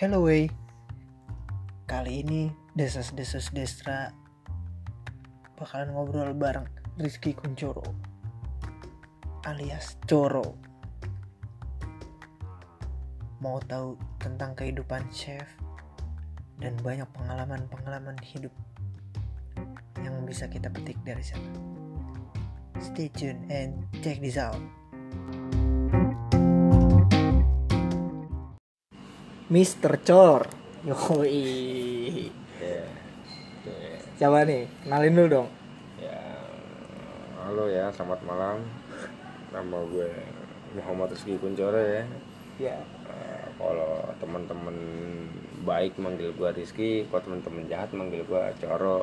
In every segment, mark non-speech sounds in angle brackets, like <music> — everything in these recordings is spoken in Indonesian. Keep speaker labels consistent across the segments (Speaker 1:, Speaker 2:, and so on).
Speaker 1: Hello way Kali ini Desas-desas Destra Bakalan ngobrol bareng Rizky Kuncoro Alias Coro. Mau tahu tentang kehidupan chef Dan banyak pengalaman-pengalaman hidup Yang bisa kita petik dari sana. Stay tuned and check this out Mr. Cor Yoi
Speaker 2: Ya.
Speaker 1: Coba nih, kenalin dulu dong
Speaker 2: ya, halo ya, selamat malam. Nama gue Muhammad Rizky Kuncoro ya.
Speaker 1: Ya
Speaker 2: Eh, kalau teman-teman baik manggil gue Rizky, kalau teman-teman jahat manggil gue Coro.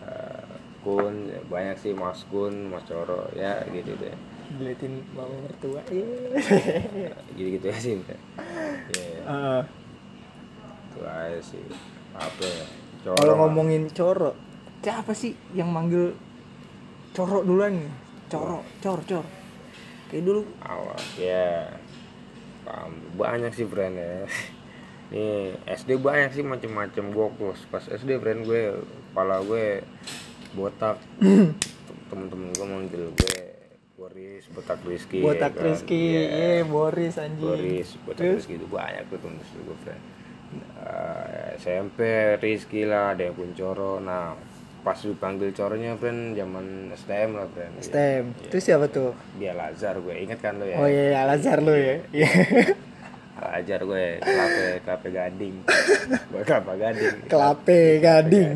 Speaker 2: Eh, Kun, ya, banyak sih Mas Kun, Mas Coro, ya gitu deh.
Speaker 1: Diliatin mama mertua
Speaker 2: Gitu-gitu ya sih. Ya,
Speaker 1: Eh,
Speaker 2: itu aja sih. Apa ya? Coro.
Speaker 1: Kalau ngomongin Coro Siapa sih yang manggil Coro duluan nih? Coro, Cor, Cor. Kayak dulu.
Speaker 2: Awal ya. Paham. Banyak sih brand ya. <laughs> Nih SD banyak sih macem-macem. Gue pas pas SD brand gue kepala gue botak. <clears throat> Temen-temen gue manggil gue Boris botak Rizky ya
Speaker 1: Botak
Speaker 2: kan?
Speaker 1: Rizky,
Speaker 2: Iya,
Speaker 1: eh Boris anjing.
Speaker 2: Boris botak
Speaker 1: Terus?
Speaker 2: Rizky itu banyak tuh temen gue friend Eh, SMP Rizky lah ada yang pun Coro nah pas dipanggil Coronya friend zaman STM lah friend Iya.
Speaker 1: Itu siapa tuh?
Speaker 2: dia Lazar gue inget kan lo ya?
Speaker 1: Oh iya, iya, Al-Azhar lu ya? Iya.
Speaker 2: Ajar gue kelape kelape gading. <laughs> Gue kelapa gading.
Speaker 1: Kelape Gading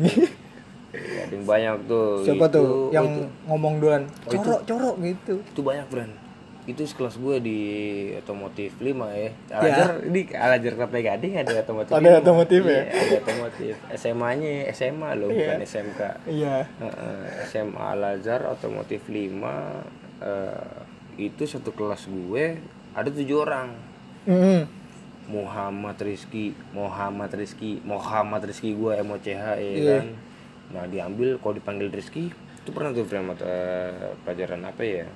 Speaker 2: gading banyak tuh
Speaker 1: Siapa
Speaker 2: Itu-
Speaker 1: tuh yang
Speaker 2: itu,
Speaker 1: ngomong duluan?
Speaker 2: Oh, itu-
Speaker 1: Coro, Coro gitu
Speaker 2: itu banyak brand itu sekelas gue di otomotif 5 ya
Speaker 1: Ya.
Speaker 2: alajar ini alajar kelape gading ada otomotif
Speaker 1: Ada
Speaker 2: 5.
Speaker 1: otomotif ya?
Speaker 2: Iya, ada otomotif SMA nya SMA loh
Speaker 1: Iya.
Speaker 2: bukan SMK
Speaker 1: Iya
Speaker 2: Heeh, SMA Al Azhar otomotif 5 eh, itu satu kelas gue ada tujuh orang
Speaker 1: Mm-mm.
Speaker 2: Muhammad Rizky Muhammad Rizky Muhammad Rizky gue MOCH ya
Speaker 1: Iya.
Speaker 2: kan nah diambil kalau dipanggil Rizky itu pernah tuh friend mata pelajaran apa ya?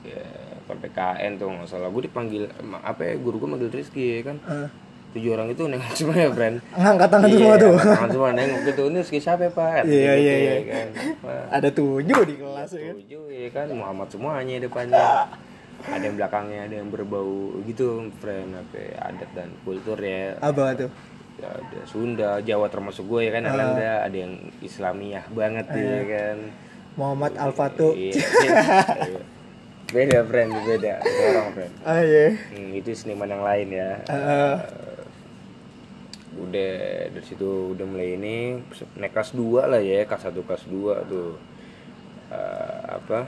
Speaker 2: Ya PPKN tuh nggak salah. Gue dipanggil apa ya guru gue manggil Rizky ya kan?
Speaker 1: Eh,
Speaker 2: tujuh orang itu nengok <laughs> semua ya friend
Speaker 1: Ngangkat tangan semua tuh.
Speaker 2: tangan semua nengok gitu ini Rizky siapa ya pak
Speaker 1: Iya,
Speaker 2: Gitu,
Speaker 1: iya,
Speaker 2: ya
Speaker 1: iya.
Speaker 2: kan. Wah,
Speaker 1: Ada tujuh di kelas ya kan?
Speaker 2: Tujuh ya kan? Muhammad semuanya depannya. Ada yang belakangnya ada yang berbau gitu friend apa ya, adat dan kultur ya.
Speaker 1: Apa tuh?
Speaker 2: Ya, ada Sunda Jawa termasuk gue ya kan
Speaker 1: Ah.
Speaker 2: Alanda ada yang Islamiah banget ya kan.
Speaker 1: Muhammad Al-Fatu
Speaker 2: Iya, iya. beda friend beda. Beda orang friend.
Speaker 1: Ah iya.
Speaker 2: Hmm, itu seniman yang lain ya.
Speaker 1: Eh,
Speaker 2: udah dari situ udah mulai ini naik kelas 2 lah ya kelas 1 kelas 2 tuh. Eh, apa?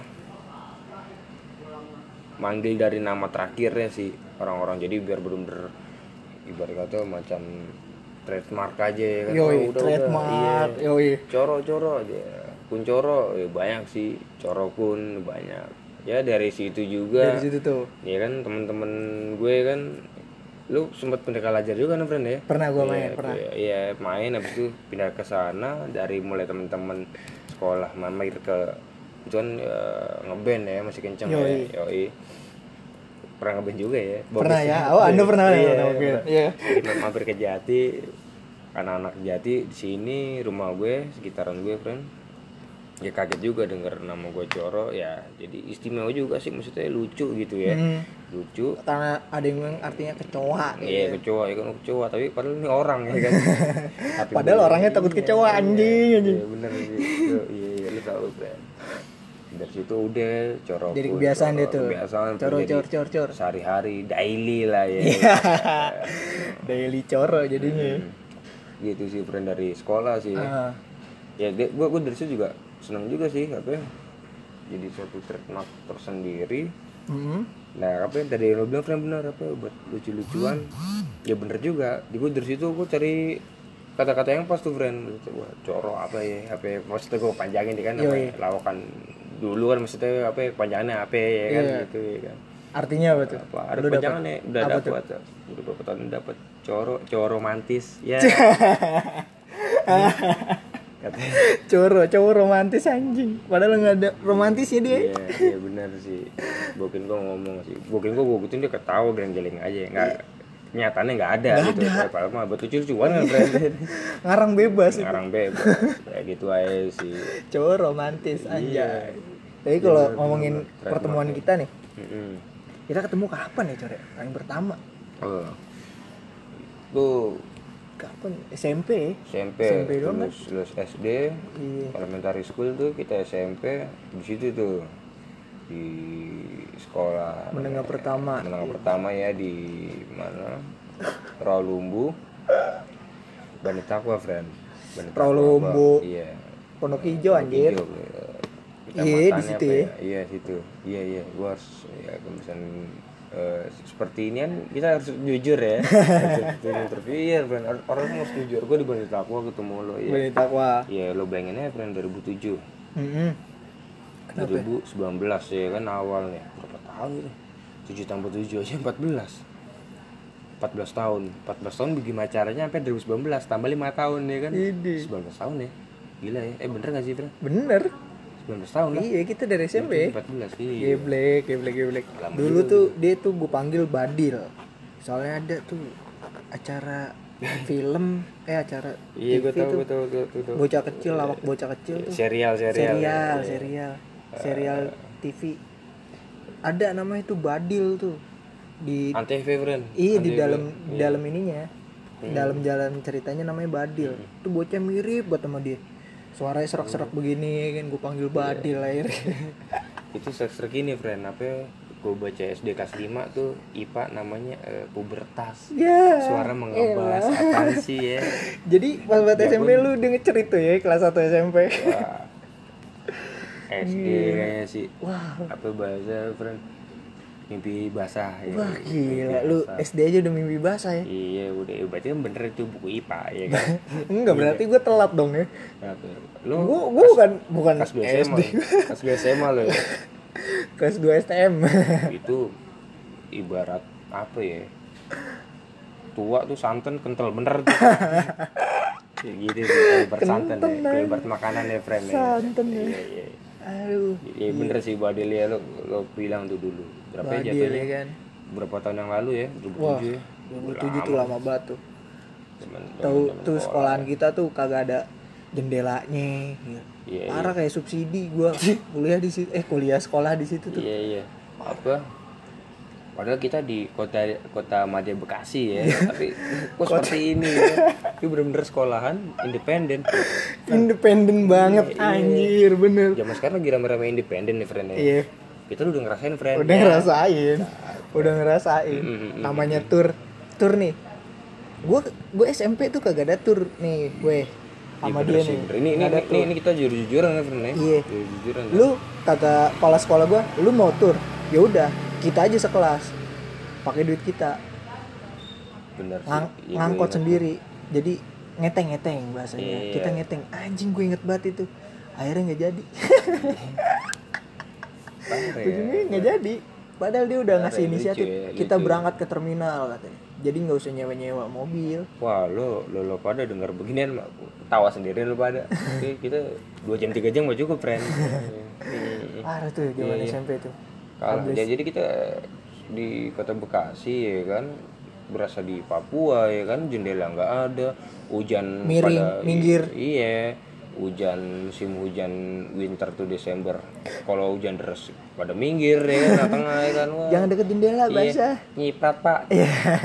Speaker 2: Manggil dari nama terakhirnya sih orang-orang. Jadi biar bener-bener ibarat kata macam trademark aja ya kan.
Speaker 1: Yoi,
Speaker 2: Oh, udah,
Speaker 1: trademark,
Speaker 2: udah, iya.
Speaker 1: yoi.
Speaker 2: coro coro aja. Kuncoro ya banyak sih. Coro kun banyak. Ya dari situ juga.
Speaker 1: Dari situ tuh.
Speaker 2: Ya kan teman-teman gue kan lu sempat pindah ke Lajar juga kan friend ya?
Speaker 1: Pernah gua
Speaker 2: Iya,
Speaker 1: main, pernah.
Speaker 2: iya, main habis itu pindah ke sana dari mulai teman-teman sekolah mampir ke itu kan eh, ngeband ya masih kenceng
Speaker 1: Yoi.
Speaker 2: ya yoi pernah ngeband juga ya?
Speaker 1: Pernah
Speaker 2: Bagus
Speaker 1: ya? Oh, Anda pernah ya,
Speaker 2: iya,
Speaker 1: pernah
Speaker 2: pernah.
Speaker 1: Iya.
Speaker 2: Jadi mampir ke Jati anak-anak Jati di sini rumah gue sekitaran gue friend. Ya kaget juga denger nama gue Coro ya jadi istimewa juga sih maksudnya lucu gitu ya.
Speaker 1: Hmm.
Speaker 2: lucu.
Speaker 1: Karena ada yang bilang artinya kecoa
Speaker 2: iya kecoa ya kan kecoa tapi padahal ini orang ya kan. <laughs>
Speaker 1: Padahal orangnya takut
Speaker 2: iya,
Speaker 1: kecoa,
Speaker 2: iya,
Speaker 1: anjing, anjing.
Speaker 2: iya bener iya iya lu tahu kan dari situ udah coro
Speaker 1: Jadi kebiasaan
Speaker 2: coro,
Speaker 1: dia tuh.
Speaker 2: kebiasaan
Speaker 1: Coro,
Speaker 2: jadi
Speaker 1: cor, cor, cor.
Speaker 2: sehari-hari daily lah ya. <laughs>
Speaker 1: Daily coro jadinya.
Speaker 2: Hmm. gitu sih friend dari sekolah sih.
Speaker 1: Ah,
Speaker 2: ya gue gue dari situ juga seneng juga sih apa ya jadi suatu trademark tersendiri.
Speaker 1: Mm,
Speaker 2: nah apa yang tadi lo bilang friend benar apa ya, buat lucu-lucuan. Ya bener juga. Di gue dari situ gue cari kata-kata yang pas tuh friend. Wah coro apa ya apa ya maksudnya gue panjangin nih kan apa ya, lawakan dulu kan maksudnya apa ya panjangannya apa ya kan
Speaker 1: Iya.
Speaker 2: gitu ya kan
Speaker 1: Artinya apa tuh?
Speaker 2: apa ada
Speaker 1: Lu dapet?
Speaker 2: panjangan ya udah
Speaker 1: Apa
Speaker 2: dapat udah berapa tahun dapat coro coro romantis ya <laughs> katanya
Speaker 1: Coro, cowok romantis anjing. Padahal nggak ada romantisnya dia.
Speaker 2: Iya, iya benar sih. Bokin gua ngomong sih. Bokin gua gua dia ketawa geleng-geleng aja. Enggak nyatanya nggak ada
Speaker 1: Nggak
Speaker 2: gitu
Speaker 1: ada.
Speaker 2: padahal mah betul lucuan kan friend <laughs>
Speaker 1: ngarang bebas
Speaker 2: ngarang bebas kayak gitu aja sih
Speaker 1: cowok romantis
Speaker 2: Iya.
Speaker 1: Tapi kalau
Speaker 2: Bener,
Speaker 1: ngomongin
Speaker 2: bener.
Speaker 1: Pertemuan
Speaker 2: banget.
Speaker 1: kita nih
Speaker 2: Mm-mm.
Speaker 1: kita ketemu kapan ya core paling pertama
Speaker 2: oh. tuh
Speaker 1: kapan SMP
Speaker 2: SMP,
Speaker 1: SMP doang kan?
Speaker 2: lulus, lulus SD
Speaker 1: iya
Speaker 2: elementary school tuh kita SMP di situ tuh di sekolah
Speaker 1: menengah pertama
Speaker 2: menengah pertama ya di mana Rawalumbu Bani Takwa friend
Speaker 1: Rawalumbu.
Speaker 2: Iya
Speaker 1: pondok hijau anjir
Speaker 2: Hijau, ya.
Speaker 1: Iya, di
Speaker 2: Kecamatannya
Speaker 1: situ
Speaker 2: apa
Speaker 1: ya.
Speaker 2: iya situ. Iya iya. Gua harus ya misalnya eh, seperti ini kan kita harus jujur ya. <laughs> Interview iya orang tuh harus jujur. Gua di Bani Takwa ketemu lo ya
Speaker 1: Bani Takwa
Speaker 2: Iya lo bayangin aja friend 2007
Speaker 1: Mm-mm. Kenapa?
Speaker 2: 2019 ya kan awalnya. Berapa tahun ini 7 tambah 7 aja 14 14 tahun. 14 tahun bagaimana caranya sampai 2019 tambah 5 tahun ya kan?
Speaker 1: Idi.
Speaker 2: 19 tahun ya. Gila ya. Eh bener gak sih friend?
Speaker 1: Bener
Speaker 2: 19 tahun lah.
Speaker 1: Iya kita dari SMP
Speaker 2: 14 iya
Speaker 1: geblek geblek geblek.
Speaker 2: Lama
Speaker 1: dulu tuh dia tuh gue panggil Badil. Soalnya ada tuh acara <laughs> film eh acara
Speaker 2: iya gue
Speaker 1: TV
Speaker 2: tahu
Speaker 1: tuh.
Speaker 2: gue tahu gue tahu, tahu.
Speaker 1: bocah kecil lawak bocah kecil tuh.
Speaker 2: Serial serial.
Speaker 1: Serial
Speaker 2: Iya.
Speaker 1: serial. Serial TV ada namanya tuh Badil tuh. Di
Speaker 2: Antv friend
Speaker 1: iya di dalam di dalam ininya. Dalam jalan ceritanya namanya Badil. Tuh bocah mirip buat sama dia suaranya serak-serak begini kan gue panggil Badil akhirnya. <laughs>
Speaker 2: Itu search ini friend. Apa ya? gue baca SD kelas 5 tuh IPA namanya eh, pubertas.
Speaker 1: Ya
Speaker 2: suara mengebas apaan <laughs> sih ya?
Speaker 1: Jadi pas buat SMP lu udah ngecerita ya kelas 1 SMP
Speaker 2: Wah. SD
Speaker 1: Iya.
Speaker 2: kayaknya sih. Apa bahasa friend mimpi basah ya.
Speaker 1: Wah gila. Lu. SD aja udah mimpi basah ya?
Speaker 2: Iya udah. Ya, berarti kan bener itu buku IPA ya kan? <laughs>
Speaker 1: Enggak berarti gue telat dong ya.
Speaker 2: Kenapa? lu
Speaker 1: gue gue bukan bukan <laughs>
Speaker 2: kelas 2
Speaker 1: SD
Speaker 2: SMA kelas <laughs> 2 SMA lo ya?
Speaker 1: Kelas 2 STM
Speaker 2: itu ibarat apa ya? Tua tuh santan kental bener tuh. Ya gitu sih santan ya. Ibarat makanan ya friend ya.
Speaker 1: Santan ya.
Speaker 2: iya iya
Speaker 1: aduh.
Speaker 2: Iya bener sih Badil ya lo, lo bilang tuh dulu berapa ya jatuhnya?
Speaker 1: ya kan?
Speaker 2: Berapa tahun yang lalu ya? 2007
Speaker 1: wah
Speaker 2: ya?
Speaker 1: 2007 tuh lama banget tuh. Tahu tuh
Speaker 2: sekolah.
Speaker 1: sekolahan kita tuh kagak ada jendelanya. Gitu.
Speaker 2: Iya,
Speaker 1: parah kayak subsidi gua kuliah di situ eh kuliah sekolah di situ tuh.
Speaker 2: Iya iya. Apa? Padahal kita di kota kota Madya Bekasi ya tapi kok seperti ini ya. Itu bener-bener sekolahan independen.
Speaker 1: Independen banget anjir bener.
Speaker 2: Zaman sekarang lagi rame-rame independen nih friend ya
Speaker 1: iya
Speaker 2: kita udah ngerasain friend
Speaker 1: udah
Speaker 2: ya.
Speaker 1: ngerasain udah ngerasain.
Speaker 2: Mm, mm, mm,
Speaker 1: namanya tur tur nih. Gue gue SMP tuh kagak ada tur nih gue sama
Speaker 2: Iya,
Speaker 1: dia
Speaker 2: sih,
Speaker 1: nih.
Speaker 2: bener. ini ini, ini, ini kita jujur-jujuran ya friend ya
Speaker 1: Iya.
Speaker 2: jujur-jujuran
Speaker 1: lu kata kepala sekolah gua lu mau tur ya udah kita aja sekelas. Pakai duit kita.
Speaker 2: Bener sih. Iya, gue
Speaker 1: ngangkot sendiri. Jadi ngeteng ngeteng bahasanya
Speaker 2: Iya.
Speaker 1: kita ngeteng anjing gue inget banget itu. Akhirnya nggak jadi.
Speaker 2: ya. <laughs>
Speaker 1: ujungnya nggak jadi padahal dia udah ngasih
Speaker 2: Parah,
Speaker 1: inisiatif
Speaker 2: lucu ya,
Speaker 1: kita
Speaker 2: lucu.
Speaker 1: berangkat ke terminal katanya jadi nggak usah nyewa nyewa mobil
Speaker 2: Wah lo lo, lo pada dengar beginian mah, tawa sendiri lo pada. <laughs> Oke, kita dua jam tiga jam mau cukup friend. <laughs>
Speaker 1: Parah tuh zaman
Speaker 2: Iya, iya.
Speaker 1: SMP tuh
Speaker 2: Kalah. Ya, jadi kita di kota Bekasi ya kan berasa di Papua ya kan jendela nggak ada hujan
Speaker 1: Miring,
Speaker 2: pada
Speaker 1: minggir.
Speaker 2: iya hujan musim hujan winter tuh Desember. Kalau hujan deras pada minggir ya kan tengah ya kan. Wah
Speaker 1: jangan deket jendela
Speaker 2: Iya,
Speaker 1: basah.
Speaker 2: nyiprat pak.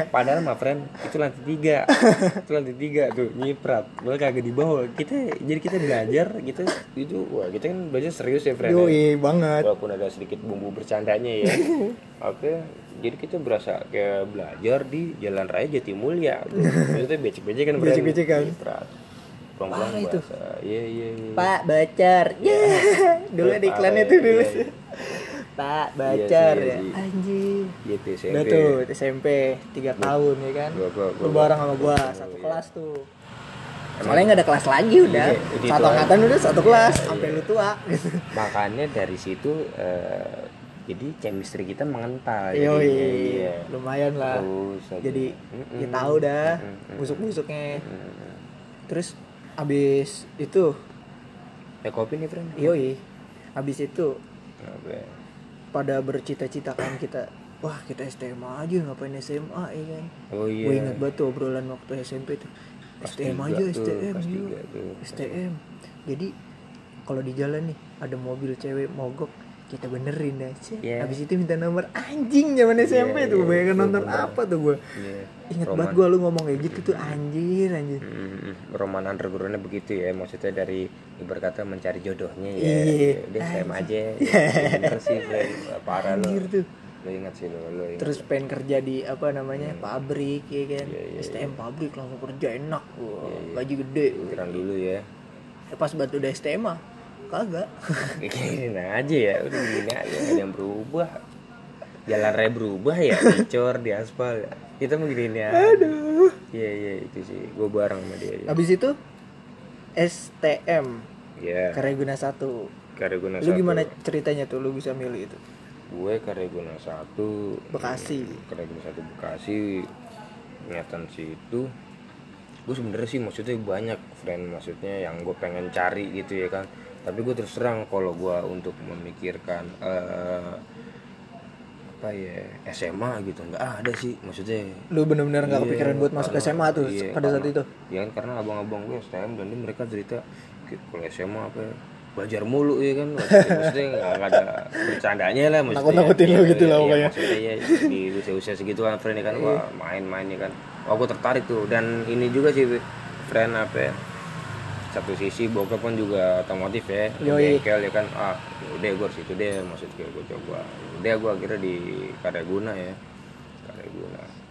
Speaker 2: Padahal mah friend itu lantai tiga. <laughs> Itu lantai tiga tuh nyiprat. Malah kagak di bawah. Kita jadi kita belajar kita itu wah kita kan belajar serius ya friend ya.
Speaker 1: yoi banget.
Speaker 2: Walaupun ada sedikit bumbu bercandanya ya. <laughs> Oke jadi kita berasa kayak belajar di jalan raya Jatimulya <laughs> itu becek-becek kan
Speaker 1: Becek-becekan.
Speaker 2: nyiprat pulang-pulang
Speaker 1: Parah itu.
Speaker 2: bahasa iya iya iya
Speaker 1: Pak Bacar. Ya. <laughs> dulu ada iklannya tuh dulu. <laughs>
Speaker 2: Iya, iya.
Speaker 1: Pak Bacar
Speaker 2: Iya sih,
Speaker 1: ya.
Speaker 2: iya.
Speaker 1: Anjing.
Speaker 2: gitu SMP
Speaker 1: Udah tuh SMP 3 tahun ya kan.
Speaker 2: Gua- gua-
Speaker 1: Lu
Speaker 2: gua-
Speaker 1: bareng sama gua satu kelas tuh. Soalnya nggak ada kelas lagi udah.
Speaker 2: Iya, itu
Speaker 1: satu angkatan udah satu kelas sampai lu tua.
Speaker 2: makanya dari situ eh, jadi chemistry kita mengental
Speaker 1: Yoi.
Speaker 2: jadinya, iya.
Speaker 1: Lumayan lah.
Speaker 2: Terus.
Speaker 1: Jadi
Speaker 2: Mm-mm.
Speaker 1: ya tahu dah
Speaker 2: Mm-mm.
Speaker 1: busuk-busuknya.
Speaker 2: Mm-mm.
Speaker 1: Terus abis itu.
Speaker 2: Ya kopi nih friend
Speaker 1: yoi. Abis itu.
Speaker 2: Apa ya?
Speaker 1: pada bercita-cita kan kita wah kita STMA aja ngapain SMA ya kan?
Speaker 2: Oh iya.
Speaker 1: Gue inget banget tuh obrolan waktu SMP tuh. STM aja
Speaker 2: tuh,
Speaker 1: STM yuk. STM jadi kalau di jalan nih ada mobil cewek mogok kita benerin deh Cek.
Speaker 2: Iya.
Speaker 1: habis itu minta nomor anjing zaman SMP
Speaker 2: Iya,
Speaker 1: tuh
Speaker 2: iya,
Speaker 1: bayangkan
Speaker 2: itu
Speaker 1: nonton
Speaker 2: bener.
Speaker 1: apa tuh gue
Speaker 2: Iya.
Speaker 1: inget
Speaker 2: Roman.
Speaker 1: banget gue lu ngomong kayak gitu tuh anjir anjir
Speaker 2: Hmm, roman undergroundnya begitu ya maksudnya dari ibarat kata mencari jodohnya ya
Speaker 1: Iya.
Speaker 2: udah STM aja <laughs> ya, sih parah lo
Speaker 1: anjir tuh
Speaker 2: lo ingat sih lo lo ingat.
Speaker 1: terus pengen kerja di apa namanya pabrik ya kan.
Speaker 2: Iya, iya,
Speaker 1: STM pabrik langsung kerja enak wah
Speaker 2: Iya, iya.
Speaker 1: gaji gede
Speaker 2: pikiran dulu ya
Speaker 1: Eh, pas batu udah STM mah kagak.
Speaker 2: Gini aja ya udah gini aja ada yang berubah. Jalan raya berubah ya dicor di aspal ya. Kita mau gini aja
Speaker 1: aduh.
Speaker 2: Iya iya itu sih. Gue bareng sama dia ya
Speaker 1: habis itu STM
Speaker 2: ya
Speaker 1: Kareguna satu.
Speaker 2: Kareguna
Speaker 1: lu
Speaker 2: satu.
Speaker 1: gimana ceritanya tuh lu bisa milih itu?
Speaker 2: Gue Kareguna satu.
Speaker 1: Bekasi.
Speaker 2: Kareguna satu Bekasi. Niatan situ. Gue sebenarnya sih maksudnya banyak friend maksudnya yang gue pengen cari gitu ya kan tapi gue terus terang kalau gue untuk memikirkan eh, apa ya SMA gitu nggak ada sih maksudnya.
Speaker 1: Lu bener-bener nggak
Speaker 2: Iya,
Speaker 1: kepikiran buat masuk
Speaker 2: karena-
Speaker 1: SMA tuh
Speaker 2: iya,
Speaker 1: pada saat
Speaker 2: karena-
Speaker 1: itu?
Speaker 2: Ya kan karena abang-abang gue STM dan ini mereka cerita "Ki- kalau SMA apa ya, belajar mulu ya kan. Maksudnya, nggak ada bercandanya lah maksudnya.
Speaker 1: Nakut-nakutin lu
Speaker 2: Iya,
Speaker 1: gitu lah
Speaker 2: iya,
Speaker 1: pokoknya.
Speaker 2: maksudnya ya di usia-usia segitu kan friend ya kan.
Speaker 1: Iya.
Speaker 2: wah main-main ya kan. Wah gue tertarik tuh dan ini juga sih friend apa ya, satu sisi bokap kan juga otomotif ya
Speaker 1: Yoi.
Speaker 2: bengkel ya kan. Ah udah gue situ deh maksud gue gue coba. Udah gue akhirnya di Kareguna ya Kareguna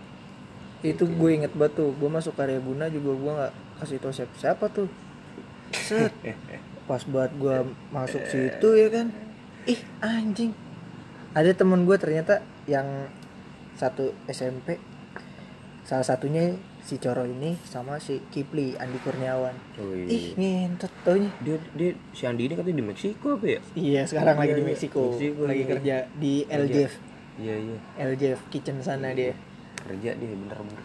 Speaker 1: itu gue inget banget tuh gue masuk karya Buna juga gue nggak kasih tau siapa siapa tuh. Set. Pas buat gue masuk situ ya kan. Ih anjing. Ada temen gue ternyata yang satu SMP salah satunya si Coro ini sama si Kipli Andi Kurniawan.
Speaker 2: Oh
Speaker 1: ih
Speaker 2: iya
Speaker 1: ngentot taunya
Speaker 2: dia dia si Andi ini katanya di Meksiko apa ya?
Speaker 1: Iya sekarang lagi
Speaker 2: Iya,
Speaker 1: di
Speaker 2: iya.
Speaker 1: Meksiko.
Speaker 2: Meksiko,
Speaker 1: lagi
Speaker 2: iya.
Speaker 1: kerja di LJF
Speaker 2: iya iya.
Speaker 1: LJF kitchen sana dia.
Speaker 2: Kerja dia bener-bener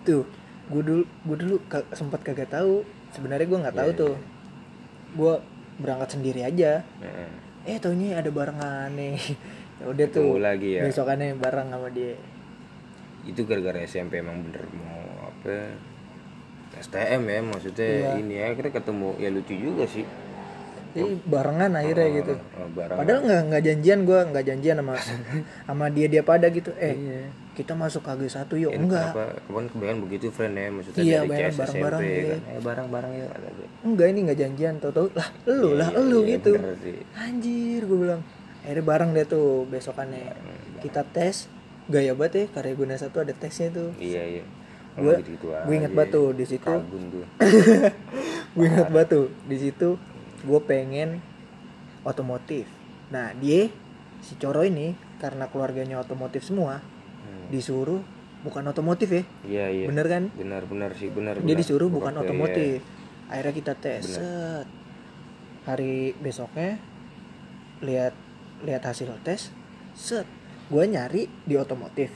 Speaker 1: tuh gue dulu gue dulu ka- sempat kagak tahu. Sebenarnya gue nggak tahu
Speaker 2: Iya,
Speaker 1: tuh. Gue berangkat sendiri aja.
Speaker 2: Heeh.
Speaker 1: eh taunya ada barengan nih <laughs> ya udah tuh.
Speaker 2: lagi ya.
Speaker 1: besokannya bareng sama dia.
Speaker 2: Itu gara-gara SMP emang bener mau apa STM ya maksudnya
Speaker 1: Iya.
Speaker 2: ini ya akhirnya ketemu. Ya lucu juga sih.
Speaker 1: Jadi barengan akhirnya gitu.
Speaker 2: Oh, barang
Speaker 1: padahal nggak nggak janjian gue nggak janjian sama <laughs> sama dia dia pada gitu. Eh
Speaker 2: Iya.
Speaker 1: kita masuk KG satu yuk.
Speaker 2: Ini
Speaker 1: enggak.
Speaker 2: kemarin kebanyakan begitu friend ya maksudnya
Speaker 1: Iya,
Speaker 2: dari CS
Speaker 1: bareng-bareng,
Speaker 2: SMP
Speaker 1: iya.
Speaker 2: kan. Eh bareng-bareng ya kata dia.
Speaker 1: Enggak ini nggak janjian tau tau lah lu lah
Speaker 2: Iya,
Speaker 1: lu
Speaker 2: iya,
Speaker 1: gitu. anjir gue bilang. Akhirnya bareng deh tuh besokannya. Kita tes gaya banget ya karya guna satu ada tesnya tuh.
Speaker 2: Iya iya
Speaker 1: gue gue inget tuh di situ. Gue inget tuh di situ gue pengen otomotif. Nah dia si Coro ini karena keluarganya otomotif semua
Speaker 2: Hmm.
Speaker 1: disuruh bukan otomotif ya.
Speaker 2: Iya iya.
Speaker 1: Bener kan?
Speaker 2: Benar-benar sih benar
Speaker 1: dia disuruh bukan
Speaker 2: Bokapnya,
Speaker 1: otomotif. Akhirnya kita tes
Speaker 2: Bener.
Speaker 1: set. Hari besoknya lihat lihat hasil tes set. Gue nyari di otomotif.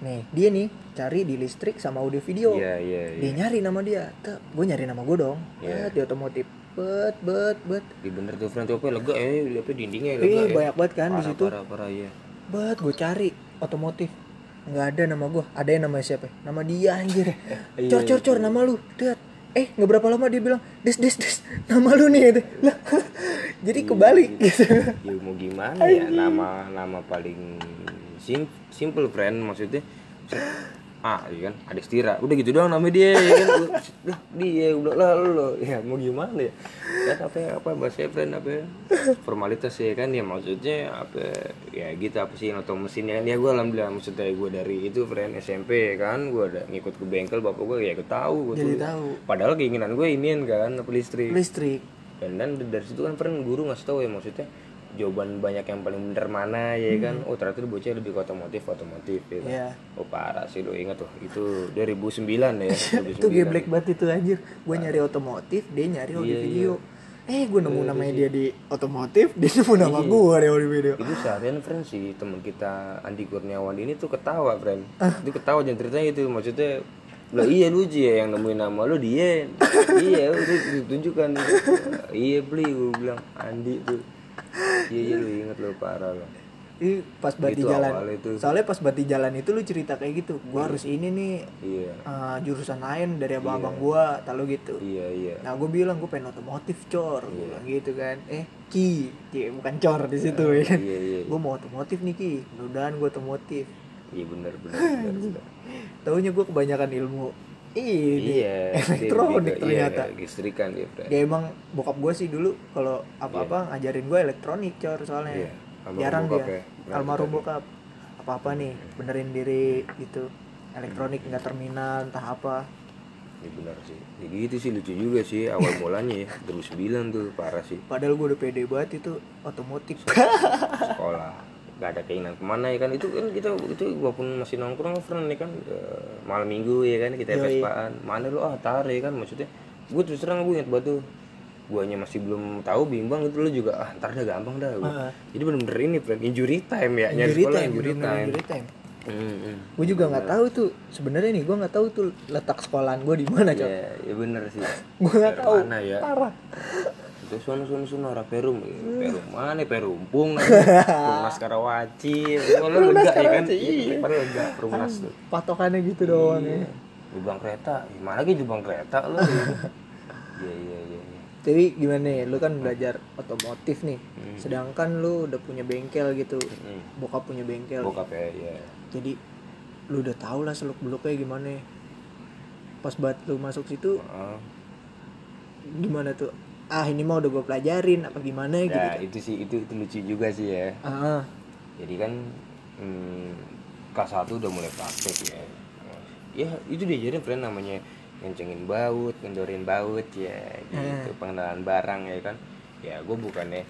Speaker 1: Nih dia nih cari di listrik sama audio video.
Speaker 2: Iya iya iya.
Speaker 1: Dia nyari nama dia. Gue nyari nama gue dong.
Speaker 2: Iya.
Speaker 1: Bet, di otomotif. Bet bet bet.
Speaker 2: Di bener tuh friend tuh apa lega eh apa dindingnya lega
Speaker 1: eh
Speaker 2: ya.
Speaker 1: banyak banget kan di situ.
Speaker 2: parah parah iya.
Speaker 1: Bet gue cari otomotif. Nggak ada nama gue ada yang namanya siapa? Nama dia anjir. <laughs>
Speaker 2: Iya,
Speaker 1: cor cor cor nama lu. Lihat eh nggak berapa lama dia bilang des des des nama lu nih gitu. lah <laughs> jadi kebalik gitu.
Speaker 2: Ya mau gimana ya? Nama nama paling sim simple friend maksudnya ah iya kan? Adik Stira. Udah gitu doang namanya dia ya kan? Lah, dia udah lah lo ya mau gimana ya? Kan apa ya, apa bahasa friend apa ya? formalitas ya kan? Ya maksudnya apa ya gitu apa sih atau mesinnya kan? Ya gue alhamdulillah maksudnya gue dari itu friend SMP ya kan? Gue ada ngikut ke bengkel bapak gue ya gue tahu gue
Speaker 1: Jadi
Speaker 2: tuh.
Speaker 1: tahu.
Speaker 2: padahal keinginan gue inian kan apa listrik.
Speaker 1: Listrik.
Speaker 2: Dan dan dari situ kan pernah guru ngasih tahu ya maksudnya jawaban banyak yang paling bener mana ya kan? Oh ternyata dia bocah lebih ke otomotif otomotif ya kan?
Speaker 1: Iya.
Speaker 2: oh parah sih lo ingat tuh itu 2009 ya <laughs>
Speaker 1: itu geblek banget itu anjir. Gue nyari otomotif dia nyari audio
Speaker 2: Iya,
Speaker 1: video. Eh gue nemu namanya dia di otomotif <laughs> dia nemu nama gue di audio video.
Speaker 2: Itu seharian friend sih teman kita Andi Kurniawan ini tuh ketawa friend. Itu ketawa jangan ceritanya itu maksudnya lah iya lu ya yang nemuin nama lu dia. <laughs> Iya udah ditunjukkan iya beli gue bilang Andi tuh iya iya lu inget lu parah lo
Speaker 1: Ih, pas banget di jalan.
Speaker 2: itu.
Speaker 1: Soalnya pas banget di jalan itu lu cerita kayak gitu. Gua harus ini nih
Speaker 2: iya
Speaker 1: eh, jurusan lain dari abang-abang gua, tahu gitu.
Speaker 2: iya iya
Speaker 1: Nah, gue bilang gue pengen otomotif cor, gue bilang gitu kan. Eh, ki, ki bukan cor di situ ya kan.
Speaker 2: iya iya
Speaker 1: Gue mau otomotif nih ki, mudah-mudahan gue otomotif.
Speaker 2: iya bener bener bener, bener. <laughs>
Speaker 1: Taunya gue kebanyakan ilmu ini
Speaker 2: iya
Speaker 1: elektronik
Speaker 2: dia-
Speaker 1: ternyata.
Speaker 2: iya, listrikan dia Fred.
Speaker 1: Ya emang bokap gue sih dulu kalau apa-apa ngajarin gue elektronik cor soalnya.
Speaker 2: Iya, almarhum
Speaker 1: Jarang dia.
Speaker 2: ya,
Speaker 1: Almarhum bokap. Apa-apa nih, benerin diri gitu. Elektronik nggak terminal entah apa.
Speaker 2: Iya benar sih. Jadi itu sih lucu juga sih awal mulanya ya. <laughs> Terus bilang tuh parah sih
Speaker 1: Padahal gue udah pede banget itu otomotif.
Speaker 2: sekolah. <laughs> Gak ada keinginan ke mana ya kan itu kan kita itu walaupun masih nongkrong friend ya kan eh, malam minggu ya kan kita vespaan mana lu ah tar ya kan maksudnya gue terus terang gue ingat batu guanya masih belum tahu bimbang itu lu juga ah ntar dah gampang dah gua.
Speaker 1: Heeh.
Speaker 2: jadi bener-bener ini friend injury time ya nyari
Speaker 1: Injury
Speaker 2: sekolah
Speaker 1: time,
Speaker 2: injury time
Speaker 1: injury time.
Speaker 2: Hmm, hmm.
Speaker 1: Gue juga nggak tahu tuh sebenarnya nih gue nggak tahu tuh letak sekolahan gue di mana cok.
Speaker 2: ya, ya bener sih
Speaker 1: Gue nggak tahu.
Speaker 2: mana ya
Speaker 1: Parah.
Speaker 2: Itu sono sono sono arah perum perum mana perumpung rumah Karawaci kalau lega ya kan iya. padahal lega rumah tuh
Speaker 1: Patokannya gitu doang ya.
Speaker 2: jubang kereta ya, mana lagi jubang kereta lo <laughs> iya iya iya iya.
Speaker 1: Jadi gimana nih, lu kan belajar otomotif nih.
Speaker 2: Hmm.
Speaker 1: Sedangkan lu udah punya bengkel gitu.
Speaker 2: Hmm.
Speaker 1: Bokap punya bengkel.
Speaker 2: bokap ya ya
Speaker 1: Jadi lu udah tau lah seluk beluknya gimana. Pas banget lu masuk situ
Speaker 2: Heeh.
Speaker 1: gimana tuh? Ah ini mah udah gue pelajarin apa gimana gitu.
Speaker 2: ya itu sih itu, itu lucu juga sih ya
Speaker 1: Ah,
Speaker 2: jadi kan hmm, kelas 1 udah mulai praktek ya ya itu diajarin friend namanya ngencengin baut ngendorin baut ya gitu pengenalan barang ya kan ya gue bukannya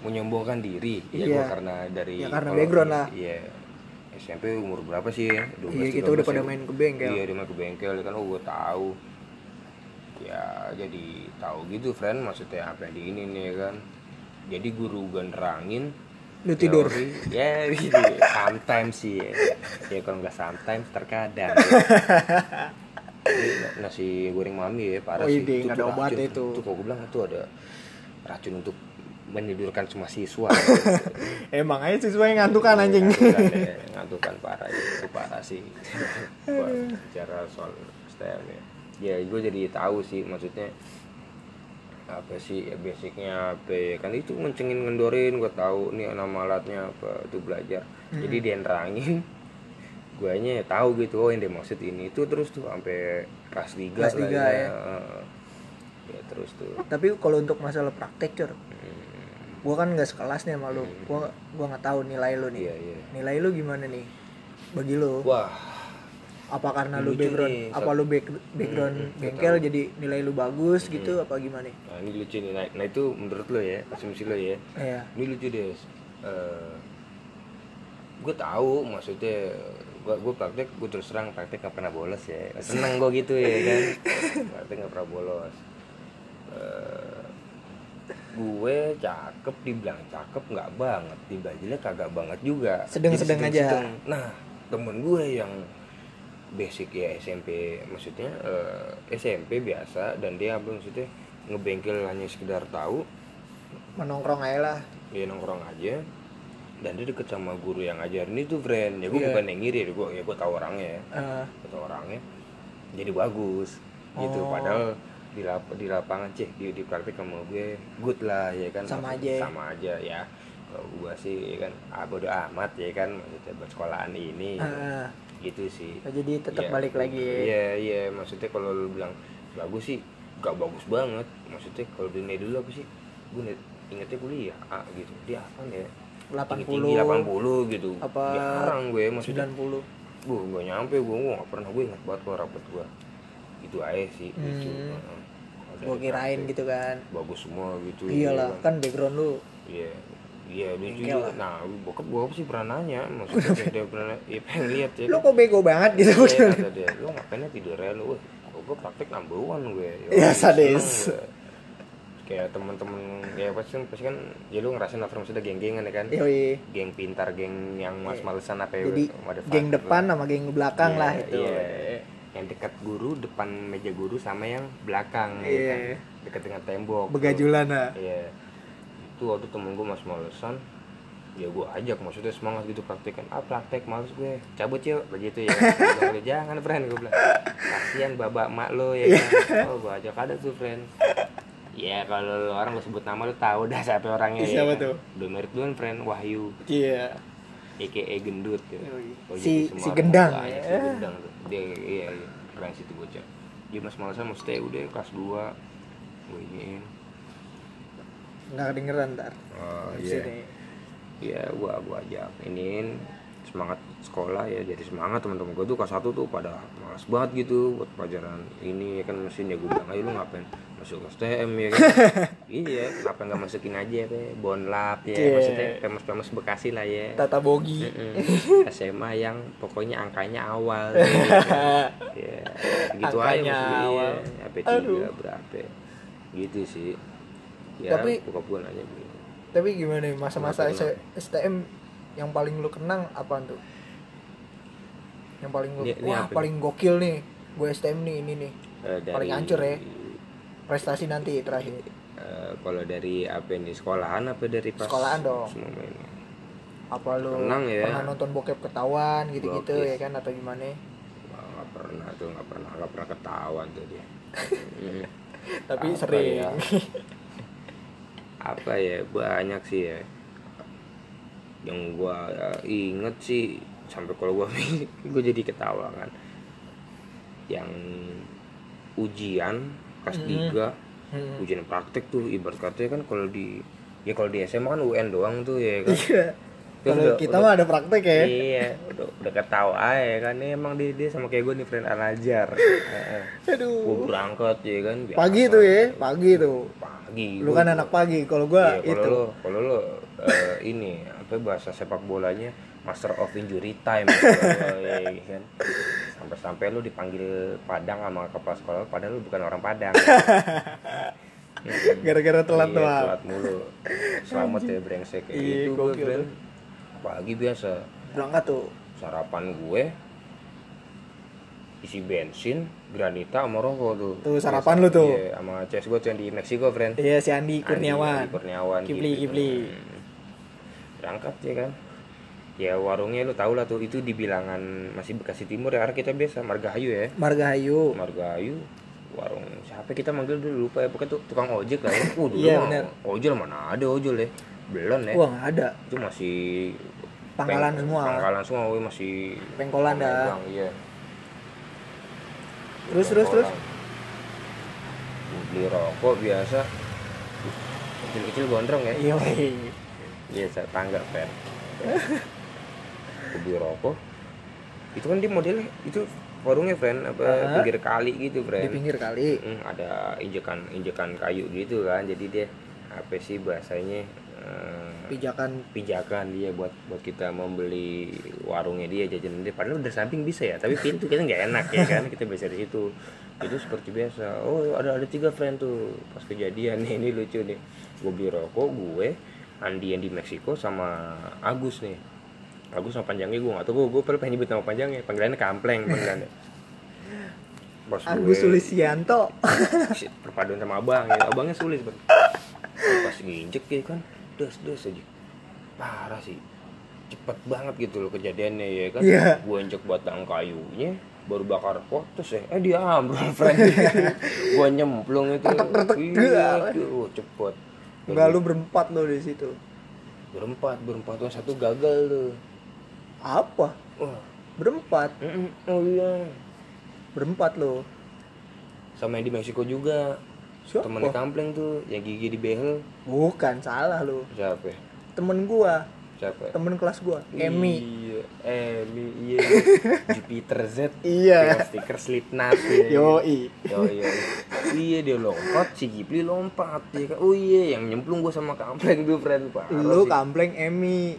Speaker 2: menyombongkan diri ya gue
Speaker 1: Iya.
Speaker 2: karena dari
Speaker 1: Ya, karena background lah.
Speaker 2: iya SMP umur berapa sih ya 12,
Speaker 1: iya kita udah
Speaker 2: 13
Speaker 1: pada
Speaker 2: ya.
Speaker 1: main ke bengkel.
Speaker 2: iya dia main ke bengkel ya kan oh gue tahu ya jadi tahu gitu friend maksudnya apa yang di ini nih ya kan jadi guru gue nerangin
Speaker 1: Lu tidur.
Speaker 2: teori, ya <laughs> gitu sometimes sih ya, ya kalau nggak sometimes terkadang ya. <laughs> Jadi, nasi goreng mami ya parah
Speaker 1: Oh,
Speaker 2: sih
Speaker 1: ide, nggak ada obatnya
Speaker 2: racun.
Speaker 1: itu.
Speaker 2: itu kok gue bilang itu ada racun untuk menidurkan semua siswa <laughs>
Speaker 1: Emang aja siswa yang ngantukan anjing.
Speaker 2: ngantukan ya, ngantukan parah ya. itu parah sih bicara soal STM ya ya gue jadi tahu sih maksudnya apa sih ya basicnya apa ya. kan itu ngencengin ngendorin gue tahu nih nama alatnya apa itu belajar jadi dia nerangin guanya tahu gitu oh yang dia maksud ini itu terus tuh sampai kelas 3
Speaker 1: Kelas tiga, ya.
Speaker 2: ya terus tuh
Speaker 1: Tapi kalau untuk masalah praktek cur,
Speaker 2: Hmm,
Speaker 1: gua kan nggak sekelas nih sama lu. Gua gua nggak tahu nilai lu nih.
Speaker 2: iya iya
Speaker 1: Nilai lu gimana nih? Bagi lu?
Speaker 2: wah
Speaker 1: apa karena lu background
Speaker 2: nih,
Speaker 1: apa lu back- background
Speaker 2: Hmm,
Speaker 1: bengkel jadi nilai lu bagus gitu apa gimana?
Speaker 2: Nah ini lucu nih, nah, nah itu menurut lo ya, asumsi lo ya.
Speaker 1: Ya
Speaker 2: Ini lucu deh. Gue tahu maksudnya gue gue praktek gue terus terang praktek gak pernah bolos ya. Seneng gue gitu ya kan. <laughs> Praktek gak pernah bolos. Eh, gue cakep dibilang cakep nggak banget dibilang jelek kagak banget juga.
Speaker 1: Sedang-sedang
Speaker 2: Jadi
Speaker 1: aja.
Speaker 2: nah temen gue yang basic ya SMP maksudnya eh, SMP biasa dan dia apa maksudnya ngebengkel hanya sekedar tahu.
Speaker 1: Menongkrong aja lah.
Speaker 2: Dia nongkrong aja. Dan dia deket sama guru yang ngajarin itu friend. Ya gue
Speaker 1: Iya.
Speaker 2: bukan yang ngiri gue ya gue tahu orangnya. Ya gue tahu orangnya. Jadi bagus gitu.
Speaker 1: Oh.
Speaker 2: padahal di lap di lapangan cih di di praktek sama gue good lah ya kan.
Speaker 1: Sama
Speaker 2: Maksudnya
Speaker 1: aja.
Speaker 2: sama aja ya. Kalau gue sih ya kan ah bodo amat ya kan. Maksudnya buat sekolahan ini
Speaker 1: eh,
Speaker 2: gitu sih.
Speaker 1: Jadi tetap
Speaker 2: Iya.
Speaker 1: balik lagi. Ya.
Speaker 2: Iya iya. Maksudnya kalau lu bilang bagus sih gak bagus banget. Maksudnya kalau dunia dulu apa sih? Gue ingetnya kuliah A gitu. Dia apa ya
Speaker 1: 80
Speaker 2: tinggi 80 gitu.
Speaker 1: Apa
Speaker 2: jarang gue maksudnya.
Speaker 1: 90
Speaker 2: gue gak nyampe gue gak pernah gue ingat banget kalau rapet gue itu aja sih
Speaker 1: Hmm.
Speaker 2: Ada
Speaker 1: gua kirain
Speaker 2: praktek,
Speaker 1: gitu kan.
Speaker 2: Bagus semua gitu.
Speaker 1: Iyalah
Speaker 2: ya
Speaker 1: kan background lu.
Speaker 2: Iya iya lucu juga nah bokap gue sih pernah nanya maksudnya dia pernah ya pengen lihat ya
Speaker 1: lu kok bego banget gitu
Speaker 2: Iya, kata dia, lu ngapainnya tidurnya lu? Wah, kok gue praktek number one gue.
Speaker 1: Iya,
Speaker 2: seneng
Speaker 1: sadis.
Speaker 2: Kayak temen-temen, ya pasti kan, pasti kan, ya lu ngerasain lah maksudnya geng-gengan ya kan?
Speaker 1: Yoi.
Speaker 2: Geng pintar, geng yang mas-malesan apa ya?
Speaker 1: jadi geng depan sama geng belakang
Speaker 2: Iya,
Speaker 1: lah itu
Speaker 2: Iya. Yang dekat guru, depan meja guru sama yang belakang ya
Speaker 1: Iya.
Speaker 2: kan? Dekat dengan tembok.
Speaker 1: begajulan lah
Speaker 2: Iya. Itu waktu temen gue mas malesan, ya gue ajak maksudnya semangat gitu praktek kan ah praktek males gue cabut yuk begitu ya bilang, jangan friend gue bilang kasihan babak mak lo ya kan oh gue ajak ada tuh friend ya kalau orang lu sebut nama lu tahu dah siapa orangnya ya
Speaker 1: Siapa
Speaker 2: kan?
Speaker 1: tuh?
Speaker 2: udah merit duluan friend Wahyu
Speaker 1: Iya.
Speaker 2: aka gendut ya. Oh,
Speaker 1: Si-
Speaker 2: jadi
Speaker 1: si
Speaker 2: semua
Speaker 1: gendang, ya.
Speaker 2: si gendang tuh. Dia iya iya keren situ bocah. Dia mas malasan stay udah kelas 2 gue iniin.
Speaker 1: Nggak kedengeran ntar.
Speaker 2: Oh iya. Iya gua gua ajak iniin semangat sekolah ya jadi semangat teman-teman gue tuh kelas satu tuh pada malas banget gitu buat pelajaran ini ya kan mesin ya gue bilang ayo lu ngapain masuk STM ya kan <laughs> iya kenapa nggak masukin aja ya bonlap ya
Speaker 1: Iya.
Speaker 2: maksudnya famous-famous Bekasi lah ya
Speaker 1: Tata Bogi.
Speaker 2: Mm-mm. SMA yang pokoknya angkanya awal gitu kan. <laughs> ya gitu aja maksudnya
Speaker 1: awal.
Speaker 2: iya AP
Speaker 1: Aduh.
Speaker 2: 3 berapa gitu sih ya
Speaker 1: Tapi-
Speaker 2: buka aja gitu.
Speaker 1: Tapi gimana nih masa-masa
Speaker 2: Kenapa,
Speaker 1: S- STM yang paling lu kenang apaan tuh? Yang paling lu,
Speaker 2: Ini- ini
Speaker 1: wah
Speaker 2: apa
Speaker 1: paling gokil nih. Gue STM nih ini nih.
Speaker 2: Eh, dari,
Speaker 1: Paling hancur ya. Prestasi nanti terakhir.
Speaker 2: eh, kalau dari apa ini sekolahan apa dari pas
Speaker 1: Sekolahan dong.
Speaker 2: semua mainnya
Speaker 1: Apa lu
Speaker 2: Kenang ya.
Speaker 1: pernah nonton bokep ketahuan gitu-gitu ya kan atau gimana?
Speaker 2: Nggak pernah tuh nggak pernah nggak pernah ketahuan tuh dia <laughs> Mm.
Speaker 1: Tapi
Speaker 2: Apa
Speaker 1: sering.
Speaker 2: ya? <laughs> apa ya banyak sih ya yang gua eh, inget sih sampai kalau gua <laughs> gue jadi ketawa kan yang ujian kelas
Speaker 1: Mm.
Speaker 2: 3
Speaker 1: Hmm.
Speaker 2: ujian praktek tuh ibarat katanya kan kalau di ya kalau di SMA kan UN doang tuh ya kan
Speaker 1: Iya. Kalau kita
Speaker 2: udah-
Speaker 1: mah ada praktek ya.
Speaker 2: iya udah udah ketawa aja kan Ini emang dia, dia sama kayak gue nih friend Al Azhar gue
Speaker 1: Aduh.
Speaker 2: berangkat ya kan biasa.
Speaker 1: Pagi tuh ya, pagi tuh.
Speaker 2: pagi
Speaker 1: Lu
Speaker 2: Gua-
Speaker 1: kan anak pagi, kalau gua
Speaker 2: Iya, kalau
Speaker 1: itu.
Speaker 2: kalau lo eh, ini apa bahasa sepak bolanya master of injury time <laughs> iya, kan sampai-sampai lu dipanggil Padang sama kepala sekolah padahal lu bukan orang Padang <laughs>
Speaker 1: Gara-gara telat
Speaker 2: iya, telat mulu selamat ya brengsek
Speaker 1: Iya,
Speaker 2: gitu gue. Pagi biasa
Speaker 1: Berangkat tuh.
Speaker 2: sarapan gue isi bensin granita sama rokok tuh
Speaker 1: Tuh, sarapan lu tuh.
Speaker 2: iya sama CS gue tuh yang di Meksiko friend
Speaker 1: Iya si Andi Kurniawan.
Speaker 2: Andi Kurniawan
Speaker 1: Kipli,
Speaker 2: gitu.
Speaker 1: Kipli.
Speaker 2: Hmm. berangkat ya kan ya warungnya lu tau lah tuh itu di bilangan masih Bekasi Timur ya karena kita biasa Margahayu ya
Speaker 1: Margahayu.
Speaker 2: Margahayu warung siapa kita manggil dulu lupa ya pokoknya tuh tukang ojek lah ya <laughs> uh, dulu mah
Speaker 1: bener.
Speaker 2: ojol mana ada ojol ya belum ya
Speaker 1: Wah nggak ada.
Speaker 2: itu masih
Speaker 1: Pangkalan
Speaker 2: peng-
Speaker 1: semua.
Speaker 2: pangkalan semua woy, masih
Speaker 1: Pengkolan dah.
Speaker 2: iya
Speaker 1: Terus terus terus.
Speaker 2: Beli rokok biasa kecil-kecil gondrong ya
Speaker 1: Iya. weh.
Speaker 2: biasa tangga Gua beli rokok itu kan dia modelnya itu warungnya friend apa
Speaker 1: Aha.
Speaker 2: pinggir kali gitu friend
Speaker 1: Di pinggir kali.
Speaker 2: Mm, ada injekan injekan kayu gitu kan jadi dia apa sih bahasanya eh,
Speaker 1: Pijakan.
Speaker 2: pijakan dia buat buat kita membeli warungnya dia jajan dia. Padahal udah samping bisa ya tapi pintu kita nggak enak ya kan? Kita bisa di situ. Itu seperti biasa. Oh ada ada tiga friend tuh. Pas kejadian nih ini lucu nih. Gue beli rokok gue Andi yang di Meksiko sama Agus nih. Agus sama panjangnya gue nggak tahu. Gue gue pengen nyebut nama panjangnya. Panggilannya Kampleng panggilannya. Pas
Speaker 1: Agus Sulisianto. <laughs>
Speaker 2: Perpaduan sama abang ya. Abangnya sulit bang. Pas nginjek ya kan des des aja. Parah sih. Cepet banget gitu loh kejadiannya ya kan?
Speaker 1: Iya.
Speaker 2: gue injek batang kayunya baru bakar pot terus ya. Eh dia ambrol <laughs> friend. Gue nyemplung itu. Iya aduh cepet.
Speaker 1: Enggak lu berempat lo di situ.
Speaker 2: berempat berempat. Tuh satu gagal tuh.
Speaker 1: Apa?
Speaker 2: wah.
Speaker 1: Berempat.
Speaker 2: oh iya.
Speaker 1: Berempat lo.
Speaker 2: sama yang di Meksiko juga
Speaker 1: Siapa?
Speaker 2: temen di kampleng tuh yang gigi di behel
Speaker 1: Bukan salah lo.
Speaker 2: siapa?
Speaker 1: Temen gua,
Speaker 2: siapa
Speaker 1: temen kelas gua, Emi.
Speaker 2: Iya, Emi, <laughs> iya. Jupiter Z.
Speaker 1: Iya.
Speaker 2: Stiker Slipknot. Ya.
Speaker 1: Yoi.
Speaker 2: Yo, iya. Iya dia lompat, si Kipli lompat ya. Oh iya, yang nyemplung gua sama kampleng tuh friend Parah
Speaker 1: Lu kampleng Emi.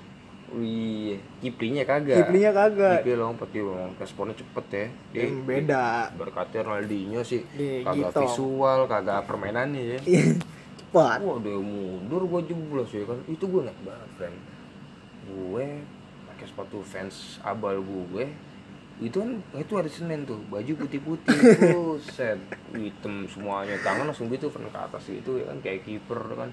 Speaker 2: Iya, Kiplinya kagak.
Speaker 1: Kiplinya kagak.
Speaker 2: Kipli lompat dia lompat. Responnya cepet ya. Dia
Speaker 1: Em, beda.
Speaker 2: berkatnya Ronaldinho sih. Kagak
Speaker 1: gitu.
Speaker 2: visual, kagak permainannya ya.
Speaker 1: Cepat.
Speaker 2: Wah dia mundur gue jeblos ya kan Itu gue naik banget friend Gue pakai sepatu fans abal gue Itu kan itu hari Senin tuh Baju putih-putih <laughs> Buset Hitam semuanya Tangan langsung gitu ke atas gitu ya kan Kayak kiper kan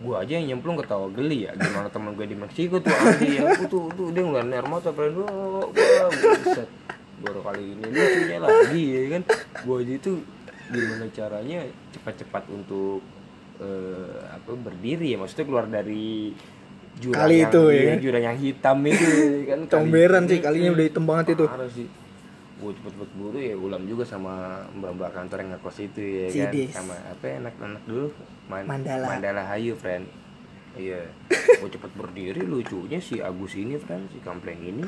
Speaker 2: gua aja yang nyemplung ketawa geli ya. Gimana teman gue di Meksiko tuh Andi ya aku tuh tuh dia ngeliat air mata wah wah buset. Baru kali ini lucunya lagi ya kan. Gua aja itu gimana caranya cepat-cepat untuk eh, apa berdiri ya. Maksudnya keluar dari jurang
Speaker 1: Kali
Speaker 2: yang,
Speaker 1: itu, ya.
Speaker 2: iya, jurang yang hitam itu ya kan. Kali-
Speaker 1: Comberan sih, kalinya udah hitam banget itu.
Speaker 2: Sih gue cepet-cepet buru ya ulam juga sama mbak-mbak kantor yang ngekos itu ya kan.
Speaker 1: Sidis.
Speaker 2: sama apa ya, anak-anak dulu? Man-
Speaker 1: Mandala.
Speaker 2: Mandala Hayu friend. Iya. <laughs> Gue cepet berdiri lucunya si Agus ini friend si kampleng ini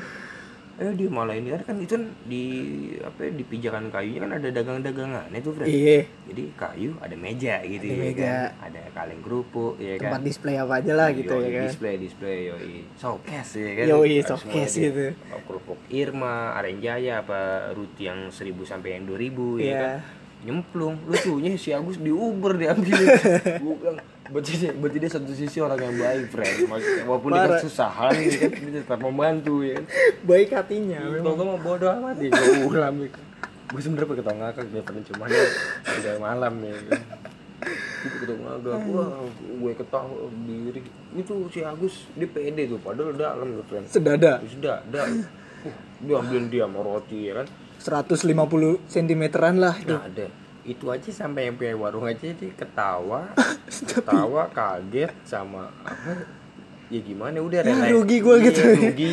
Speaker 2: eh dia malah ini kan itu kan di apa di pijakan kayunya kan ada dagang-dagangan itu friend
Speaker 1: iya.
Speaker 2: Jadi kayu ada meja gitu
Speaker 1: Ada
Speaker 2: ya
Speaker 1: meja.
Speaker 2: kan ada kaleng kerupuk ya kan.
Speaker 1: tempat display apa aja lah gitu
Speaker 2: Yoi,
Speaker 1: ya kan.
Speaker 2: display display yoi. Showcase ya kan.
Speaker 1: Yoi, showcase gitu.
Speaker 2: kerupuk Irma Arenjaya apa ruti yang 1000 sampai yang 2000 ya
Speaker 1: Iya.
Speaker 2: kan. Nyemplung. Lucunya si Agus di Uber diambil. <laughs> Gue bilang berarti dia, berarti dia satu sisi orang yang baik friend walaupun dia
Speaker 1: Parah.
Speaker 2: kesusahan ya kan? Dia tetap membantu ya kan?
Speaker 1: Baik hatinya memang.
Speaker 2: kalau gue mau bodoh amat ya. Gue ulam ya gue sebenernya pengen ketawa ngakak nih pernah cuma ya udah malam ya kan? Gue ketawa ngakak wah gue ketawa diri. Itu si Agus dia pede tuh padahal dalam tuh friend
Speaker 1: sedada.
Speaker 2: Sudah dah uh, dia ambilin dia sama roti ya kan?
Speaker 1: 150 cm-an lah itu.
Speaker 2: nah ada itu aja sampai yang punya warung aja dia ketawa <laughs> ketawa kaget sama apa? Ya gimana? Udah
Speaker 1: Ya, <laughs> rugi gua
Speaker 2: Iya,
Speaker 1: gitu.
Speaker 2: rugi.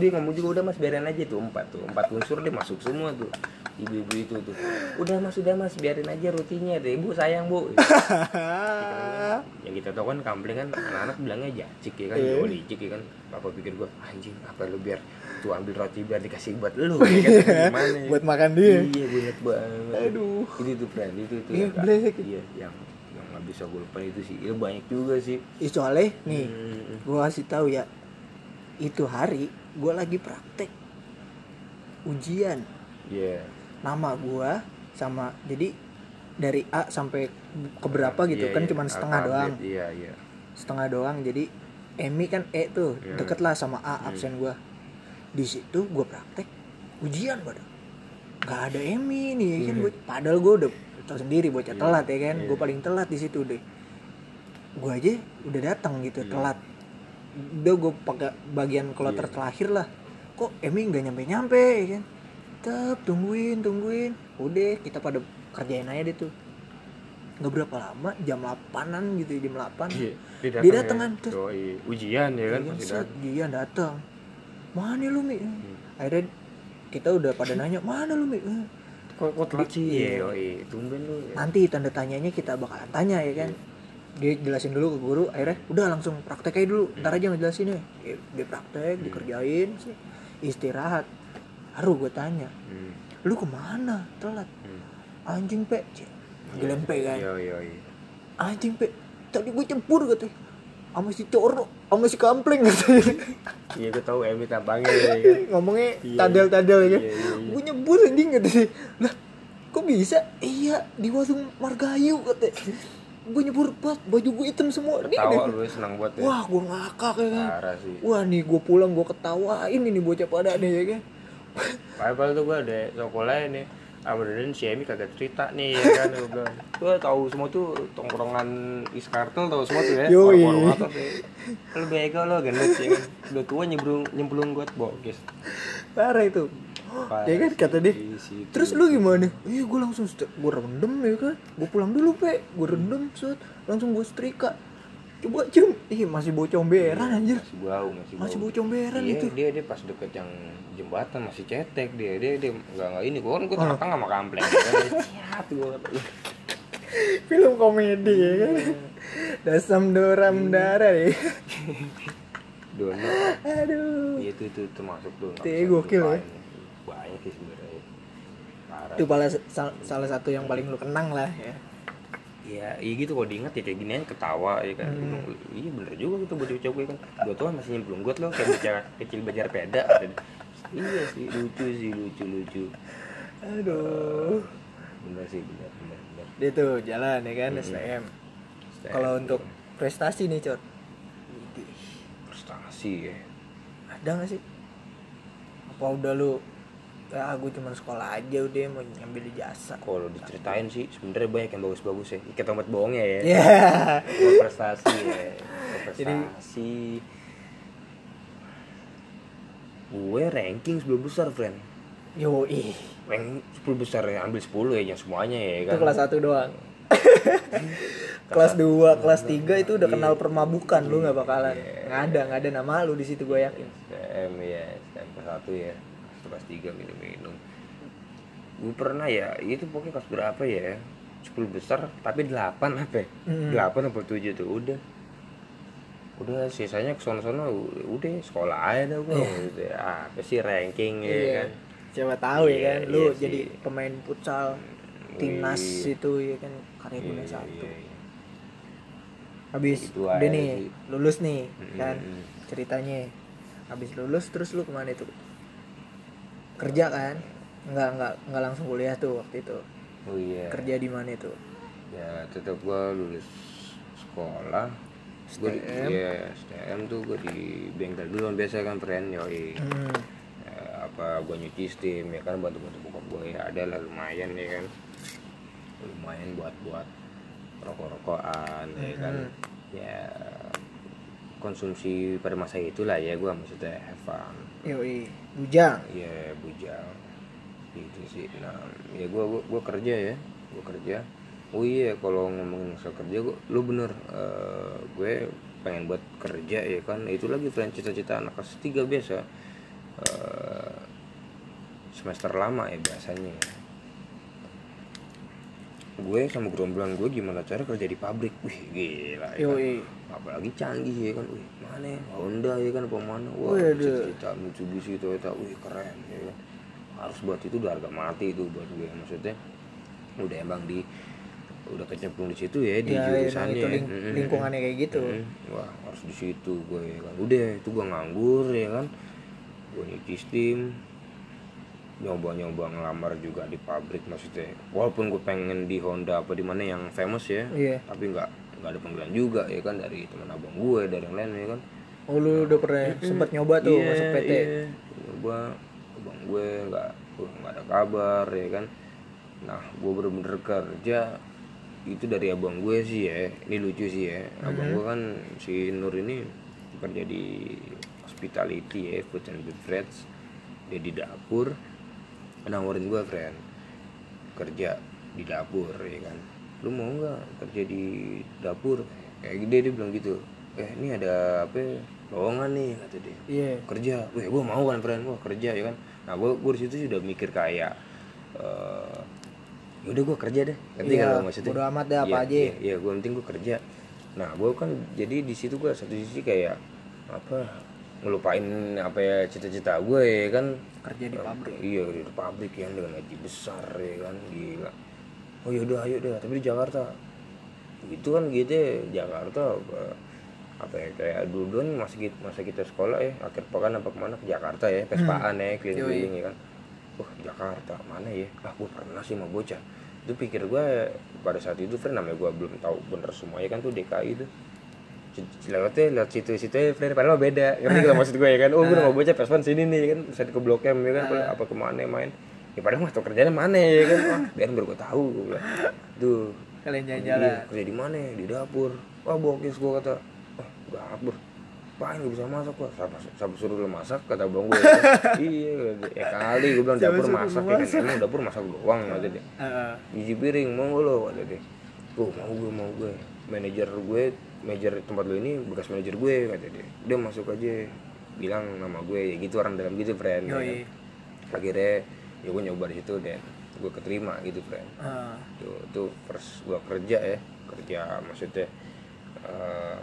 Speaker 2: Dia- ngomong juga udah mas biarin aja tuh empat tuh empat unsur dia masuk semua tuh ibu-ibu itu tuh. Udah mas udah mas biarin aja rutinnya deh ibu sayang bu. <laughs> Yang kita tahu kan kampling kan anak-anak bilangnya jacik ya kan yeah. licik ya kan. Papa pikir gua anjing apa lu biar tuh ambil roti biar dikasih buat lu <laughs> ya kan? gimana? Ya?
Speaker 1: buat makan dia.
Speaker 2: Iya gue inget banget.
Speaker 1: Aduh.
Speaker 2: itu tuh friend itu itu.
Speaker 1: Iya,
Speaker 2: yang- iya yang yang nggak bisa gue lupain itu sih. Itu banyak juga sih.
Speaker 1: Ih, soalnya nih
Speaker 2: Hmm.
Speaker 1: gua kasih tahu ya itu hari gua lagi praktek ujian.
Speaker 2: Iya.
Speaker 1: Nama gua sama jadi dari A sampai ke berapa gitu
Speaker 2: Iya,
Speaker 1: kan
Speaker 2: iya.
Speaker 1: cuman setengah
Speaker 2: Alfabet,
Speaker 1: doang.
Speaker 2: Iya iya.
Speaker 1: Setengah doang jadi Emi kan E tuh
Speaker 2: Iya.
Speaker 1: deket lah sama A absen gua di situ gua praktek ujian pada nggak ada Emi nih ya kan? Gua, padahal gua udah tau sendiri bocah telat ya kan?
Speaker 2: Iya.
Speaker 1: gua paling telat di situ deh. Gua aja udah datang gitu telat. Udah gua pakai bagian kloter
Speaker 2: Iya.
Speaker 1: terakhir lah. Kok Emi nggak nyampe nyampe ya kan? Tetap tungguin tungguin. Udah kita pada kerjain aja deh tuh. Nggak berapa lama jam 8an gitu jam 8
Speaker 2: Iya,
Speaker 1: Dia datang kan, terus-
Speaker 2: Yoi. ujian ya kan?
Speaker 1: Set,
Speaker 2: datang
Speaker 1: dia datang mana lu mi? Akhirnya kita udah pada nanya mana lu mi? Eh,
Speaker 2: kok kok telat sih?
Speaker 1: Iya.
Speaker 2: iya yoi. tumben lu ya.
Speaker 1: nanti tanda tanyanya kita bakalan tanya ya kan? Dia jelasin dulu ke guru akhirnya udah langsung praktek aja dulu. Ntar aja ngejelasin ya. Dia, praktek dikerjain sih. Istirahat. Baru gue tanya
Speaker 2: Hmm.
Speaker 1: lu ke mana? Telat.
Speaker 2: Hmm.
Speaker 1: anjing pe. Cik. gelempe kan?
Speaker 2: Iya, iya, iya.
Speaker 1: anjing pe tadi gue campur katanya sama si Coro sama si Kampleng katanya <laughs>
Speaker 2: Iya, gue tahu Emi ya kan.
Speaker 1: ngomongnya
Speaker 2: Iya.
Speaker 1: tadel-tadel ya kan
Speaker 2: Iya, iya, iya.
Speaker 1: gue nyebur anjing katanya lah kok bisa iya di warung Margayu katanya gue nyebur pas baju gue hitam semua Nih,
Speaker 2: Ketawa
Speaker 1: nih.
Speaker 2: lu senang buat ya.
Speaker 1: wah gue ngakak ya kan
Speaker 2: sih.
Speaker 1: wah nih gue pulang gue ketawain ini bocah pada nih ya kan
Speaker 2: Padahal tuh gue ada sekolah nih sama Deden si Emi kagak cerita nih ya kan gue bilang. <laughs> Gue tahu semua tuh tongkrongan Iskartel tahu semua tuh ya. Warung atas ya lu bego lo gendut ya kan. Udah tua nyemplung nyemplung gue bokis.
Speaker 1: Parah itu.
Speaker 2: Parah
Speaker 1: ya kan
Speaker 2: sih,
Speaker 1: kata dia.
Speaker 2: di situ.
Speaker 1: terus lu gimana? Iya gue langsung gue rendem ya kan. Gue pulang dulu pe. Gue rendem set. Langsung gue setrika coba cium. Ih masih bau comberan anjir.
Speaker 2: masih bau masih
Speaker 1: masih bau comberan
Speaker 2: Iya,
Speaker 1: itu.
Speaker 2: dia dia pas deket yang jembatan masih cetek dia. Dia dia nggak nggak ini gua kan gua
Speaker 1: Oh.
Speaker 2: datang sama kampleng <laughs> siap gua.
Speaker 1: Film komedi ya kan? Dasam doram darah ya. <laughs>
Speaker 2: Dono
Speaker 1: aduh.
Speaker 2: Iya itu itu termasuk tuh nggak
Speaker 1: Itu
Speaker 2: bisa
Speaker 1: gokil ya.
Speaker 2: banyak sih sebenarnya.
Speaker 1: Itu paling sal- salah satu yang paling lu kenang lah ya
Speaker 2: Iya, iya gitu kalau diingat ya kayak gini aja ketawa ya kan.
Speaker 1: Hmm.
Speaker 2: Iya bener juga gitu bocah bocah gue kan. Dua tahun masih nyemplung got lo kayak bocah kecil bajar peda. Iya sih lucu sih lucu lucu.
Speaker 1: aduh
Speaker 2: Bener sih bener bener bener.
Speaker 1: dia tuh jalan ya kan
Speaker 2: Hmm.
Speaker 1: STM
Speaker 2: Stay.
Speaker 1: kalau untuk prestasi nih cot
Speaker 2: prestasi ya.
Speaker 1: ada gak sih apa udah lu ah gue cuma sekolah aja udah mau ngambil jasa.
Speaker 2: Kalau diceritain sih? Sebenarnya banyak yang bagus-bagus ya. Ikat tempat bohongnya ya
Speaker 1: ya.
Speaker 2: Gua prestasi ya
Speaker 1: Jadi-
Speaker 2: prestasi. Gue ranking 10 besar friend.
Speaker 1: Yo ih
Speaker 2: rank 10 besar ya ambil 10 ya jangan semuanya ya
Speaker 1: itu
Speaker 2: kan?
Speaker 1: kelas 1 doang. <laughs> Kelas 2, kelas 3 itu udah kenal permabukan lu nggak bakalan. Nggak ada nggak ada nama lu di situ gue yakin.
Speaker 2: STM ya kelas 1 ya kelas 3 minum-minum gue pernah ya itu pokoknya kelas berapa ya 10 besar tapi 8 apa ya?
Speaker 1: Mm.
Speaker 2: 8 apa 7 tuh udah udah sisanya ke sono-sono udah sekolah aja dah gue udah apa sih ranking ya
Speaker 1: Iya.
Speaker 2: kan
Speaker 1: siapa tahu ya
Speaker 2: Iya,
Speaker 1: kan lu
Speaker 2: iya sih.
Speaker 1: jadi pemain futsal timnas
Speaker 2: Iya.
Speaker 1: itu ya kan karya
Speaker 2: Iya,
Speaker 1: Bunda
Speaker 2: iya,
Speaker 1: satu
Speaker 2: iya.
Speaker 1: habis
Speaker 2: Gitu
Speaker 1: udah nih
Speaker 2: sih.
Speaker 1: lulus nih
Speaker 2: Mm-mm.
Speaker 1: kan ceritanya habis lulus terus lu ke mana itu kerja kan? Nggak nggak nggak langsung kuliah tuh waktu itu.
Speaker 2: Oh iya.
Speaker 1: Kerja di mana itu?
Speaker 2: Ya tetap gue lulus sekolah. Gue
Speaker 1: STM.
Speaker 2: ya STM tuh gue di bengkel dulu kan biasa kan friend yoi.
Speaker 1: Hmm.
Speaker 2: Ya, apa gue nyuci steam ya kan bantu bantu bokap gue ya ada lah lumayan ya kan. Lumayan buat buat rokok rokokan ya kan. Ya konsumsi pada masa itulah ya gue maksudnya have fun.
Speaker 1: Yoi bujang.
Speaker 2: Ya bujang. Gitu sih. Nah ya gue gua, gua kerja ya. Gue kerja. Oh iya kalau ngomongin soal kerja gua, lu bener eh, gue pengen buat kerja ya kan. Itu lagi friend cita-cita anak kelas tiga biasa Eh, semester lama ya biasanya gue sama gerombolan gue gimana cara kerja di pabrik. Wih gila ya kan?
Speaker 1: yoi
Speaker 2: apalagi canggih ya kan. Wih mana ya? Honda ya kan apa mana? Wah cita Mitsubishi Toyota wih keren ya kan. Harus buat itu udah harga mati itu buat gue maksudnya. Udah emang di udah kecemplung di situ ya di
Speaker 1: Ya, emang
Speaker 2: jurusannya.
Speaker 1: itu ling-
Speaker 2: Mm-mm.
Speaker 1: lingkungannya kayak gitu.
Speaker 2: Mm-mm. wah harus di situ gue ya kan. Udah itu gue nganggur ya kan. Gue nyuci steam nyoba-nyoba ngelamar juga di pabrik maksudnya. Walaupun gue pengen di Honda apa di mana yang famous ya
Speaker 1: Iya.
Speaker 2: tapi nggak nggak ada panggilan juga ya kan dari teman abang gue dari yang lain ya kan.
Speaker 1: Oh lu udah pernah sempat nyoba tuh
Speaker 2: Iya,
Speaker 1: masuk PT
Speaker 2: iya. nyoba abang gue nggak nggak ada kabar ya kan. Nah gue bener-bener kerja itu dari abang gue sih ya. Ini lucu sih ya. Abang gue kan si Nur ini kerja di hospitality ya food and beverage. Dia di dapur nawarin gue friend. Kerja di dapur ya kan. Lu mau nggak kerja di dapur? Kayak gede dia bilang gitu. Eh ini ada apa ya, lowongan nih kata dia.
Speaker 1: Iya.
Speaker 2: Kerja. Weh gue mau kan friend. Gue kerja ya kan. Nah gue gue situ sudah mikir kayak eh yaudah gue kerja deh. Ngerti
Speaker 1: Iya,
Speaker 2: kan maksudnya?
Speaker 1: bodo amat deh, apa
Speaker 2: Iya,
Speaker 1: aja.
Speaker 2: iya, iya gue penting gue kerja. Nah gue kan jadi di situ gue satu sisi kayak apa ngelupain apa ya cita-cita gue ya kan
Speaker 1: kerja di pabrik.
Speaker 2: iya di pabrik yang dengan gaji besar ya kan? Gila. Oh yaudah ayo deh. Tapi di Jakarta. Itu kan gitu ya, Jakarta apa, apa ya kayak dulu kan masa kita, masa kita sekolah ya. Akhir pekan apa ke mana? Ke Jakarta ya pespaan ya keliling-keliling ya kan? Wah Jakarta mana ya? Ah gue pernah sih mau bocah. Itu pikir gue pada saat itu friend namanya gue belum tahu bener semuanya kan tuh DKI itu C- lewatnya lewat situ-situ ya friend padahal beda. Ngerti kalau maksud gue ya kan. Oh gue udah mau bocah pespan sini nih kan. Bisa ke blok M ya kan apa- apa ke mana main. Ya padahal mah tau kerjanya mana ya kan. <laughs> Wah biar baru gue tahu gue bilang. Tuh
Speaker 1: kalian
Speaker 2: Iya,
Speaker 1: jalan-jalan
Speaker 2: kerja di mana? Di dapur. Wah bokis gue kata. Wah dapur Paling gak bisa masak gua? Siapa, siapa suruh lu masak kata bang gue <laughs> iya ya kali gue bilang dapur masak ya kan. emang dapur masak doang kata dia.
Speaker 1: Heeh.
Speaker 2: biji piring mau lo kata dia. Tuh mau gue mau gue manajer gue manajer tempat lo ini bekas manajer gue kata dia. Udah masuk aja. Bilang nama gue ya gitu orang dalam gitu friend ya kan. akhirnya ya gue nyoba di situ dan gue keterima gitu friend.
Speaker 1: Ah,
Speaker 2: tuh tuh first gua kerja ya. Kerja maksudnya eh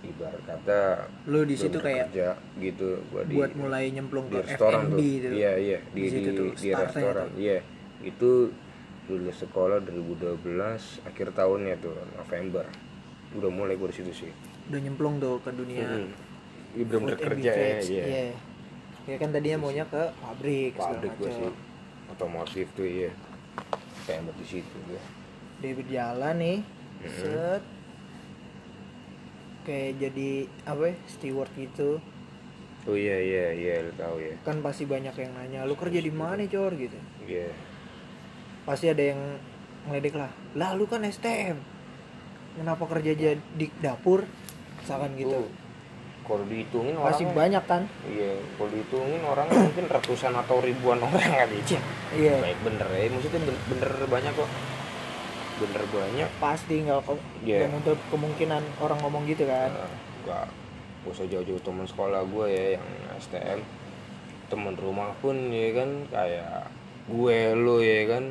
Speaker 2: ibarat kata
Speaker 1: lu di situ kayak
Speaker 2: kerja gitu gua di
Speaker 1: buat mulai nyemplung
Speaker 2: di
Speaker 1: ke
Speaker 2: restoran
Speaker 1: F&B
Speaker 2: tuh.
Speaker 1: gitu.
Speaker 2: Iya iya di
Speaker 1: Di
Speaker 2: di,
Speaker 1: tuh
Speaker 2: di restoran iya. Itu lulus sekolah 2012 akhir tahunnya tuh November udah mulai gua di situ sih.
Speaker 1: Udah nyemplung tuh ke dunia.
Speaker 2: Hmm. Ini
Speaker 1: and
Speaker 2: kerja ya iya.
Speaker 1: iya. Ya kan tadinya maunya ke pabrik
Speaker 2: pabrik
Speaker 1: macam.
Speaker 2: sih. Otomotif tuh iya. Kayak di situ gua
Speaker 1: dia berjalan nih set. Kayak jadi apa ya, steward gitu.
Speaker 2: Oh iya iya iya lu tahu ya
Speaker 1: kan pasti banyak yang nanya lu kerja di mana cor? gitu.
Speaker 2: Iya.
Speaker 1: Pasti ada yang ngeledek lah lah lu kan STM kenapa kerja jadi di dapur? Misalkan gitu.
Speaker 2: Kalau dihitungin orang
Speaker 1: banyak kan
Speaker 2: iya kalau dihitungin orang mungkin ratusan atau ribuan orang kali ya
Speaker 1: iya.
Speaker 2: Baik bener ya maksudnya ben- bener banyak kok. Bener banyak.
Speaker 1: Pasti nggak
Speaker 2: Iya.
Speaker 1: nggak menutup kemungkinan orang ngomong gitu kan?
Speaker 2: Nah, gak gak usah jauh-jauh teman sekolah gue ya yang STM temen rumah pun ya kan kayak gue lo ya kan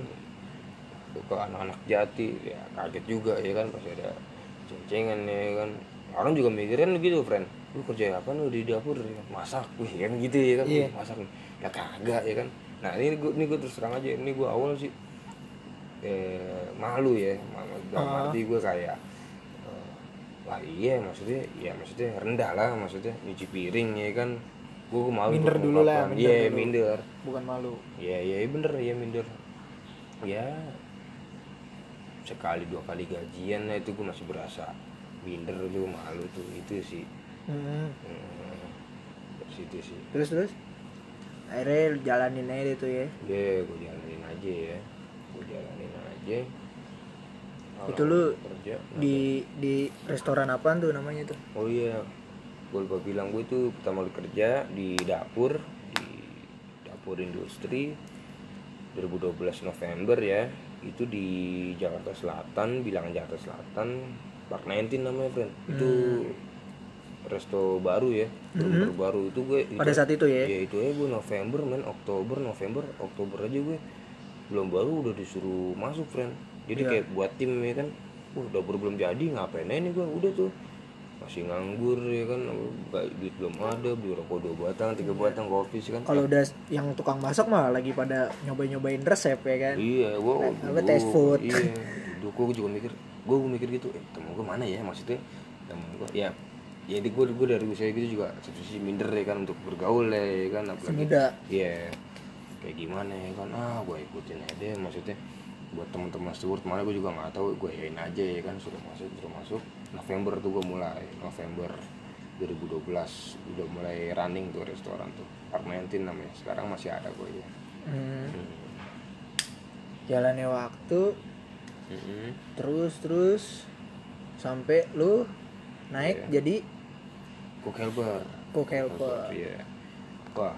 Speaker 2: ke anak-anak jati. Ya kaget juga ya kan pasti ada cencengan ya kan. Orang juga mikirin gitu friend. Lu kerja apa lu di dapur? Ya? masak. Wih kan gitu ya kan. "Wih, masak. Ya kagak ya kan. Nah ini gue ini gue terus terang aja ini gue awal sih eh, malu ya malu dalam
Speaker 1: Ah.
Speaker 2: arti gue kayak eh, wah iya maksudnya ya maksudnya rendah lah maksudnya nyuci piring ya kan. Gue malu
Speaker 1: Minder dulu lah, minder
Speaker 2: iya
Speaker 1: dulu.
Speaker 2: minder.
Speaker 1: Bukan malu.
Speaker 2: Iya iya iya, bener ya minder. Ya sekali dua kali gajian nah itu gue masih berasa minder tuh malu tuh itu sih.
Speaker 1: Hmm.
Speaker 2: Hmm, situ sih.
Speaker 1: terus terus akhirnya jalanin aja itu ya
Speaker 2: Ya gue jalanin aja ya. Gue jalanin aja. Kalau
Speaker 1: Itu lu
Speaker 2: kerja
Speaker 1: di di restoran apaan tuh namanya tuh
Speaker 2: Oh iya, gue lupa bilang gue tuh pertama kali kerja di dapur di dapur industri 2012 November ya itu di Jakarta Selatan bilangan Jakarta Selatan Park 19 namanya friend itu resto baru ya baru baru itu gue itu,
Speaker 1: pada saat itu ya?
Speaker 2: Ya itu ya gue November men Oktober November Oktober aja gue. Belum baru udah disuruh masuk friend jadi kayak buat tim ya kan uh dapur belum jadi ngapain aja nih gue udah tuh masih nganggur ya kan? Duit belum ada beli rokok dua batang tiga batang kopi sih kan?
Speaker 1: Kalau udah yang tukang masak mah lagi pada nyobain nyobain resep ya kan?
Speaker 2: Iya gua
Speaker 1: apa, taste food.
Speaker 2: iya dulu gua juga mikir gua, gua mikir gitu. Eh temen gua mana ya maksudnya? Temen gua ya ya di gua, gua dari usia gitu juga satu sisi minder ya kan untuk bergaul ya kan? Apalagi
Speaker 1: muda
Speaker 2: Iya, kayak gimana ya kan? Ah, gue ikutin aja deh, maksudnya. Buat teman-teman steward mana gue juga nggak tahu, gue yain aja ya kan? Sudah masuk, sudah masuk. November tuh gue mulai, November 2012 udah mulai running tuh restoran tuh, 19 namanya. Sekarang masih ada gue ya.
Speaker 1: hmm. jalannya waktu
Speaker 2: Mm-mm.
Speaker 1: terus terus sampai lu naik
Speaker 2: Iya.
Speaker 1: jadi
Speaker 2: Cook helper.
Speaker 1: cook helper
Speaker 2: Iya. Wah,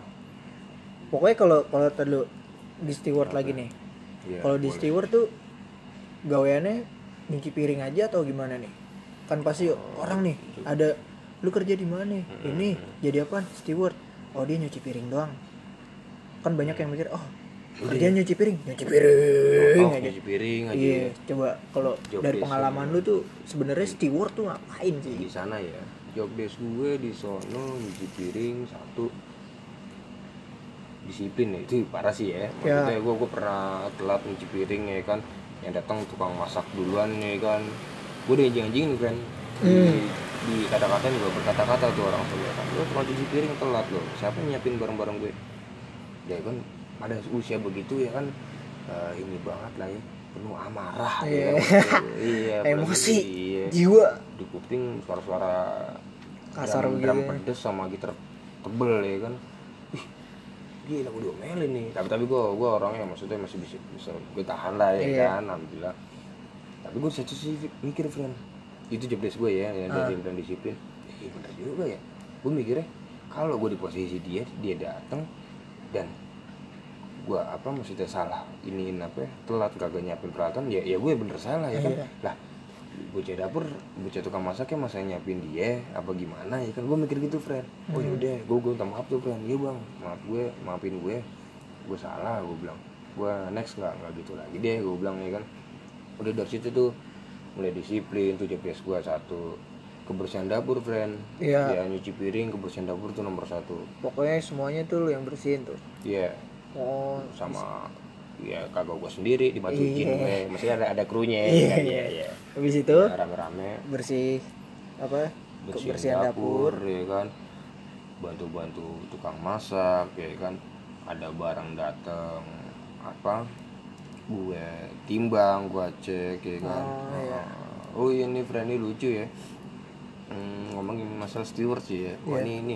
Speaker 1: pokoknya kalau kalau terlalu di steward lagi nih
Speaker 2: iya.
Speaker 1: kalau di steward tuh gaweannya nyuci piring aja atau gimana nih kan pasti orang nih ada lu kerja di mana nih? ini jadi apa steward. Oh dia nyuci piring doang. Kan banyak yang mikir oh kerja nyuci piring? Nyuci piring.
Speaker 2: Oh,
Speaker 1: aja
Speaker 2: nyuci piring aja.
Speaker 1: iya coba kalau dari pengalaman lu tuh sebenarnya steward tuh ngapain
Speaker 2: di
Speaker 1: sih
Speaker 2: sana ya job desk gue di sono nyuci piring satu. Disiplin ya itu parah sih ya. Maksudnya gue gue pernah telat nyuci piring ya kan. Yang datang tukang masak duluan ya kan gue udah anjing-anjingin kan. Di, di kata-kata juga berkata-kata tuh orang tuh ya kan lo tukang cuci piring telat lo siapa yang nyiapin barang-barang gue? Ya kan ada usia begitu ya kan eh, ini banget lah ya penuh amarah. Ya kan. iya <laughs> apalagi
Speaker 1: emosi
Speaker 2: iya.
Speaker 1: jiwa.
Speaker 2: Di kuping suara-suara
Speaker 1: Kasar
Speaker 2: drum, drum
Speaker 1: ya.
Speaker 2: pedes sama gitar tebel ya kan. Ih, gila gue diomelin nih. Tapi tapi gue gue orangnya maksudnya masih bisa bisa gue tahan lah ya
Speaker 1: Iya.
Speaker 2: kan alhamdulillah tapi gue satu sih mikir friend itu job desk gue ya yang
Speaker 1: Ah.
Speaker 2: dari dan disiplin. Iya bener juga ya. Gue mikirnya kalau gue di posisi dia dia datang dan gue apa maksudnya salah iniin apa ya, telat kagak nyiapin peralatan ya ya gue bener salah ya kan?
Speaker 1: Iya.
Speaker 2: lah bocah dapur bocah tukang masaknya masa nyiapin dia apa gimana ya kan? Gue mikir gitu friend oh yaudah gue gue minta maaf tuh friend iya bang. Maaf gue maafin gue gue salah gue bilang. Gue next nggak nggak gitu lagi deh gue bilang ya kan udah dari situ tuh mulai disiplin tuh JPS gue satu. Kebersihan dapur friend.
Speaker 1: Iya.
Speaker 2: ya nyuci piring kebersihan dapur tuh nomor satu.
Speaker 1: Pokoknya semuanya tuh lu yang bersihin tuh?
Speaker 2: Iya.
Speaker 1: Oh.
Speaker 2: Sama ya kagak gue sendiri dibantuin
Speaker 1: Iya.
Speaker 2: gue. Maksudnya ada ada krunya
Speaker 1: Iya,
Speaker 2: kan?
Speaker 1: iya.
Speaker 2: ya ya
Speaker 1: habis itu?
Speaker 2: Ya, rame-rame.
Speaker 1: Bersih apa?
Speaker 2: Bersihin
Speaker 1: kebersihan dapur,
Speaker 2: ya kan? Bantu-bantu tukang masak ya kan? Ada barang dateng apa gue timbang gue cek ya kan?
Speaker 1: Oh, iya.
Speaker 2: oh iya ini lucu ya. Hmm, ngomongin masalah steward sih ya. Wah,
Speaker 1: Iya.
Speaker 2: ini ini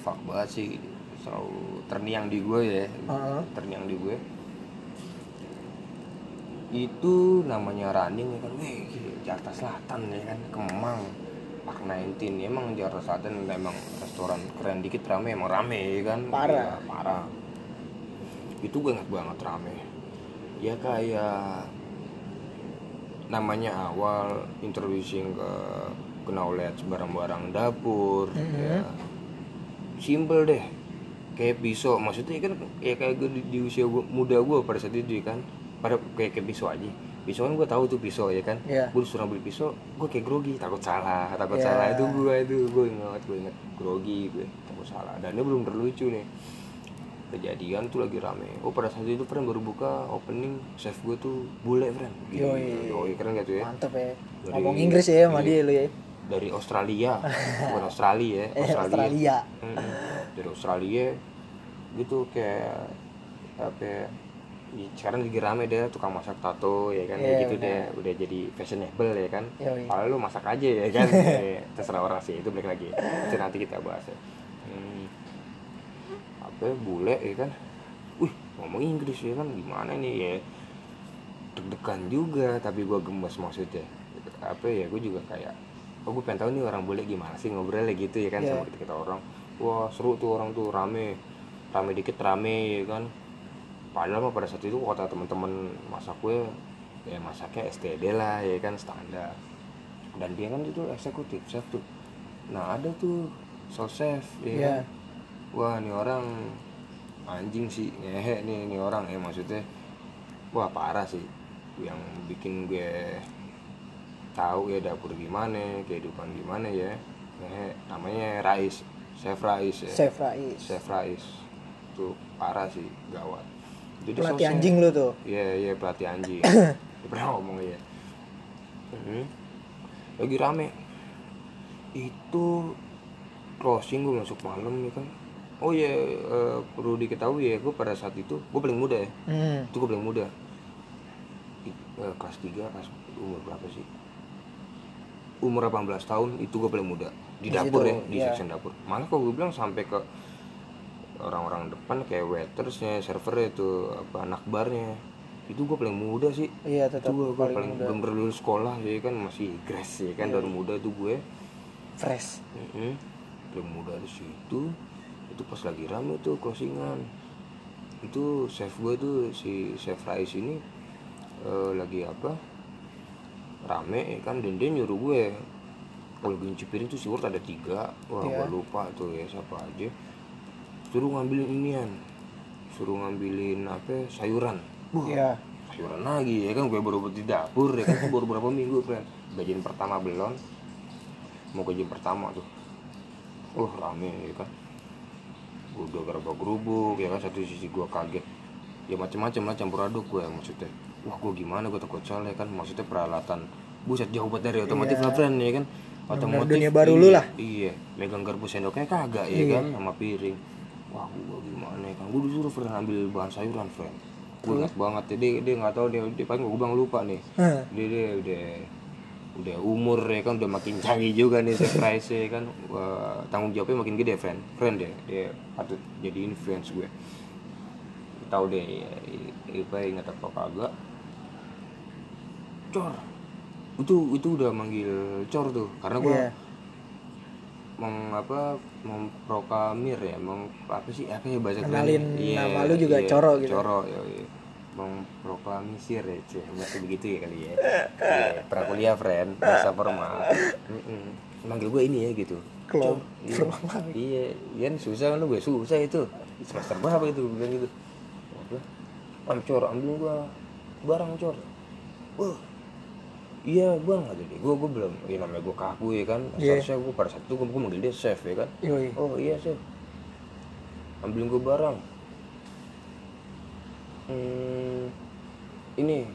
Speaker 2: fuck banget sih. Selalu terniang di gue ya.
Speaker 1: Heeh.
Speaker 2: terniang di gue itu namanya running ya kan? Weh Jakarta Selatan ya kan? Kemang. Park 19 Ya, emang Jakarta Selatan memang restoran keren dikit rame emang rame ya kan?
Speaker 1: Parah.
Speaker 2: Iya, parah. Itu gue ingat banget rame ya kayak namanya awal introducing ke knowledge barang-barang dapur ya. Simple deh. Kayak pisau. Maksudnya kan ya kayak gue di, di usia gua, muda gue pada saat itu kan pada kayak kayak pisau aja. Pisau kan gue tahu tuh pisau ya kan?
Speaker 1: Iya.
Speaker 2: gue disuruh beli pisau gue kayak grogi. Takut salah takut
Speaker 1: Iya.
Speaker 2: salah. Itu gue itu gue ingat gue ingat. Grogi gue takut salah. Dan ini belum terlucu nih kejadian tuh lagi rame. Oh pada saat itu friend baru buka opening chef gue tuh bule friend Gila,
Speaker 1: Yoi.
Speaker 2: yoi keren gak tuh ya?
Speaker 1: Mantep ya.
Speaker 2: Dari-
Speaker 1: ngomong Inggris ya sama dia lu ya.
Speaker 2: dari Australia. <laughs> Bukan Australia ya
Speaker 1: eh Australia.
Speaker 2: Mm-mm. dari Australia gitu kayak apa ya, ya, sekarang lagi rame deh tukang masak tato ya kan?
Speaker 1: Iya,
Speaker 2: kayak gitu deh udah jadi fashionable ya kan? Kalau lu masak aja ya kan? Ya, <laughs> terserah orang sih itu balik lagi. Itu nanti kita bahas ya. Hmm. Apa ya, bule ya kan? Wih ngomong Inggris ya kan? Gimana nih ya? Deg-degan juga tapi gua gemes maksudnya. Apa ya gue juga kayak oh gue pengen tahu nih orang bule gimana sih ngobrolnya gitu ya kan
Speaker 1: Iya.
Speaker 2: sama kita kita orang. Wah seru tuh orang tuh rame. Rame dikit rame ya kan? Padahal mah pada saat itu kata teman-teman masak gue ya masaknya STD lah ya kan standar. Dan dia kan itu eksekutif chef tuh. Nah ada tuh so chef ya
Speaker 1: Iya.
Speaker 2: kan? Wah ini orang anjing sih ngehe nih ini orang ya maksudnya wah parah sih yang bikin gue tahu ya dapur gimana kehidupan gimana ya ngehe namanya Rais chef Rais ya
Speaker 1: Chef Rais
Speaker 2: chef Rais tuh parah sih gawat Jadi
Speaker 1: pelatih anjing lu tuh
Speaker 2: Iya iya pelatih anjing. <coughs> Pernah ngomong ya. Mhm. Lagi rame. Itu closing gue masuk malam ya kan. Oh iya eh, perlu diketahui ya gue pada saat itu gue paling muda ya.
Speaker 1: hmm.
Speaker 2: Itu gue paling muda. I- eh, kelas 3 kelas umur berapa sih? Umur 18 tahun itu gue paling muda di
Speaker 1: Di
Speaker 2: dapur
Speaker 1: situ,
Speaker 2: ya di
Speaker 1: iya.
Speaker 2: section dapur. Malah kalau gue bilang sampai ke orang-orang depan kayak waitersnya, servernya itu apa anak barnya itu gue paling muda sih
Speaker 1: iya
Speaker 2: itu
Speaker 1: tetap
Speaker 2: gue
Speaker 1: paling,
Speaker 2: paling,
Speaker 1: muda
Speaker 2: belum berlulus sekolah ya kan masih gres ya kan dari muda tuh gue
Speaker 1: fresh
Speaker 2: Mm-mm. paling muda di situ itu pas lagi rame tuh closingan itu chef gue tuh si chef Rais ini eh, lagi apa rame kan dan dia nyuruh gue. Kalau gue nyuci piring tuh si Word ada tiga. Wah
Speaker 1: Iya.
Speaker 2: gue lupa tuh ya siapa aja. Suruh ngambilin inian. Suruh ngambilin apa ya, sayuran. Wah,
Speaker 1: iya.
Speaker 2: Sayuran lagi ya kan gue baru di dapur ya kan baru berapa minggu friend gajian pertama belum. Mau gajian pertama tuh. Wah rame ya kan gue udah gerabak gerubuk ya kan satu sisi gue kaget. Ya macam-macam lah campur aduk gue maksudnya. Wah gue gimana gue takut salah ya kan? Maksudnya peralatan. Buset jauh banget dari otomotif lah friend ya kan? Otomotif
Speaker 1: dunia baru
Speaker 2: iya,
Speaker 1: lu lah.
Speaker 2: iya megang garpu sendoknya kagak ya
Speaker 1: Iya.
Speaker 2: kan? Sama piring. Wah gue gimana ya kan? Gue disuruh friend ambil bahan sayuran friend gue ingat banget ya, dia dia nggak tahu dia, dia paling gue bilang lupa nih.
Speaker 1: Hah.
Speaker 2: dia, dia udah udah umur ya kan udah makin canggih juga nih surprise ya kan Wah, tanggung jawabnya makin gede friend friend dia dia patut jadi influence gue tahu deh ya, apa ingat apa kagak cor itu itu udah manggil cor tuh karena gue
Speaker 1: Iya.
Speaker 2: meng apa memproklamir ya meng apa sih apa ya bahasa
Speaker 1: Kenalin
Speaker 2: kerennya?
Speaker 1: nama lu juga Coro gitu.
Speaker 2: coro ya, iya. Memproklamisir ya cie masih begitu ya kali ya. Iya, pernah kuliah friend bahasa formal. Mm-mm. manggil gue ini ya gitu.
Speaker 1: Klop.
Speaker 2: Iya. iya kan susah kan lu gue susah itu. Semester berapa itu gue bilang gitu. Apa am cor ambil gua barang cor. Wah. Iya bang ada deh gue gue belum ya namanya gue kaku ya kan.
Speaker 1: Iya.
Speaker 2: seharusnya gue pada saat itu gue manggil dia chef ya kan.
Speaker 1: Yoi.
Speaker 2: oh iya chef. Ambilin gue barang hmm, ini.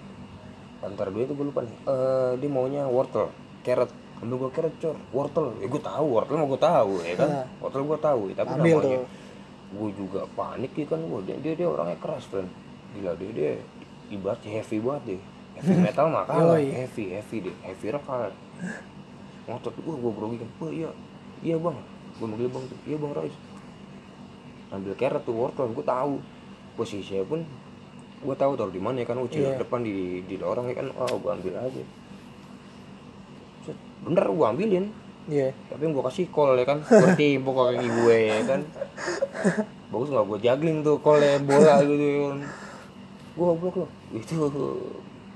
Speaker 2: Antara dua itu gue lupa nih. Eh, dia maunya wortel carrot. Ambil gue carrot cor. Wortel. Ya gue tahu wortel mau gue tahu ya kan?
Speaker 1: Nah.
Speaker 2: wortel gue tahu ya, tapi
Speaker 1: Ambil
Speaker 2: namanya gue juga panik ya kan? Gue dia, dia dia orangnya keras friend gila dia dia ibaratnya heavy banget deh heavy <laughs> metal mah kalah. Heavy heavy deh heavy rock kalah. Ngotot wah gue grogi kan wah iya iya bang. Gue manggil bang iya bang Rais ambil carrot tuh wortel gue tahu. Posisinya pun gue tahu taruh di mana ya kan cilok
Speaker 1: Iya.
Speaker 2: depan di di lorong ya kan. Oh gue ambil aja. Bener gue ambilin.
Speaker 1: Iya.
Speaker 2: tapi yang gue kasih call ya kan gue timpuk kaki gue ya kan. Bagus nggak gue juggling tuh callnya bola gitu ya kan. Gue goblok loh. Itu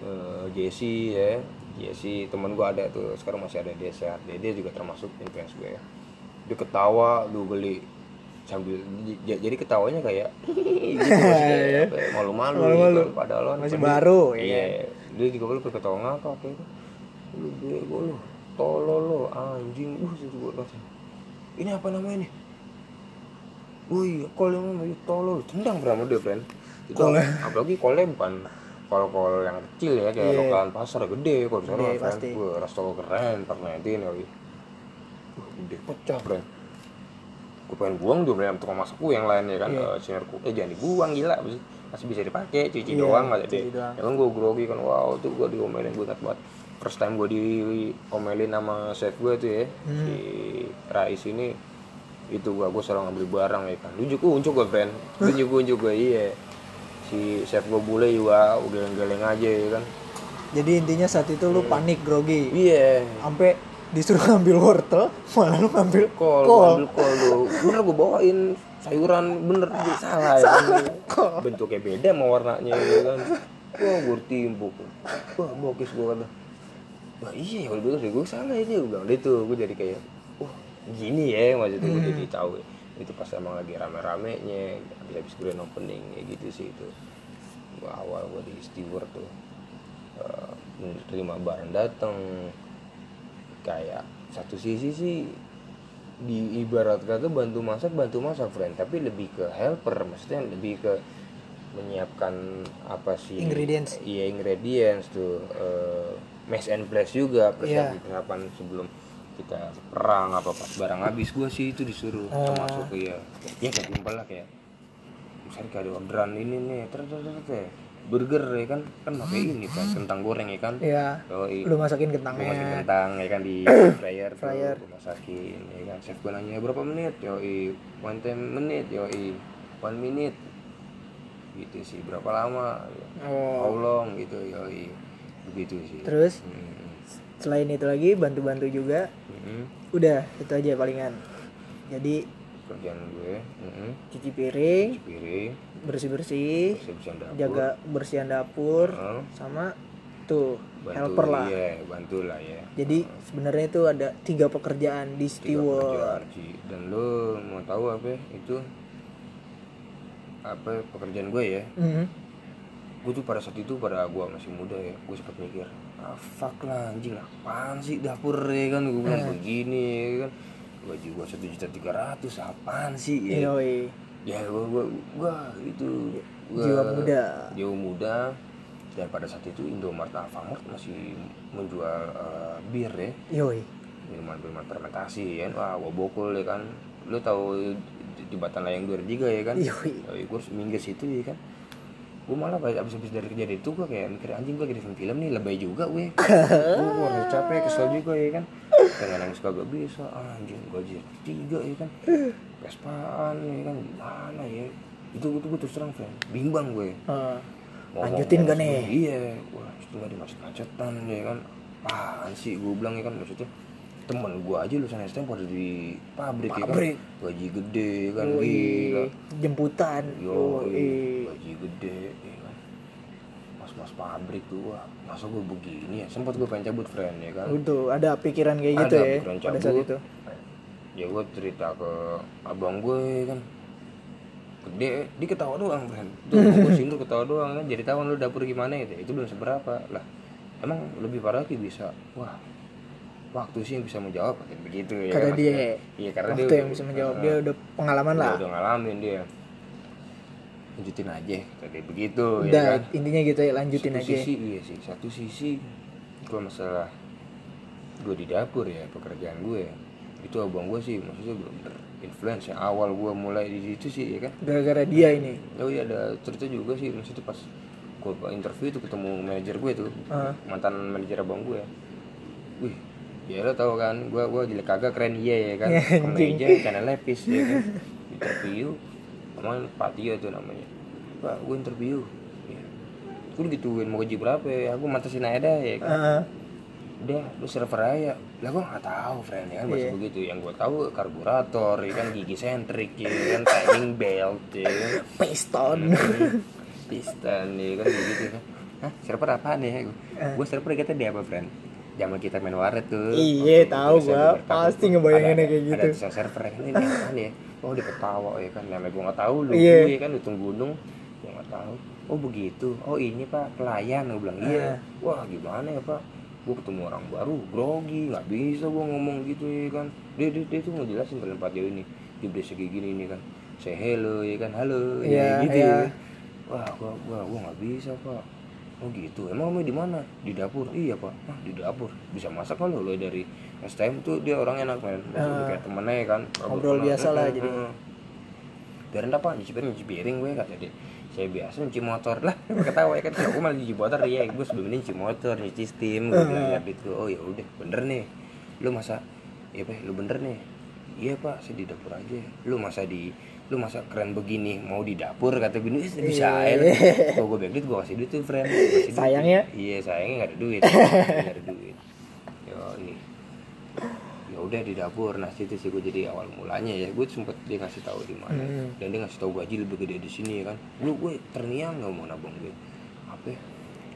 Speaker 2: eh, Jesse ya. Jesse teman gue ada tuh sekarang masih ada di sehat dia, dia juga termasuk influence gue ya. Dia ketawa lu geli sambil jadi ketawanya kayak <laughs> gitu apa ya, malu-malu gitu. padahal kan
Speaker 1: Masih
Speaker 2: dia-
Speaker 1: baru, ya
Speaker 2: iya. dia juga belum ketawa ngakak kayak lu bego lu tolol lu anjing. Uh itu gue kata ini apa namanya nih? Wih, kol yang namanya tolol. Tendang berapa dia friend? Itu apalagi kolnya bukan kol-kol yang kecil ya kayak
Speaker 1: Iya.
Speaker 2: lokalan pasar gede kalau di sana friend. gue resto keren pernah nanti nih gede pecah friend gue pengen buang tuh friend tukang masakku yang lain ya kan?
Speaker 1: Iya.
Speaker 2: Eh, seniorku eh jangan dibuang gila. Masih, bisa dipakai cuci
Speaker 1: Iya,
Speaker 2: doang nggak jadi ya kan gue grogi kan wow tuh gue diomelin gue ingat banget. First time gue diomelin sama chef gue tuh ya.
Speaker 1: Hmm.
Speaker 2: si Rais ini itu gua gue selalu ngambil barang ya kan. Unjuk unjuk gue friend. Unjuk unjuk gue iya. Si chef gue bule juga udah geleng aja ya kan.
Speaker 1: Jadi intinya saat itu lu panik grogi.
Speaker 2: iya.
Speaker 1: Sampai disuruh ngambil wortel, malah lu ngambil
Speaker 2: kol
Speaker 1: kol.
Speaker 2: gua ambil kol lu. Bener gue bawain sayuran bener gue salah ya. Kan bentuknya beda sama warnanya ya kan. Wah gue timbuk. Wah bokis gue kata. Wah iya ya udah bener gue salah ini gue bilang itu gue jadi kayak wah gini ya maksudnya gue jadi tahu ya. itu pas emang lagi rame-ramenya habis habis grand opening ya gitu sih itu. Gua awal gue di steward tuh. Eh, menerima barang datang kayak satu sisi sih di ibarat kata bantu masak bantu masak friend. Tapi lebih ke helper maksudnya lebih ke menyiapkan apa sih?
Speaker 1: Ingredients.
Speaker 2: iya ingredients tuh eh, mash and place juga persiapan persiapan sebelum kita perang apa pas barang habis. Gua sih itu disuruh termasuk ke ya ya kayak simpel lah kayak misalnya kayak ada orderan ini nih ter ter ter ter. Burger ya kan kan pakai ini kan kentang goreng ya kan
Speaker 1: Iya.
Speaker 2: Yoi.
Speaker 1: Lu masakin kentangnya.
Speaker 2: masakin kentang ya kan di <coughs> fryer tuh
Speaker 1: Fryer.
Speaker 2: gue masakin ya kan chef gue nanya berapa menit yoi one time menit yoi one minute gitu sih berapa lama
Speaker 1: Oh.
Speaker 2: how long gitu yoi begitu sih
Speaker 1: Terus
Speaker 2: Hmm.
Speaker 1: selain itu lagi bantu-bantu juga.
Speaker 2: Hmm.
Speaker 1: Udah, itu aja palingan. Jadi
Speaker 2: kerjaan gue hmm.
Speaker 1: cuci piring,
Speaker 2: cuci piring
Speaker 1: bersih-bersih,
Speaker 2: bersih dapur
Speaker 1: jaga bersihan dapur
Speaker 2: Heeh.
Speaker 1: sama tuh
Speaker 2: bantu
Speaker 1: helper lah.
Speaker 2: iya bantu lah ya
Speaker 1: Jadi sebenarnya itu ada tiga pekerjaan di steward.
Speaker 2: dan lo mau tahu apa ya? itu apa pekerjaan gue ya
Speaker 1: Mhm.
Speaker 2: gue tuh pada saat itu pada gue masih muda ya gue sempat mikir ah fuck lah anjing apaan sih dapur ya kan gue bilang begini ya kan gaji gue satu juta tiga ratus apaan sih ya
Speaker 1: Yoi.
Speaker 2: Ya gue gue gue itu gua-
Speaker 1: Jiwa muda.
Speaker 2: jiwa muda dan pada saat itu Indomaret Alfamart masih menjual eh, bir ya
Speaker 1: Yoi.
Speaker 2: minuman-minuman fermentasi ya wah gue bokol ya kan lu tahu jembatan layang dua tiga ya kan
Speaker 1: Yoi.
Speaker 2: Yoi, harus minggir situ ya kan gue malah pas abis abis dari kejadian itu gue kayak mikir anjing gue di film nih lebay juga gue. <laughs> Gue harus capek kesel juga ya kan. Pengen nangis kagak bisa. Anjing gaji tiga ya kan. Vespaan ya kan. Gimana ya? Itu itu gue terus terang friend bimbang gue. Ngomong-
Speaker 1: lanjutin gak nih?
Speaker 2: sendiri, iya. Wah itu nggak dimacet macetan ya kan. Apaan sih? Gue bilang ya kan maksudnya temen gue aja lulusan STM pada di pabrik,
Speaker 1: Pabrik.
Speaker 2: ya kan? Gaji gede kan
Speaker 1: Yoi.
Speaker 2: gila.
Speaker 1: Jemputan.
Speaker 2: yo gaji gede ya kan? Mas-mas pabrik tuh wah masa gue begini ya? Sempat gue pengen cabut friend ya kan?
Speaker 1: Itu ada pikiran kayak gitu
Speaker 2: Ada
Speaker 1: ya
Speaker 2: pikiran
Speaker 1: pada saat
Speaker 2: cabut.
Speaker 1: itu.
Speaker 2: ya gue cerita ke abang gue ya kan? Dia dia ketawa doang friend. Tuh gue <laughs> sindur ketawa doang kan? Jadi tahu lu dapur gimana gitu. Itu belum seberapa lah. Emang lebih parah lagi bisa wah waktu sih yang bisa menjawab begitu ya kan,
Speaker 1: dia,
Speaker 2: iya karena
Speaker 1: Waktu
Speaker 2: dia
Speaker 1: yang bisa menjawab dia udah pengalaman
Speaker 2: dia
Speaker 1: lah.
Speaker 2: udah ngalamin dia lanjutin aja tadi begitu ya
Speaker 1: Udah
Speaker 2: kan
Speaker 1: intinya gitu ya lanjutin
Speaker 2: satu
Speaker 1: aja.
Speaker 2: sisi iya sih satu sisi kalau masalah gue di dapur ya pekerjaan gue itu abang gue sih maksudnya belum influence ya awal gue mulai di situ sih ya kan
Speaker 1: Gara-gara dia ini.
Speaker 2: oh iya ada cerita juga sih maksudnya pas gue interview itu ketemu manajer gue tuh
Speaker 1: Ah.
Speaker 2: mantan manajer abang gue wih ya lo tau kan gue gue jelek kagak keren iya ya kan? <laughs> Kemeja karena lepis ya kan? Interview namanya Patio tuh namanya. Pak gue interview. Ya. gue gituin mau gaji berapa ya? Aku matasin aja dah ya kan?
Speaker 1: Heeh.
Speaker 2: udah lu server aja. Lah gue nggak tahu friend ya kan? Bahasa
Speaker 1: Iya.
Speaker 2: begitu. Yang gue tahu karburator ya kan? Gigi sentrik ya kan? Timing belt ya kan?
Speaker 1: Piston.
Speaker 2: Piston ya kan? Begitu kan? Hah, server apaan ya? Gue server kita di apa, friend? Zaman kita main waret tuh.
Speaker 1: Iya, tahu gua. Pasti ngebayanginnya kayak gitu.
Speaker 2: Ada server ya. Ini apaan ya? Oh, di Petawa ya kan. Namanya gue nggak tahu lu.
Speaker 1: Iya.
Speaker 2: Iya kan, Lutung Gunung. Gue nggak tahu. Oh begitu. Oh ini pak pelayan. Gue bilang iya.
Speaker 1: Ah.
Speaker 2: Wah gimana ya pak? Gue ketemu orang baru, grogi, nggak bisa gue ngomong gitu ya kan. Dia dia, dia tuh ngejelasin kalian Pak Jauh ini. Dia udah kayak gini ini kan. Say hello ya kan, halo. ya,
Speaker 1: Iya,
Speaker 2: gitu
Speaker 1: iya.
Speaker 2: ya. Wah, gua gua gua nggak bisa pak. Oh gitu. Emang kamu di mana? Di dapur. Iya pak. Ah di dapur. Bisa masak kan lo dari STM tuh dia orang enak men. Masih
Speaker 1: Ah.
Speaker 2: kayak temennya kan.
Speaker 1: Ngobrol biasa lah jadi.
Speaker 2: Biarin apa? Nyuci piring, nyuci piring gue kata dia. Saya biasa nyuci motor lah. Ketawa ya kan. Aku malah nyuci motor ya. Gue sebelum ini nyuci motor, nyuci steam. Gue bilang lihat itu. Oh ya udah, bener nih. Lu masa? Iya pak, lu bener nih. Iya pak, saya di dapur aja. Lu masa di lu masa keren begini? Mau di dapur? Kata bini "Eh, bisa aja kalau gue duit gue kasih duit tuh friend. Duit.
Speaker 1: Sayangnya?
Speaker 2: iya sayangnya nggak ada duit. <laughs> Nggak ada duit. Yo ini ya udah di dapur. Nah situ sih gue jadi awal mulanya ya. Gue sempet dia ngasih tahu di mana.
Speaker 1: Hmm.
Speaker 2: dan dia ngasih tahu gaji lebih gede di sini ya kan. Lu gue terniang nggak mau nabung duit. Apa ya?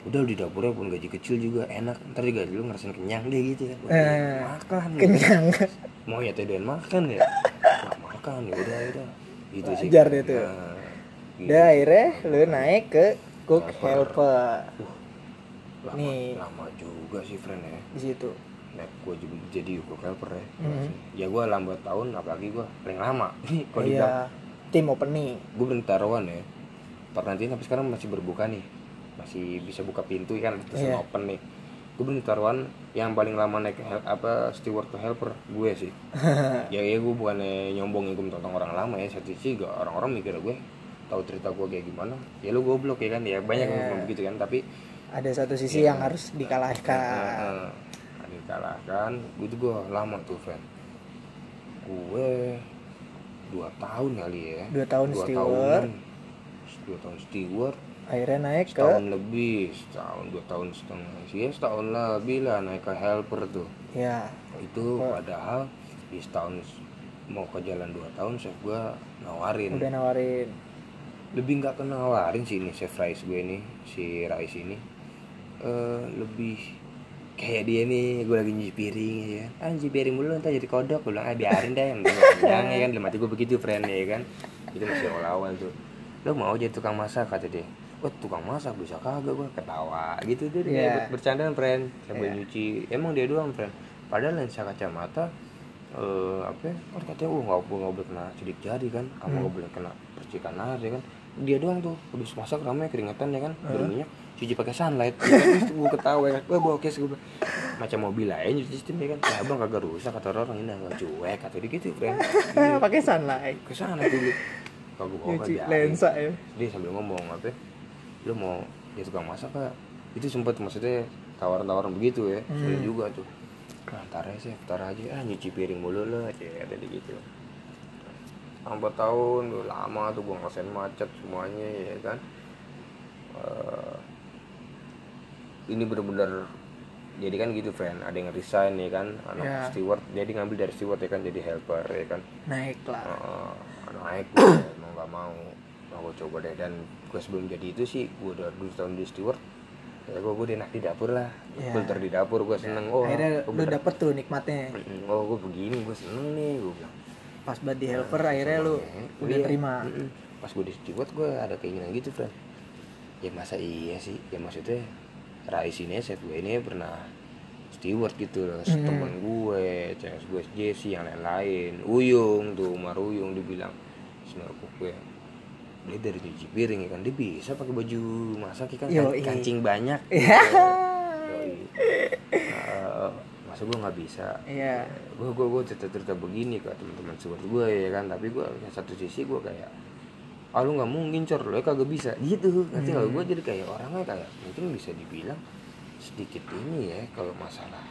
Speaker 2: udah di dapurnya pun gaji kecil juga. Enak. Ntar juga lu ngerasain kenyang deh gitu kan. Wah,
Speaker 1: Eh,
Speaker 2: makan. gitu.
Speaker 1: kenyang.
Speaker 2: Mau ya doyan makan ya? <laughs> Nggak makan ya udah ya udah gitu sih.
Speaker 1: Wajar deh tuh.
Speaker 2: Nah, gitu.
Speaker 1: udah akhirnya lu naik ke cook
Speaker 2: Helper.
Speaker 1: helper
Speaker 2: lama,
Speaker 1: nih.
Speaker 2: lama juga sih friend ya.
Speaker 1: Di situ.
Speaker 2: Nek gue jadi, jadi cook helper ya.
Speaker 1: Mhm.
Speaker 2: ya gue lambat tahun apalagi gue paling lama. <laughs> Kalau dibilang.
Speaker 1: Iya tim opening.
Speaker 2: Gue berhenti taruhan ya. Perhentian sampai sekarang masih berbuka nih. Masih bisa buka pintu kan? Terus
Speaker 1: Iya.
Speaker 2: open nih gue berhenti taruhan yang paling lama naik hel- apa steward ke helper gue sih <laughs> ya ya gue bukannya nyombongin gue tentang orang lama ya satu sisi juga orang-orang mikir gue tahu cerita gue kayak gimana ya lu goblok ya kan ya banyak yang
Speaker 1: Iya.
Speaker 2: ngomong begitu kan tapi
Speaker 1: ada satu sisi
Speaker 2: Iya.
Speaker 1: yang harus dikalahkan
Speaker 2: Heeh. ada dikalahkan gue tuh gue lama tuh friend gue dua tahun kali ya
Speaker 1: Dua tahun
Speaker 2: dua
Speaker 1: steward.
Speaker 2: tahunan. dua tahun steward
Speaker 1: akhirnya naik ke
Speaker 2: setahun lebih setahun dua tahun setengah. Sih ya setahun lebih lah naik ke helper tuh.
Speaker 1: Ya
Speaker 2: itu padahal di setahun mau ke jalan dua tahun chef gue nawarin.
Speaker 1: Udah nawarin.
Speaker 2: Lebih nggak kena nawarin sih ini chef Rice gue nih si Rice ini. Eh lebih kayak dia nih gue lagi nyuci piring ya kan. Ah nyuci piring dulu ntar jadi kodok. Gue bilang ah biarin deh yang kenyang ya kan. Dalam hati gue begitu friend ya kan. Itu masih awal-awal tuh. Lo mau jadi tukang masak? kata dia oh tukang masak bisa kagak gue ketawa gitu dia yeah. bercandaan friend. Sambil
Speaker 1: Iya.
Speaker 2: nyuci. Emang dia doang friend. Padahal lensa kacamata eh apa ya, kan katanya oh nggak nggak boleh kena sidik jari kan. Kamu nggak boleh kena percikan air ya kan. Dia doang tuh habis masak ramai keringetan ya kan. Berminyak cuci pakai sunlight. <laughs> Terus gue ketawa ya kan. Wah bawa kes gue macam mobil aja nyuci sistem ya kan. Ya abang kagak rusak kata orang ini nggak cuek kata dia gitu friend. <laughs>
Speaker 1: Pakai sunlight.
Speaker 2: Ke sana dulu kagak bawa
Speaker 1: nyuci lensa ya.
Speaker 2: Dia sambil ngomong apa ya, lu mau jadi tukang masak pak itu sempat maksudnya tawaran-tawaran begitu ya.
Speaker 1: Hmm.
Speaker 2: sering juga tuh. Nah, ntar aja sih ntar aja. Ah nyuci piring mulu lah ya ada di gitu empat tahun tuh lama tuh gua ngerasain macet semuanya ya kan? Eh, ini bener-bener jadi kan gitu friend ada yang resign ya kan? Anak
Speaker 1: Ya.
Speaker 2: steward jadi ngambil dari steward ya kan? Jadi helper ya kan?
Speaker 1: Naik lah.
Speaker 2: Heeh, naik gue <clears throat> mau nggak mau gue coba deh. Dan gue sebelum jadi itu sih gue udah dua tahun di steward ya gue gue enak di dapur lah.
Speaker 1: Ya.
Speaker 2: filter di dapur gue seneng. Oh
Speaker 1: akhirnya lu
Speaker 2: bener-
Speaker 1: dapet tuh nikmatnya.
Speaker 2: Oh gue begini gue seneng nih gue bilang.
Speaker 1: Pas banget di helper akhirnya lu
Speaker 2: Eh,
Speaker 1: udah
Speaker 2: iya.
Speaker 1: terima.
Speaker 2: Pas gue di steward gue ada keinginan gitu friend ya masa iya sih? Ya maksudnya Rais ini chef gue ini pernah steward gitu loh
Speaker 1: Mm.
Speaker 2: temen gue cewek gue Jesse yang lain-lain. Uyung tuh Umar Uyung dibilang. Sebenarnya gue dia dari cuci piring ya kan? Dia bisa pakai baju masak ya kan?
Speaker 1: Yoi.
Speaker 2: kancing banyak. <laughs>
Speaker 1: Iya.
Speaker 2: Yoi. Nah, masa gue nggak bisa?
Speaker 1: Iya.
Speaker 2: gue gue gue cerita cerita begini ke teman-teman support gue ya kan? Tapi gue satu sisi gue kayak ah lu nggak mungkin cor. Lu ya kagak bisa. Gitu. Nanti kalau gue jadi kayak orangnya kayak mungkin bisa dibilang sedikit ini ya kalau masalah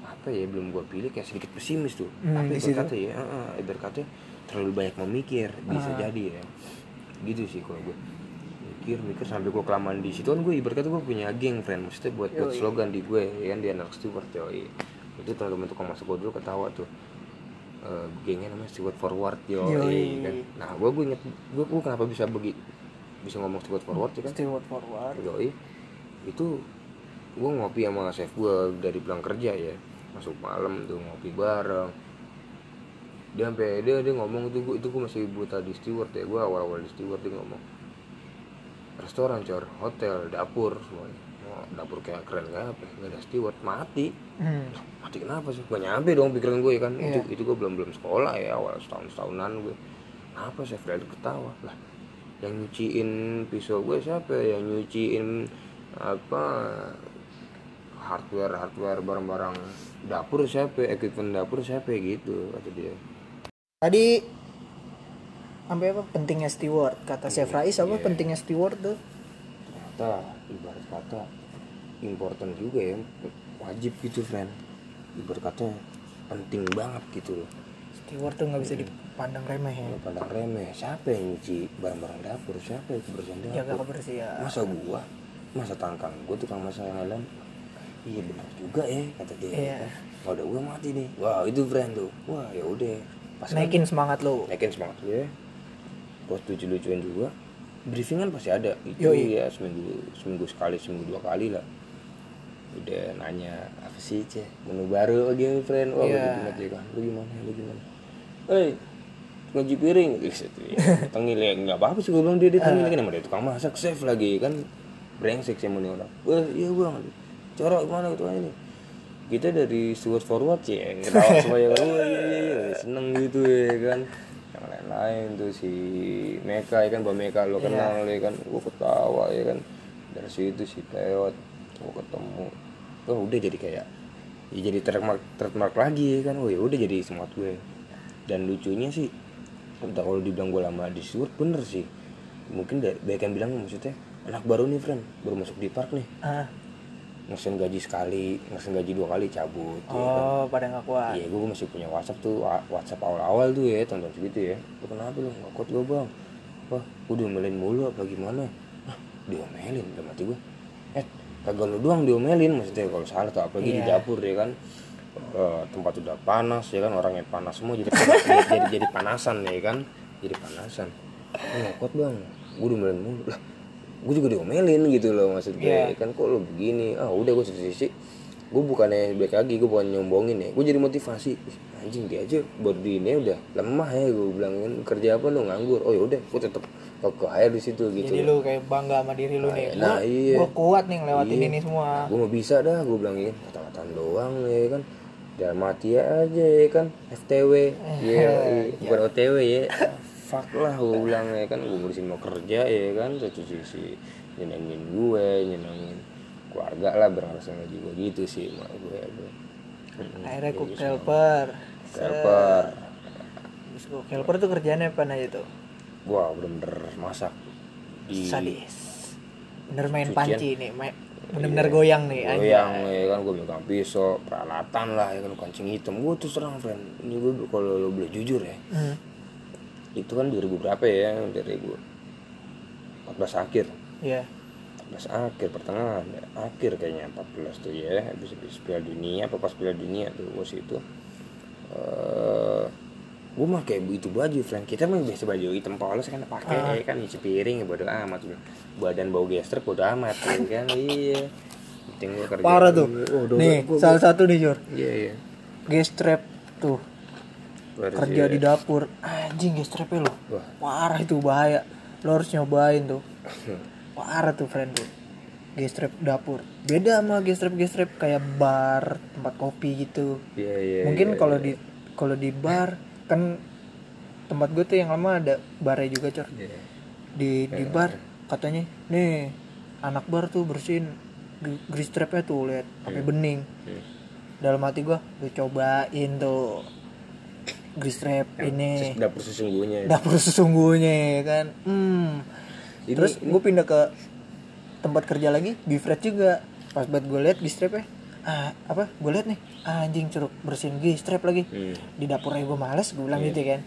Speaker 2: apa ya belum gue pilih kayak sedikit pesimis tuh.
Speaker 1: Hmm,
Speaker 2: apa
Speaker 1: di
Speaker 2: ibarat
Speaker 1: situ.
Speaker 2: kata ya uh, ibarat kata terlalu banyak memikir bisa
Speaker 1: Ah.
Speaker 2: jadi ya. Gitu sih kalau gue mikir mikir sampai gue kelamaan di situ kan gue ibaratnya gue punya geng friend maksudnya buat buat slogan di gue ya kan di anak steward yoi. Itu teman-teman tukang masuk gue dulu ketawa tuh. Eh, gengnya namanya steward forward yoi,
Speaker 1: Yoi.
Speaker 2: kan. Nah gue gue inget gue gue kenapa bisa begi bisa ngomong steward forward ya kan?
Speaker 1: Steward forward.
Speaker 2: Yoi. Itu gue ngopi sama chef gue dari pulang kerja ya. Masuk malam tuh ngopi bareng dia sampai dia dia ngomong itu gua, itu gue masih buta di steward ya gue awal awal di steward dia ngomong. Restoran cor hotel dapur semuanya. Oh, dapur kayak keren kayak apa nggak ada steward mati.
Speaker 1: Hmm.
Speaker 2: mati kenapa sih? Gak nyampe dong pikiran gue ya kan? Itu
Speaker 1: Iya.
Speaker 2: itu gue belum belum sekolah ya awal setahun setahunan gue apa chef Freddy ketawa? Lah yang nyuciin pisau gue siapa ya? yang nyuciin apa hardware hardware barang-barang dapur siapa equipment dapur siapa gitu kata dia
Speaker 1: tadi sampai apa pentingnya steward kata Chef Rais apa
Speaker 2: Iya.
Speaker 1: pentingnya steward tuh?
Speaker 2: Ternyata ibarat kata important juga ya wajib gitu friend ibarat kata penting banget gitu loh.
Speaker 1: Steward tuh nggak bisa dipandang remeh ya.
Speaker 2: Kalau pandang remeh. Siapa yang nyuci barang-barang dapur? Siapa yang kebersihan
Speaker 1: jaga
Speaker 2: dapur
Speaker 1: kebersihan.
Speaker 2: Masa gua? Masa tangkang gua tukang masak yang lain iya benar juga ya kata dia.
Speaker 1: Iya.
Speaker 2: kalau ada gua mati nih. Wah itu friend tuh. Wah ya udah pas
Speaker 1: naikin semangat lo
Speaker 2: naikin semangat. Ya. bos lucu-lucuan juga. Briefingan pasti ada. Itu
Speaker 1: Yoi.
Speaker 2: ya seminggu seminggu sekali seminggu dua kali lah. Udah nanya apa sih ceh menu baru lagi nih friend. Wah
Speaker 1: Iya.
Speaker 2: begitu mati kan lu gimana? Lu gimana? Eh ngaji piring. Gitu ya <laughs> tengil ya nggak apa apa sih gue bilang dia dia tengil lagi nama dia tukang masak chef lagi kan. Brengsek sih mau orang. Wah iya bang corok gimana gitu ini kita dari steward forward sih yang ketawa semua ya iya iya iya seneng gitu ya kan. Yang lain-lain tuh si Meka ya kan Mbak Meka lo kenal ya kan. Gue ketawa ya kan. Dari situ si Peot gue ketemu. Oh udah jadi kayak ya jadi trademark trademark lagi ya kan. Oh ya udah jadi semangat gue. Dan lucunya sih entah kalau dibilang gue lama di steward bener sih. Mungkin banyak yang bilang maksudnya anak baru nih friend baru masuk di park nih.
Speaker 1: Ah
Speaker 2: ngesen gaji sekali ngesen gaji dua kali cabut ya kan.
Speaker 1: oh pada nggak kuat
Speaker 2: Iya, gue masih punya WhatsApp tuh, WhatsApp awal-awal tuh ya, tahun-tahun segitu ya. Lu kenapa lu nggak kuat gue bang? Wah, gue diomelin mulu apa gimana? Hah, diomelin, udah mati gue. Eh, kagak lu doang diomelin, maksudnya kalau salah tuh apalagi di
Speaker 1: Iya.
Speaker 2: dapur ya kan. Eh, tempat udah panas ya kan, orangnya panas semua jadi <laughs> jadi, jadi jadi panasan ya kan, jadi panasan. Nggak kuat bang, gue diomelin mulu. Lah, gue juga diomelin gitu loh maksud gue
Speaker 1: Iya.
Speaker 2: kan kok lu begini? Ah udah gue sisi sisi gue bukannya baik lagi gue bukan nyombongin ya. Gue jadi motivasi. Anjing dia aja baru di ini udah lemah ya gue bilang kan. Kerja apa lu? Nganggur. Oh yaudah gue tetap ke air di situ gitu.
Speaker 1: Jadi lu kayak bangga sama diri lu nih.
Speaker 2: nah,
Speaker 1: gua,
Speaker 2: iya.
Speaker 1: gua kuat nih ngelewatin
Speaker 2: Iya.
Speaker 1: ini semua.
Speaker 2: Gue mau bisa dah gue bilangin kata-kataan doang ya kan. Dalam mati aja ya kan FTW <laughs> ya bukan OTW ya fuck lah gue bilang ya kan gue ngurusin mau kerja ya kan satu sisi nyenengin gue nyenengin keluarga lah berasa gaji gue gitu sih mak gue gue
Speaker 1: akhirnya cook helper
Speaker 2: helper
Speaker 1: Terus cook helper tuh kerjanya apa aja tuh
Speaker 2: wah bener-bener masak di
Speaker 1: sadis. Bener main
Speaker 2: Cucian.
Speaker 1: panci nih main bener-bener goyang nih aja
Speaker 2: goyang ya kan gue megang pisau peralatan lah ya kan kancing hitam. Gue tuh serang friend. Ini gue kalau lo boleh jujur ya
Speaker 1: Hmm.
Speaker 2: Itu kan 2000 berapa ya 2014 akhir.
Speaker 1: Iya.
Speaker 2: 14 akhir pertengahan ya. akhir kayaknya 14 tuh ya habis habis Piala Dunia apa pas Piala Dunia tuh bos itu. Eh gue mah kayak begitu baju friend kita mah biasa baju hitam polos kan pakai ya kan nyuci piring ya bodo amat. Badan bau gestrek bodo amat ya kan? <laughs> Iya. Penting gue kerja
Speaker 1: parah tuh.
Speaker 2: oh,
Speaker 1: nih salah satu nih Jor.
Speaker 2: Iya iya.
Speaker 1: Gestrap tuh
Speaker 2: Baru
Speaker 1: kerja
Speaker 2: sih,
Speaker 1: di dapur. Anjing gestrapnya lo
Speaker 2: Wah.
Speaker 1: parah itu bahaya. Lo harus nyobain tuh. <laughs> Parah tuh friend tuh gestrap dapur. Beda sama gestrap gestrap kayak bar tempat kopi gitu.
Speaker 2: Iya iya
Speaker 1: mungkin
Speaker 2: iya,
Speaker 1: kalau
Speaker 2: iya.
Speaker 1: di kalau di bar kan tempat gue tuh yang lama ada barnya juga cor.
Speaker 2: Iya.
Speaker 1: di di bar katanya nih anak bar tuh bersihin gr- grease trapnya tuh lihat pakai bening.
Speaker 2: Hmm.
Speaker 1: dalam hati gua gue cobain tuh grease trap ini
Speaker 2: dapur sesungguhnya.
Speaker 1: Dapur sesungguhnya ya kan? Hmm.
Speaker 2: Ini-
Speaker 1: terus gue pindah ke tempat kerja lagi beef red juga. Pas buat gue lihat grease trapnya ah apa? Gue lihat nih. Anjing curug bersihin grease trap lagi.
Speaker 2: Hmm.
Speaker 1: di dapurnya gue males gue bilang gitu kan?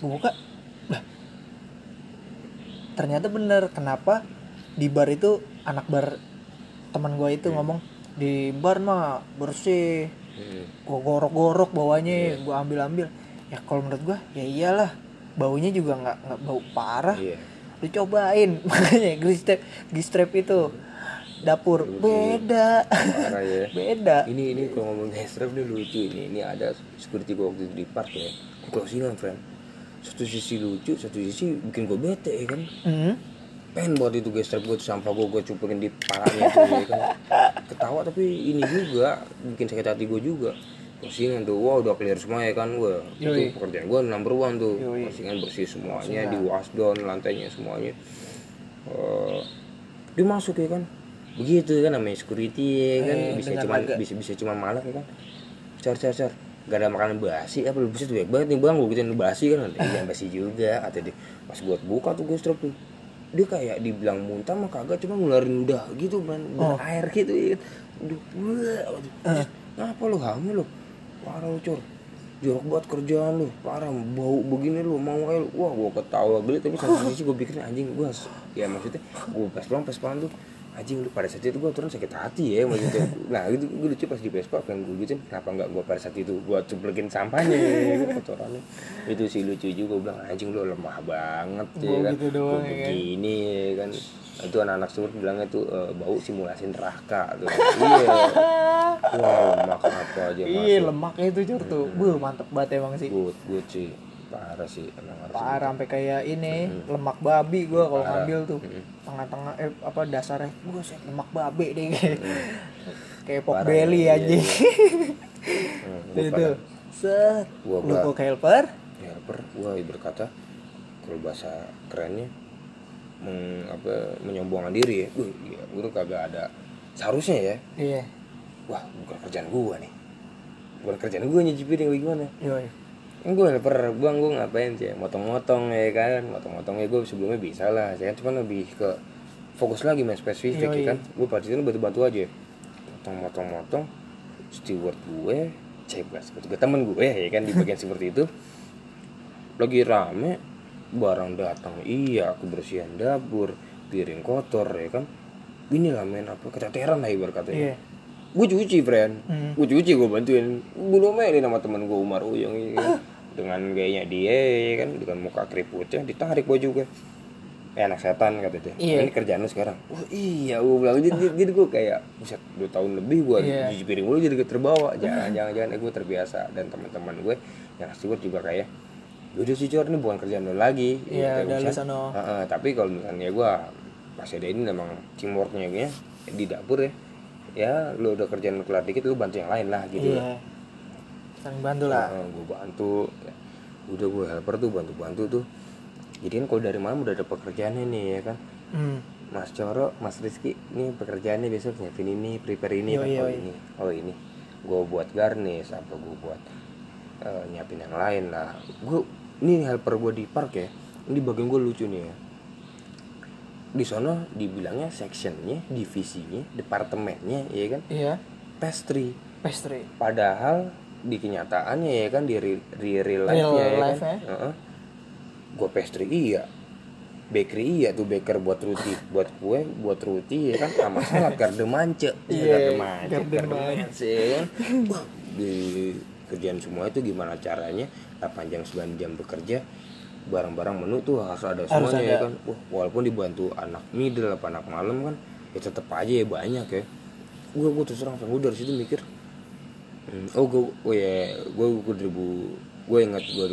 Speaker 1: Gue buka lah ternyata bener kenapa di bar itu anak bar teman gue itu ngomong di bar mah bersih
Speaker 2: Hmm.
Speaker 1: gue gorok-gorok bawahnya gue ambil-ambil ya kalau menurut gue ya iyalah baunya juga nggak nggak bau parah
Speaker 2: Iya.
Speaker 1: lu cobain <laughs> makanya gristrap gristrap itu dapur beda
Speaker 2: Parah ya. <laughs>
Speaker 1: beda
Speaker 2: Ini ini kalau ngomong strap ini lucu ini. Ini ada security gue waktu itu di park ya. Closingan friend. Satu sisi lucu, satu sisi bikin gue bete ya kan.
Speaker 1: Hmm.
Speaker 2: Pengen buat itu guys gue sampah gue gue cupurin di palanya tuh ya kan. Ketawa tapi ini juga bikin sakit hati gue juga. Kosingan tuh, wah udah clear semua ya kan gue. Itu pekerjaan gue number one tuh.
Speaker 1: Yoi.
Speaker 2: Kosingan bersih semuanya, di wash down lantainya semuanya. Eh, Dia masuk ya kan. Begitu kan namanya security ya kan.
Speaker 1: Eh,
Speaker 2: Bisa cuma bisa, bisa cuma malak ya kan. Car car car. Gak ada makanan basi apa lu bisa tuh banget nih bang gue gituin basi kan. Iya basi juga kata dia. Pas buat buka tuh gue strap tuh dia kayak dibilang muntah mah kagak cuma ngeluarin udah gitu man
Speaker 1: Oh.
Speaker 2: air gitu ya Aduh.
Speaker 1: Eh.
Speaker 2: ngapa lu hamil lu parah lu cur jorok banget kerjaan lu parah bau begini lu mau lu wah gua ketawa geli tapi satu sisi gua pikirin anjing gua ya maksudnya gua pas pelan pas pelan tuh anjing lu pada saat itu gua turun sakit hati ya maksudnya. Nah itu gua lucu pas di Vespa kan gua gituin kenapa nggak gua pada saat itu gua ceplekin sampahnya kotorannya itu sih lucu juga gua bilang anjing lu lemah banget ya kan.
Speaker 1: gitu doang,
Speaker 2: Gua
Speaker 1: ya kan?
Speaker 2: begini ya kan. Itu anak-anak sumur bilangnya tuh eh, bau simulasi neraka. Tuh iya. Wah lemak apa aja
Speaker 1: iya lemaknya itu cur tuh. Buh, mantep banget emang sih.
Speaker 2: Good good sih. Parah sih emang
Speaker 1: parah sampai kayak ini lemak babi gua kalau ngambil tuh.
Speaker 2: Mm.
Speaker 1: Tengah-tengah eh apa dasarnya gua set lemak babi deh. <laughs> Kayak kayak pok belly
Speaker 2: iya,
Speaker 1: aja <laughs>
Speaker 2: Hmm, gua
Speaker 1: itu set.
Speaker 2: Gua
Speaker 1: lu kok helper?
Speaker 2: Ya per gua berkata kalau bahasa kerennya meng, apa menyombongkan diri ya. Wih, ya, gua tuh kagak ada. Seharusnya ya.
Speaker 1: Iya.
Speaker 2: Wah bukan kerjaan gua nih. Bukan kerjaan gua nyuci piring gimana.
Speaker 1: Yoi
Speaker 2: Kan gue helper bang gue ngapain sih? Motong-motong ya kan? Motong-motongnya gue sebelumnya bisa lah. Saya cuman lebih ke fokus lagi main spesifik
Speaker 1: Yoi.
Speaker 2: ya kan? Gue pada itu bantu-bantu aja. Motong-motong-motong steward gue cebas gue temen gue ya kan? Di bagian <laughs> seperti itu. Lagi rame barang datang. Iya aku bersihin dapur piring kotor ya kan? Ini lah men apa? Keteteran lah ibarat katanya
Speaker 1: iya
Speaker 2: gue cuci friend.
Speaker 1: Hmm.
Speaker 2: gue cuci gue bantuin. Gue domelin sama temen gue Umar Uyung ya kan. dengan gayanya dia ya kan? Dengan muka keriputnya ditarik baju gue eh anak setan kata dia.
Speaker 1: Iya.
Speaker 2: ini kerjaan lu sekarang? Oh iya gue bilang. Jadi, jadi, jadi gue kayak buset dua tahun lebih gue
Speaker 1: Iya.
Speaker 2: cuci piring mulu jadi gue terbawa. Jangan jangan jangan. Eh, gue terbiasa. Dan teman-teman gue yang steward juga kayak udah sih Cor, ini bukan kerjaan lu lagi.
Speaker 1: Iya,
Speaker 2: Ya,
Speaker 1: udah.
Speaker 2: Heeh, tapi kalau misalnya gue masih ada ini memang teamworknya nya di dapur ya ya lu udah kerjaan kelar dikit lu bantu yang lain lah gitu
Speaker 1: iya saling bantu lah
Speaker 2: gue bantu ya. udah gue helper tuh bantu bantu tuh jadi kan kalau dari malam udah ada pekerjaannya nih ya kan
Speaker 1: hmm.
Speaker 2: Mas Coro, Mas Rizky, ini pekerjaannya besok nyiapin ini, prepare ini,
Speaker 1: Yoi,
Speaker 2: Pak. oh
Speaker 1: yoi.
Speaker 2: ini, oh ini, gue buat garnish, apa gue buat eh, nyiapin yang lain lah. Gue, ini helper gue di park ya, ini bagian gue lucu nih ya. Di sana dibilangnya sectionnya, divisinya, departemennya, ya kan,
Speaker 1: iya
Speaker 2: pastry.
Speaker 1: pastry
Speaker 2: Padahal di kenyataannya ya kan di real, real
Speaker 1: Real
Speaker 2: life-nya ya kan. Heeh. Gua pastry iya. Bakery iya tuh baker buat roti, buat kue, buat roti ya kan sama salad garde mance. <laughs>
Speaker 1: Iya,
Speaker 2: garde mance,
Speaker 1: garde
Speaker 2: garde
Speaker 1: mance.
Speaker 2: mance ya kan. Di kerjaan semua itu gimana caranya 8 jam 9 jam bekerja barang-barang menu tuh harus ada
Speaker 1: Harus
Speaker 2: semuanya ya
Speaker 1: ada.
Speaker 2: kan? Wah, walaupun dibantu anak middle apa anak malam kan ya tetap aja ya banyak ya. Gue gue terus terang gue dari situ mikir Hmm, oh gue oh ya gue gue 2000 gue ingat gue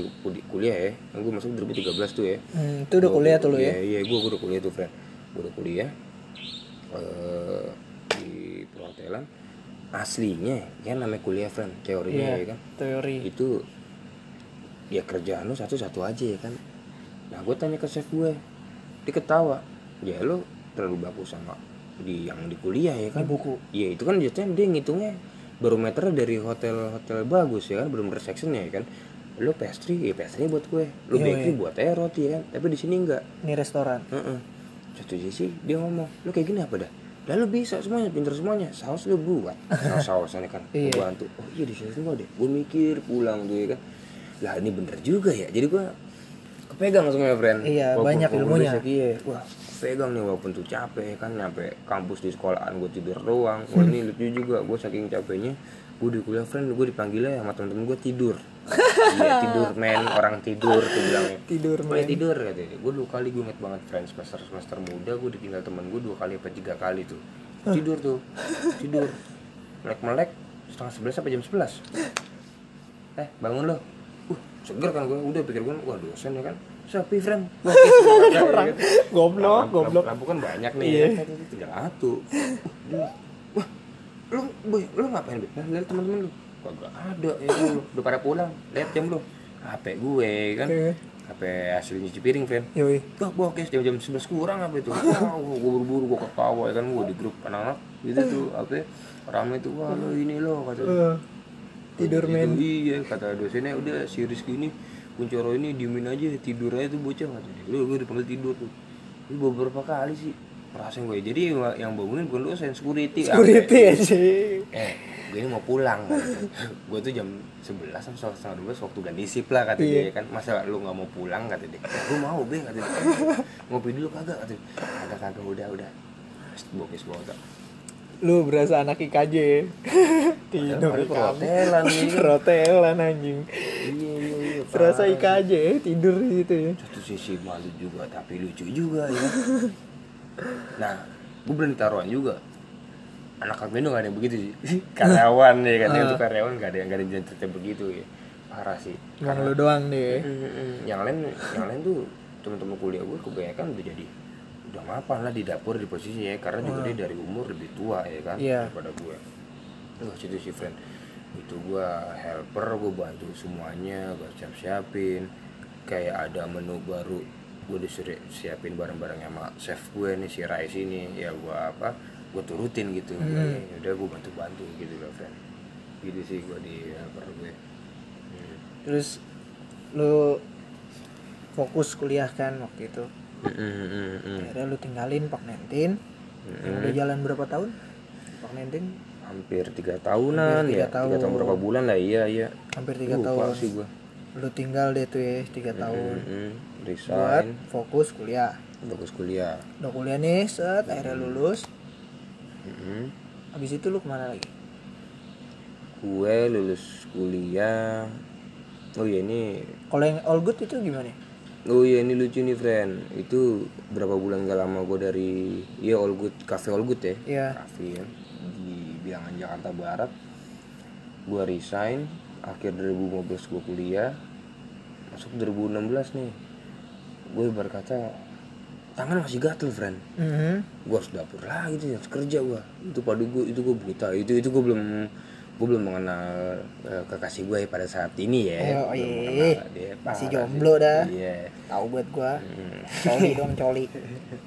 Speaker 2: kuliah ya. Kan gue masuk 2013 tuh ya.
Speaker 1: Hmm, itu udah kuliah tuh lu ya?
Speaker 2: Iya iya gue udah kuliah tuh friend gue udah kuliah eh di perhotelan. Aslinya ya namanya kuliah friend teorinya
Speaker 1: iya
Speaker 2: ya kan?
Speaker 1: teori.
Speaker 2: Itu ya kerjaan lu satu-satu aja ya kan nah gue tanya ke chef gue dia ketawa ya lu terlalu bagus sama di yang di kuliah ya kan
Speaker 1: Di buku.
Speaker 2: iya itu kan jatuhnya dia ngitungnya barometer dari hotel-hotel bagus ya kan belum sectionnya ya kan lu pastry ya pastry buat gue lu
Speaker 1: Iya,
Speaker 2: bakery
Speaker 1: iya.
Speaker 2: buat air roti ya kan tapi di sini enggak
Speaker 1: ini restoran
Speaker 2: Heeh. Satu sisi dia ngomong, lu kayak gini apa dah? Lalu bisa semuanya, pinter semuanya. Saus lu buat. <laughs> Saus sausannya kan.
Speaker 1: Iya.
Speaker 2: Gua bantu. Oh iya di sini semua deh. Gue mikir pulang tuh ya kan. Lah ini bener juga ya. Jadi gua kepegang semuanya friend.
Speaker 1: Iya,
Speaker 2: Walaupun
Speaker 1: banyak ilmunya.
Speaker 2: iya. Wah. Pegang nih walaupun tuh capek kan nyampe kampus di sekolahan gue tidur doang. Wah ini lucu juga gue saking capeknya gue di kuliah friend gue dipanggilnya sama temen-temen gue tidur. <laughs> Iya tidur men orang tidur tuh bilangnya
Speaker 1: Tidur,
Speaker 2: "Woi, tidur katanya gue dua kali gue inget banget friend semester semester muda gue ditinggal temen gue dua kali apa tiga kali tuh. Tidur tuh <laughs> tidur. Melek melek setengah sebelas sampai jam sebelas. Eh bangun lo uh seger kan gue udah pikir gue wah dosen ya kan. Sepi friend. <laughs> Wah orang.
Speaker 1: Goblok goblok.
Speaker 2: lampu kan banyak nih.
Speaker 1: Iya.
Speaker 2: ya tinggal satu. Uh, wah lu boy lu ngapain boy Nah, lihat teman-teman lu. Kagak ada ya lu udah pada pulang. Lihat jam lu. HP gue kan.
Speaker 1: Iya.
Speaker 2: HP hasil nyuci piring friend.
Speaker 1: Yoi.
Speaker 2: Wah, bokes jam jam 11 kurang apa itu? Wah, gue buru-buru gue ketawa ya kan. Gue di grup anak-anak. Gitu tuh apa ya, rame tuh wah lo ini lo kata
Speaker 1: Eh, tidur men.
Speaker 2: iya kata dosennya udah si Rizky ini Kuncoro ini diemin aja tidur aja tuh bocah kata dia. Lu gue dipanggil tidur tuh. Ini beberapa kali sih perasaan gue jadi yang- bangunin bukan dosen security
Speaker 1: security ya sih
Speaker 2: eh gue ini mau pulang <laughs> gue tuh jam 11 sampai setengah 12 waktu ganti sip lah kata
Speaker 1: Iya.
Speaker 2: dia kan. Masa lu nggak mau pulang kata dia. Gue mau be kata dia. Ngopi dulu kagak kata dia. Kagak kagak udah udah. Bokis banget
Speaker 1: lu berasa anak IKJ <laughs> tidur di
Speaker 2: perhotelan
Speaker 1: perhotelan anjing.
Speaker 2: Iya iya iya parah.
Speaker 1: IKJ tidur di situ ya.
Speaker 2: Satu sisi malu juga tapi lucu juga ya. <laughs> Nah gue berani taruhan juga. Anak Agmendo gak ada yang begitu sih <laughs> karyawan ya kan? Itu karyawan gak ada yang gak ada yang cerita begitu ya. Parah sih.
Speaker 1: Emang lu doang deh.
Speaker 2: Yang lain yang lain tuh teman-teman kuliah gue kebanyakan udah jadi udah mapan lah di dapur di posisinya ya. Karena juga dia dari umur lebih tua ya kan
Speaker 1: Iya.
Speaker 2: daripada gue Wah situ sih friend. Itu gue helper gue bantu semuanya gue siap siapin kayak ada menu baru gue disuruh siapin barang-barang sama chef gue nih si Rais ini ya gue apa gue turutin gitu.
Speaker 1: Hmm.
Speaker 2: ya udah gue bantu bantu gitu loh friend. Gitu sih gue di helper gue Hmm.
Speaker 1: terus lu fokus kuliah kan waktu itu Akhirnya lu tinggalin Pak Nentin yang udah jalan berapa tahun? Pak Nentin
Speaker 2: hampir tiga tahunan
Speaker 1: Hampir tiga
Speaker 2: ya. Tiga tahun berapa bulan lah iya iya.
Speaker 1: Hampir tiga
Speaker 2: Lupa
Speaker 1: tahun.
Speaker 2: sih gua.
Speaker 1: Lu tinggal deh tuh ya tiga tahun. buat
Speaker 2: resign.
Speaker 1: fokus kuliah.
Speaker 2: Bagus kuliah.
Speaker 1: Udah kuliah nih set akhirnya lulus.
Speaker 2: Mm-mm.
Speaker 1: habis itu lu ke mana lagi?
Speaker 2: Gue lulus kuliah. Oh iya ini
Speaker 1: kalau yang all good itu gimana
Speaker 2: oh iya ini lucu nih friend itu berapa bulan gak lama gue dari iya all good cafe all good ya?
Speaker 1: Iya.
Speaker 2: cafe ya di bilangan Jakarta Barat. Gue resign akhir 2015 gue kuliah. Masuk 2016 nih. Gue berkata tangan masih gatel friend
Speaker 1: Mhm.
Speaker 2: gue harus dapur lagi tuh harus kerja gue itu padu gue itu gue buta itu itu gue belum gue belum mengenal eh, kekasih gue pada saat ini ya.
Speaker 1: Oh, iya.
Speaker 2: dia,
Speaker 1: Masih jomblo
Speaker 2: sih.
Speaker 1: dah.
Speaker 2: iya.
Speaker 1: Tahu buat gua.
Speaker 2: Hmm.
Speaker 1: coli dong coli.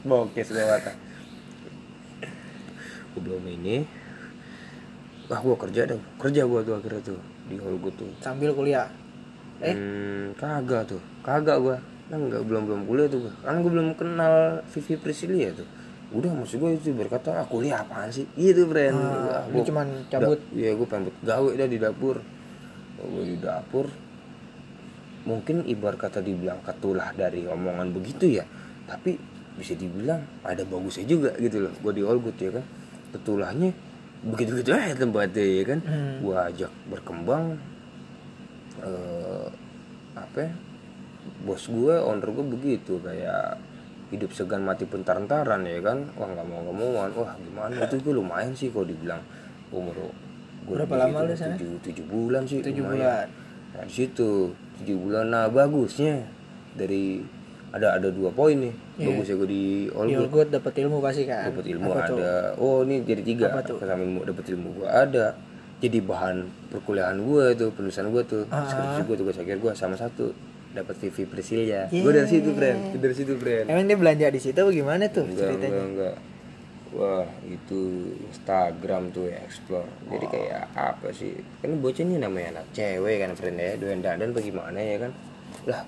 Speaker 2: Bokes lewat gue belum ini. Wah gue kerja dong. Kerja gue tuh akhirnya tuh di hall gue tuh.
Speaker 1: Sambil kuliah? Eh?
Speaker 2: Hmm, kagak tuh. Kagak gua. Nah nggak belum belum kuliah tuh kan gua belum kenal Vivi Priscilia tuh udah maksud gue itu berkata ah kuliah apaan sih? Gitu friend.
Speaker 1: Ah,
Speaker 2: gua-
Speaker 1: cuman cabut.
Speaker 2: iya gue pengen gawe dah di dapur. Gue di dapur. Mungkin ibarat kata dibilang ketulah dari omongan begitu ya. Tapi bisa dibilang ada bagusnya juga gitu loh. Gue di all good ya kan? Ketulahnya begitu begitu aja tempatnya ya kan?
Speaker 1: Hmm.
Speaker 2: gue ajak berkembang eh apa ya, bos gue owner gue begitu kayak hidup segan mati pentar-entaran ya kan? Wah nggak mau nggak mau wah gimana? Itu gue lumayan sih kalau dibilang umur gue
Speaker 1: Berapa lama lu sana?
Speaker 2: tujuh tujuh bulan sih
Speaker 1: Tujuh
Speaker 2: lumayan.
Speaker 1: bulan.
Speaker 2: nah di situ tujuh bulan. Nah bagusnya dari ada ada dua poin nih. Bagusnya gue di all
Speaker 1: di
Speaker 2: good.
Speaker 1: All good dapat ilmu pasti kan?
Speaker 2: Dapat ilmu
Speaker 1: Apa tuh?
Speaker 2: ada. Oh ini jadi tiga.
Speaker 1: Tuh?
Speaker 2: kesamaan ilmu dapat ilmu gua ada. Jadi bahan perkuliahan gua itu penulisan gua tuh
Speaker 1: Ah.
Speaker 2: skripsi gua tugas akhir gua sama satu dapat Vivi Priscilia gua dari situ friend dari situ friend
Speaker 1: emang dia belanja di situ apa gimana tuh
Speaker 2: enggak
Speaker 1: ceritanya?
Speaker 2: enggak enggak. Wah itu Instagram tuh ya explore. Jadi kayak apa sih? Kan bocah ini namanya anak cewek kan friend ya. Doyan dandan bagaimana ya kan? Lah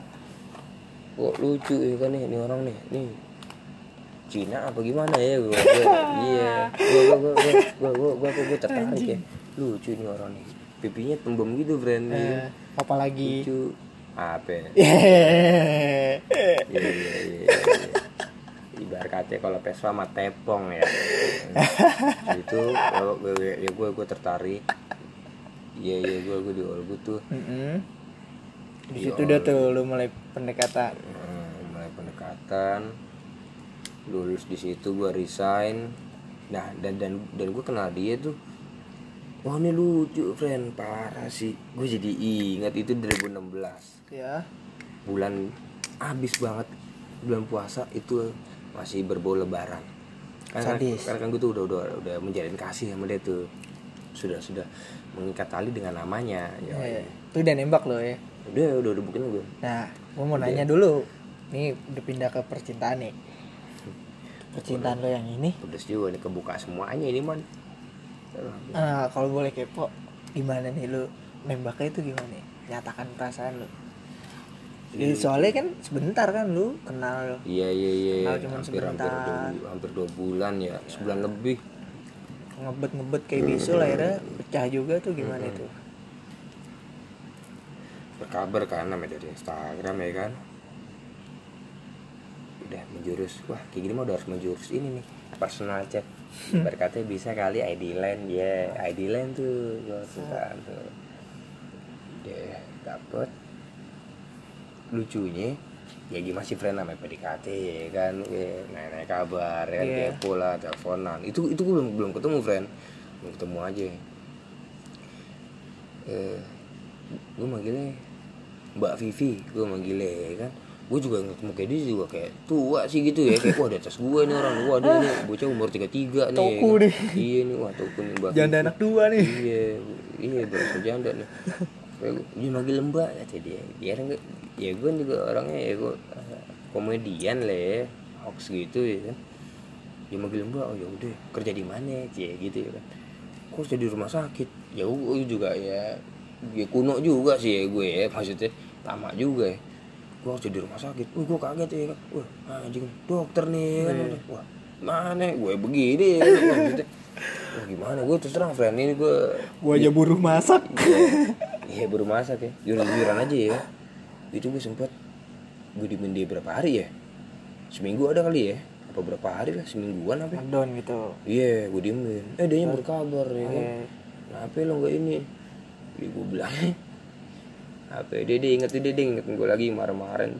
Speaker 2: kok lucu ya kan nih ini orang nih. Nih Cina apa gimana ya? Gua, gua iya. Gua gua gua gua gua gua gua, gua, gua tertarik ya. Lucu nih orang nih. Pipinya tembem gitu friend
Speaker 1: Eh, apalagi
Speaker 2: lucu apa ya? Iya, iya, iya. Ibarat katanya kalau Vespa sama tepong ya. itu kalau gue ya gue gue tertarik. Iya iya gue gue di Olgu tuh.
Speaker 1: Di situ udah tuh lu mulai pendekatan.
Speaker 2: Hmm, mulai pendekatan. Lulus di situ gue resign. Nah dan dan dan gue kenal dia tuh. Wah ini lucu friend parah sih. Gue jadi ingat itu 2016
Speaker 1: Ya.
Speaker 2: bulan habis banget bulan puasa itu masih berbau lebaran karena,
Speaker 1: Sadis.
Speaker 2: karena kan gue tuh udah udah udah menjalin kasih sama dia tuh sudah sudah mengikat tali dengan namanya ya
Speaker 1: Eh, Itu udah nembak lo ya.
Speaker 2: udah udah udah bukan gue
Speaker 1: Nah, gue mau nanya dulu. Nih udah pindah ke percintaan nih. Percintaan lo yang ini,
Speaker 2: pedes juga nih kebuka semuanya ini man
Speaker 1: ah, kalau boleh kepo, gimana nih lu nembaknya itu gimana? nih? Nyatakan perasaan lu. Ya, soalnya kan sebentar kan lu kenal
Speaker 2: iya iya iya
Speaker 1: Kenal cuman
Speaker 2: hampir hampir
Speaker 1: sebentar.
Speaker 2: dua, hampir dua bulan ya sebulan lebih.
Speaker 1: Ngebet ngebet kayak bisul akhirnya pecah juga tuh gimana itu?
Speaker 2: berkabar kan namanya dari Instagram ya kan? Udah menjurus wah kayak gini mah udah harus menjurus ini nih personal chat. <laughs> Berkatnya bisa kali ID line ya ID line tuh gue suka tuh. Dia dapet lucunya ya gimana sih friend namanya PDKT ya kan? Ya, nanya kabar ya kan? Kepo lah teleponan. Itu itu gue belum belum ketemu friend. Belum ketemu aja. Eh gue manggilnya Mbak Vivi gue manggilnya ya kan? Gue juga ngeliat muka dia juga kayak tua sih gitu ya. Kayak wah di atas gue nih orang wah dia nih bocah umur 33 nih ya
Speaker 1: Toku
Speaker 2: kan.
Speaker 1: nih.
Speaker 2: iya nih wah toku nih Mbak
Speaker 1: Janda anak dua nih.
Speaker 2: iya iya berasa janda nih. Kayak dia manggil mbak kata dia. Dia kan nggak- ya gue juga orangnya ya gue eh, komedian lah ya hoax gitu ya kan. Dia manggil mbak oh ya udah kerja di mana? Cie gitu ya kan. Kok jadi rumah sakit? Ya gue juga ya ya kuno juga sih ya gue ya maksudnya. Lama juga ya. Gue harus jadi rumah sakit. Wah gue kaget ya kan. Wah anjing dokter nih kan. Wah mana? Gue begini ya kan maksudnya. Wah gimana? Gue terus terang friend ini gue
Speaker 1: Gua aja buruh masak.
Speaker 2: Iya baru masak ya. Juran-juran aja ya Itu gue sempet Gue diemin dia berapa hari ya? Seminggu ada kali ya? Apa berapa hari lah? Semingguan apa? Ya?
Speaker 1: Ngedon gitu.
Speaker 2: Iya gue diemin. Eh dia berkabar ya kan?
Speaker 1: Oke.
Speaker 2: Kenapa lo gak ini? Ya gue bilang. Apa ya? Dia dia inget dia dia inget gue lagi kemarin-kemarin.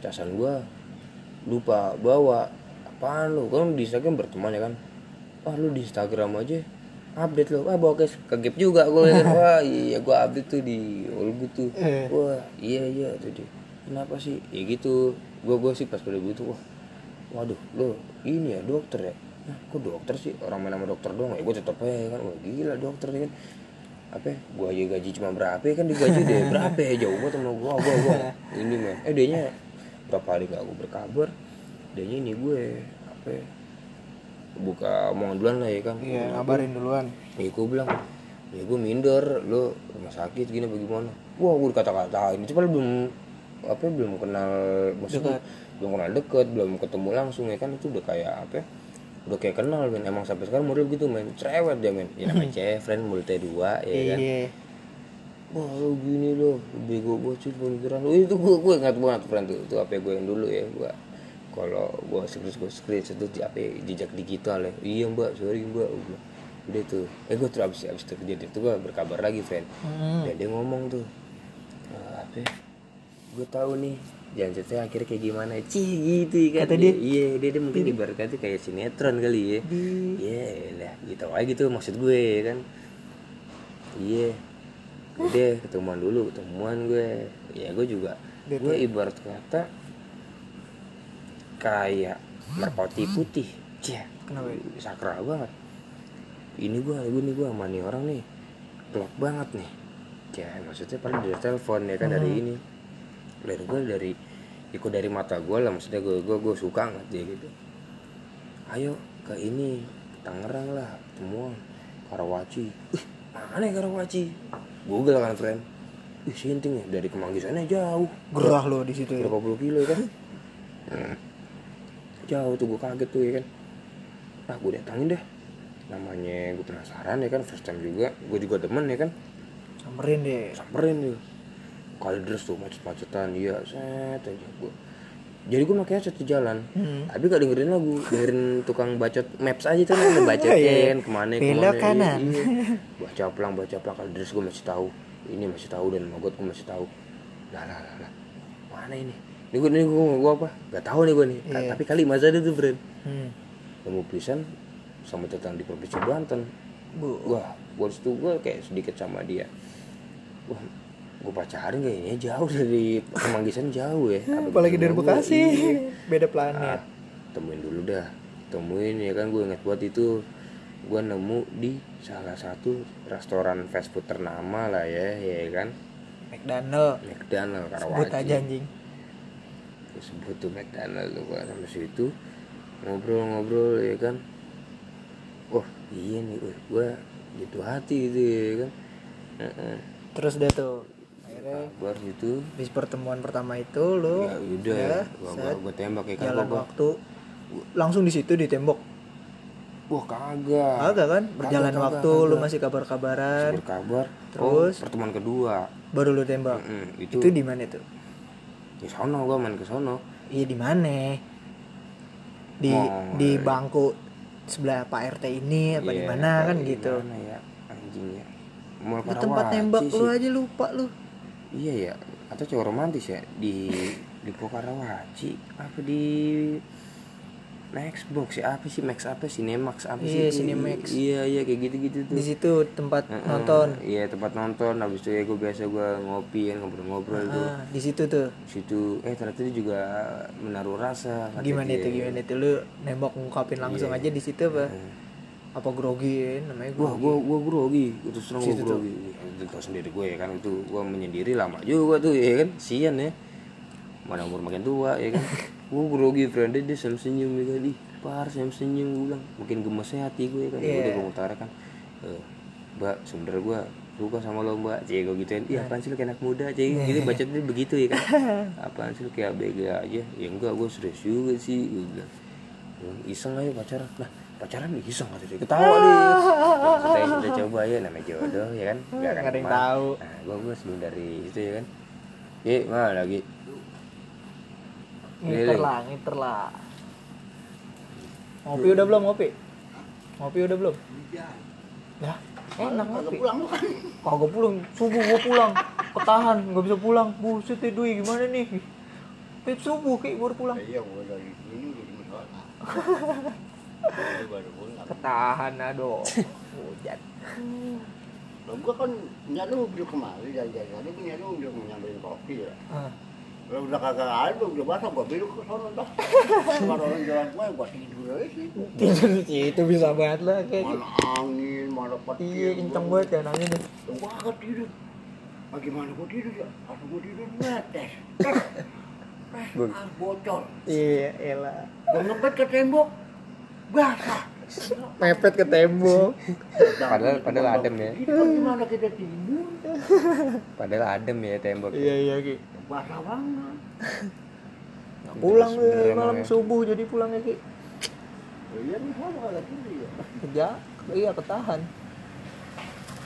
Speaker 2: Casan gue Lupa bawa. Apaan lo? Kan di Instagram berteman ya kan? Wah lu di Instagram aja update lo. Ah bawa ke kegep juga gue <laughs> wah iya gue update tuh di Olgu tuh.
Speaker 1: Eh.
Speaker 2: wah iya iya tuh dia kenapa sih? Ya gitu. Gue gue sih pas pada gitu wah waduh lo ini ya dokter ya? Nah, kok dokter sih? Orang main nama dokter doang ya? Gue tetep aja kan. Wah gila dokter ya kan. Apa ya, gue aja gaji cuma berapa ya kan? Digaji deh. <laughs> Berapa ya? Jauh banget sama gue gue gue <laughs> ini men. Eh dia nya berapa hari gak gue berkabar? Dia nya ini gue. Apa ya, buka omongan duluan lah ya kan.
Speaker 1: Iya, ngabarin duluan.
Speaker 2: ya gue bilang ya gue minder lo rumah sakit gini bagaimana? Wah gue kata-katain itu padahal belum apa ya, belum kenal maksudnya belum kenal deket belum ketemu langsung ya kan? Itu udah kayak apa ya, udah kayak kenal men. Emang sampai sekarang model gitu men. Cerewet dia men. Ya namanya <laughs> cewek friend mulai dua ya kan?
Speaker 1: Iya.
Speaker 2: wah lo gini lo bego bocil pemikiran lo itu gue gue ingat banget friend tuh. Itu apa gue yang dulu ya. Gue kalau gue screenshot gue screenshot itu apa ya, jejak digital ya. Iya mbak sorry mbak. Gua, udah tuh. Eh gue terus abis abis kejadian itu gue berkabar lagi friend.
Speaker 1: Hmm.
Speaker 2: dan dia ngomong tuh "Ah, apa gue tahu nih jangan ceritanya akhirnya kayak gimana. Cih gitu kan.
Speaker 1: Kata dia?
Speaker 2: iya dia, dia mungkin ibarat kata kayak sinetron kali ya. Iya. Lah gitu aja gitu maksud gue kan. Iya. Udah ketemuan dulu ketemuan gue. Ya gue juga gue ibarat kata kayak merpati putih. Cie,
Speaker 1: Kenapa?
Speaker 2: sakral banget. Ini gue gue nih gue sama nih orang nih. Klop banget nih. Ya maksudnya paling dari telepon ya kan dari ini. Dari gue dari ikut dari mata gue lah maksudnya gue gue gue suka nggak dia gitu. Ayo ke ini ke Tangerang lah temuan Karawaci. Ih, mana ya Karawaci? Google kan friend. Ih, sinting ya dari Kemanggisannya jauh.
Speaker 1: Gerah lo di situ ya.
Speaker 2: berapa puluh kilo ya kan? Hmm. Jauh tuh gue kaget tuh ya kan. Nah gue datangin deh. Namanya gue penasaran ya kan. First time juga. Gue juga demen ya kan.
Speaker 1: Samperin deh.
Speaker 2: samperin tuh kali terus tuh macet-macetan. Iya set aja gua. Jadi gue makanya satu jalan.
Speaker 1: Hmm.
Speaker 2: tapi gak dengerin lagu. Dengerin tukang bacot maps aja tuh kan <laughs> bacotin. ke
Speaker 1: mana
Speaker 2: ke mana.
Speaker 1: kanan.
Speaker 2: Iya, iya. <laughs> baca pelang baca pelang. Kali terus gue masih tahu. Ini masih tahu dan mogot gue masih tahu. Lah lah lah lah. Mana ini ini gue ini gue gue apa? Gak tahu nih gue nih.
Speaker 1: Iya.
Speaker 2: tapi kali masa ada tuh friend
Speaker 1: hmm.
Speaker 2: pisan sama tetang di provinsi Banten.
Speaker 1: Bu.
Speaker 2: wah gue situ gue kayak sedikit sama dia. Wah gue pacarin kayaknya jauh dari Kemanggisan jauh ya.
Speaker 1: Apalagi dari
Speaker 2: Gua,
Speaker 1: Bekasi.
Speaker 2: Iya.
Speaker 1: beda planet
Speaker 2: temuin dulu dah. Temuin ya kan? Gue inget buat itu. Gue nemu di salah satu restoran fast food ternama lah ya ya kan?
Speaker 1: McDonald.
Speaker 2: McDonald
Speaker 1: sebut
Speaker 2: Karawaci
Speaker 1: aja anjing
Speaker 2: sebut tuh McDonald tuh gua sama situ ngobrol-ngobrol ya kan. Wah iya nih wah, gua gitu hati gitu ya kan. Heeh.
Speaker 1: terus dia tuh akhirnya
Speaker 2: kabar gitu.
Speaker 1: di pertemuan pertama itu lu
Speaker 2: ya udah
Speaker 1: ya,
Speaker 2: gua, gua, gua tembak ya kan
Speaker 1: jalan
Speaker 2: gua,
Speaker 1: waktu. Langsung di situ ditembok
Speaker 2: wah kagak.
Speaker 1: Agak kan? Berjalan
Speaker 2: kagak,
Speaker 1: waktu
Speaker 2: kagak.
Speaker 1: lu masih kabar-kabaran.
Speaker 2: Berkabar.
Speaker 1: Terus?
Speaker 2: oh, pertemuan kedua.
Speaker 1: Baru lu tembak?
Speaker 2: Mm,
Speaker 1: itu,
Speaker 2: itu,
Speaker 1: di mana tuh
Speaker 2: di sono gua main ke sono.
Speaker 1: Iya di mana? Di
Speaker 2: Oh,
Speaker 1: di
Speaker 2: iya.
Speaker 1: bangku sebelah Pak RT ini apa di
Speaker 2: Iya,
Speaker 1: mana? Kan
Speaker 2: di
Speaker 1: gitu.
Speaker 2: mana ya? Anjing ya. Mall
Speaker 1: di tempat tembak
Speaker 2: sih.
Speaker 1: lu aja lupa lu.
Speaker 2: Iya ya, atau cowok romantis ya? Di di Pokarawaci apa di Max Box ya apa sih Max apa Cinemax apa
Speaker 1: Iya,
Speaker 2: sih itu?
Speaker 1: Cinemax.
Speaker 2: iya iya kayak gitu gitu tuh
Speaker 1: di situ tempat
Speaker 2: Heeh,
Speaker 1: nonton
Speaker 2: iya tempat nonton habis itu ya gue biasa gue ngopi kan ngobrol-ngobrol tuh
Speaker 1: ah, di situ tuh
Speaker 2: Di situ eh ternyata dia juga menaruh rasa
Speaker 1: gimana
Speaker 2: dia.
Speaker 1: itu gimana itu lu nembak ngungkapin langsung
Speaker 2: Iya.
Speaker 1: aja di situ apa apa grogi ya namanya
Speaker 2: Wah,
Speaker 1: grogi
Speaker 2: gua gua grogi, itu seneng gua
Speaker 1: tuh.
Speaker 2: grogi. Itu tau sendiri gue ya kan itu gua menyendiri lama juga tuh ya kan, sian ya. Mana umur makin tua ya kan. <laughs> gua grogi friend. Dia, senyum senyum kan. Ih, par senyum senyum gue bilang. Mungkin gemesnya hati gue ya kan.
Speaker 1: Iya.
Speaker 2: Udah gua utarakan. Eh, Mbak, sebenernya gua suka sama lo mbak. Cie gue gituin Iya. apaan sih lo kayak anak muda? Cie gitu baca dia begitu ya kan. <laughs> Apaan sih lo kayak abg aja? Ya enggak gue serius juga sih. Gue bilang "Bilang, Iseng aja pacaran. Nah pacaran iseng kata dia Ketawa dia <laughs> Kita udah coba ya namanya jodoh ya kan. <laughs>
Speaker 1: Nggak ada yang tahu.
Speaker 2: Nah gue gue sebelum dari itu ya kan. Iya mana lagi
Speaker 1: ngiter lah ngiter lah. Ngopi udah belum ngopi? Ngopi udah belum? Ya enak ngopi.
Speaker 3: pulang lu kan?
Speaker 1: Kagak pulang subuh gua pulang. Ketahan nggak bisa pulang. Buset ya Dwi gimana nih? Pip subuh kayak baru pulang.
Speaker 3: Iya gua dari sini udah di musola
Speaker 1: ketahan aduh hujan
Speaker 3: Lah, gua kan nyari mobil kemari gua nyari mobil nyamperin kopi ya udah kagak ada udah basah gua belok ke sana dah. <laughs> Kalau orang jalan gua gua tidur aja sih.
Speaker 1: Tidur sih itu bisa banget lah kayak gitu.
Speaker 3: mana angin mana petir
Speaker 1: iya kenceng banget ya
Speaker 3: Lah, gua kagak tidur. Bagaimana gua tidur ya? Pas gua tidur netes <laughs> bocor.
Speaker 1: Iya elah.
Speaker 3: Gua ngebet ke tembok. Basah.
Speaker 1: Mepet ke tembok.
Speaker 2: Padahal- padahal adem ya.
Speaker 3: Itu kan gimana kita tidur?
Speaker 2: Padahal adem ya tembok
Speaker 1: iya iya ki
Speaker 3: basah banget.
Speaker 1: Pulang
Speaker 2: Bener
Speaker 1: deh malam
Speaker 2: ya.
Speaker 1: subuh jadi pulangnya ki.
Speaker 3: Oh, iya nih sama kagak tidur ya?
Speaker 1: Kerja iya ketahan.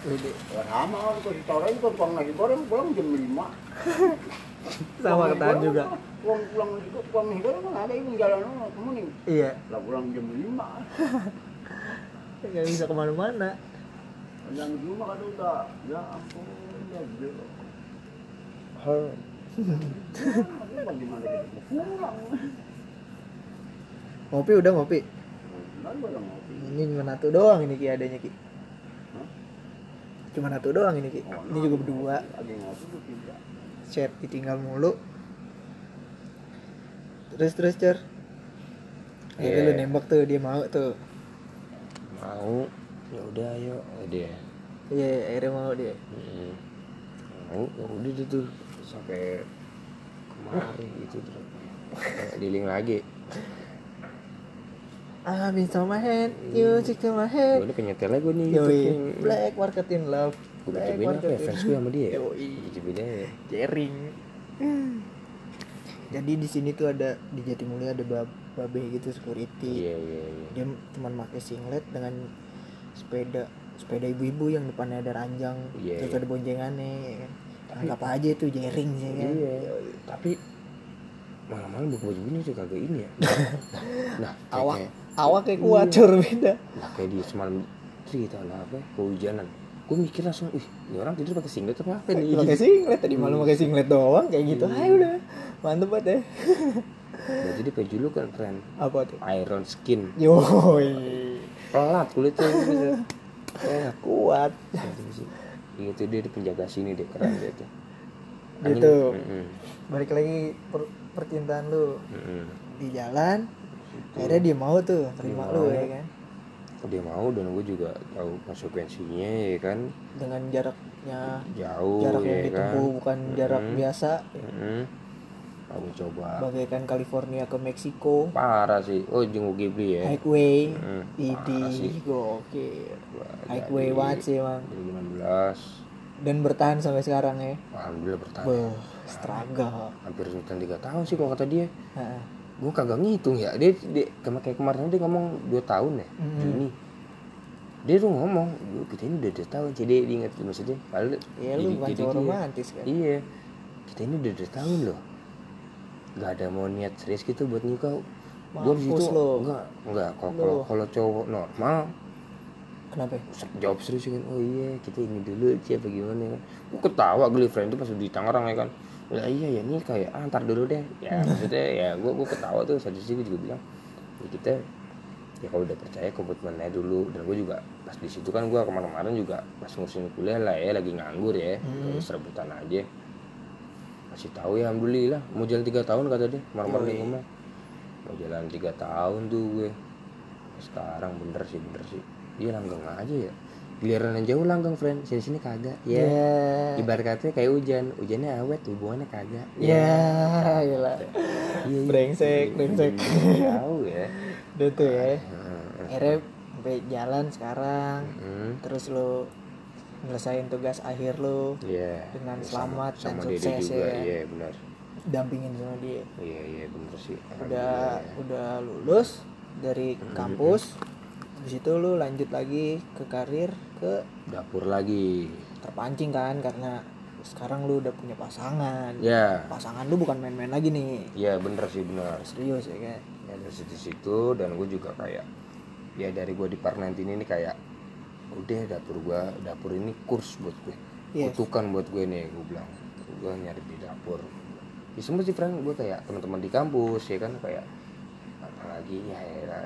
Speaker 1: Wede.
Speaker 3: Ya sama kalau ditawarin kan tukang nasi goreng pulang jam 5 <laughs>
Speaker 1: sama ketahan juga.
Speaker 3: Pulang pulang goreng, tukang nasi goreng kan ada yang jalan sama temenin.
Speaker 1: iya.
Speaker 3: Lah pulang jam 5. <laughs>
Speaker 1: nggak bisa ke mana-mana.
Speaker 3: Yang di rumah kan udah. Ya ampun ya belok.
Speaker 1: Ngopi udah ngopi?
Speaker 3: Udah
Speaker 1: ini cuma satu doang ini ki adanya ki. Cuma satu doang ini ki. Ini juga berdua. Chat ditinggal mulu. Terus terus cer Akhirnya
Speaker 2: Iya.
Speaker 1: lu nembak tuh dia mau tuh.
Speaker 2: Mau. Ya udah ayo. Oh, dia.
Speaker 1: Iya akhirnya mau dia.
Speaker 2: Mau ya udah deh tuh sampai kemari gitu terus dealing lagi.
Speaker 1: Ah bisa my hand you stick to my head.
Speaker 2: Gue udah penyetel lagi gue nih
Speaker 1: Yoi,
Speaker 2: YouTube
Speaker 1: black market in love.
Speaker 2: Gue
Speaker 1: Black
Speaker 2: cobain apa ya? fans gue sama dia
Speaker 1: Yoi.
Speaker 2: cobain aja
Speaker 1: jaring jadi di sini tuh ada di Jatimulya ada bab babe gitu security.
Speaker 2: Iya iya iya.
Speaker 1: Dia cuman pakai singlet dengan sepeda sepeda ibu-ibu yang depannya ada ranjang.
Speaker 2: Iya,
Speaker 1: terus
Speaker 2: iya.
Speaker 1: ada boncengannya ya kan. Anggap aja itu jaring sih kan
Speaker 2: iya tapi malam-malam buka baju gini sih kagak ini ya. <laughs> Nah
Speaker 1: awak
Speaker 2: kayak,
Speaker 1: awak kayak kuat cur beda.
Speaker 2: Nah kayak dia semalam cerita lah apa kehujanan. Gue mikir langsung ih ini orang tidur pakai singlet apa apa nih?
Speaker 1: Pakai singlet tadi malam pakai singlet doang kayak gitu. Ayo udah mantep banget ya.
Speaker 2: Nah, jadi baju lu kan keren.
Speaker 1: Apa tuh?
Speaker 2: Iron skin.
Speaker 1: Yoi.
Speaker 2: Pelat kulitnya gitu pelat <laughs>
Speaker 1: kuat
Speaker 2: Gitu sih. Gitu dia di penjaga sini deh keren dia tuh. <laughs>
Speaker 1: Gitu.
Speaker 2: Mm-mm.
Speaker 1: balik lagi per- percintaan lu
Speaker 2: Mm-mm.
Speaker 1: di jalan akhirnya dia mau tuh terima
Speaker 2: Dia
Speaker 1: lu
Speaker 2: mau.
Speaker 1: ya kan
Speaker 2: Dia mau dan gue juga tahu konsekuensinya ya kan
Speaker 1: dengan jaraknya
Speaker 2: jauh
Speaker 1: jarak
Speaker 2: ya
Speaker 1: yang ditempuh
Speaker 2: kan.
Speaker 1: bukan jarak
Speaker 2: Mm-mm.
Speaker 1: biasa
Speaker 2: Mm-mm. Kamu coba
Speaker 1: bagaikan California ke Meksiko
Speaker 2: parah sih. Oh jenguk Ghibli ya.
Speaker 1: highway
Speaker 2: Mm,
Speaker 1: idi
Speaker 2: parah sih. Wah,
Speaker 1: highway sih emang.
Speaker 2: 2016
Speaker 1: dan bertahan sampai sekarang ya?
Speaker 2: Alhamdulillah bertahan.
Speaker 1: Beuh, struggle.
Speaker 2: Hampir sekitar tiga tahun sih kalau kata dia.
Speaker 1: Heeh.
Speaker 2: gue kagak ngitung ya. Dia, dia kayak kemarin dia ngomong dua tahun ya
Speaker 1: Hmm.
Speaker 2: Juni. Dia tuh ngomong "Gua kita ini udah dua tahun jadi dia inget maksudnya. Padahal
Speaker 1: ya lu bukan cowok romantis kan?
Speaker 2: Iya. Kita ini udah dua tahun loh. Nggak ada mau niat serius gitu buat nikah. Gue di situ enggak enggak kalau kalau kalau cowok normal
Speaker 1: kenapa? Ya?
Speaker 2: jawab serius kan oh iya kita ini dulu siapa gimana kan? Gue ketawa gue friend itu pas di Tangerang ya kan. Ya iya ya nih kayak ah, ntar dulu deh. Ya maksudnya ya gue gue ketawa tuh satu sisi gue juga bilang. Ya kita ya kalau udah percaya komitmen aja dulu. Dan gue juga pas di situ kan gue kemarin-kemarin juga pas ngurusin kuliah lah ya lagi nganggur ya. Terus rebutan aja. Masih tahu ya alhamdulillah. Mau jalan tiga tahun kata dia kemarin dia ngomong mau jalan tiga tahun tuh gue sekarang bener sih bener sih dia langgeng aja ya. Giliran yang jauh langgeng friend sini sini kagak. Ya
Speaker 1: ya
Speaker 2: ibarat katanya kayak hujan. Hujannya awet hubungannya kagak.
Speaker 1: Ya gila.
Speaker 2: Iya, iya.
Speaker 1: brengsek brengsek.
Speaker 2: jauh ya.
Speaker 1: Tuh ya. Akhirnya sampai jalan sekarang.
Speaker 2: Hmm,
Speaker 1: terus lo ngelesain tugas akhir lo
Speaker 2: iya.
Speaker 1: Dengan
Speaker 2: Sama-
Speaker 1: selamat dan
Speaker 2: sama Dede
Speaker 1: sukses
Speaker 2: juga.
Speaker 1: ya.
Speaker 2: iya benar.
Speaker 1: Dampingin sama dia.
Speaker 2: Iya iya bener sih.
Speaker 1: Udah
Speaker 2: Alhamdulillah ya.
Speaker 1: udah lulus dari kampus habis itu lu lanjut lagi ke karir ke
Speaker 2: dapur lagi.
Speaker 1: terpancing kan karena sekarang lu udah punya pasangan.
Speaker 2: Ya.
Speaker 1: Pasangan lu bukan main-main lagi nih.
Speaker 2: Iya bener sih bener.
Speaker 1: Serius ya kan?
Speaker 2: Ya dari situ situ dan gue juga kayak ya dari gue di Parnantin ini kayak udah dapur gue dapur ini kurs buat gue
Speaker 1: Yes.
Speaker 2: kutukan buat gue nih gue bilang. Gue nyari di dapur. Ya semua sih friend gue kayak teman-teman di kampus ya kan kayak apalagi ya ya,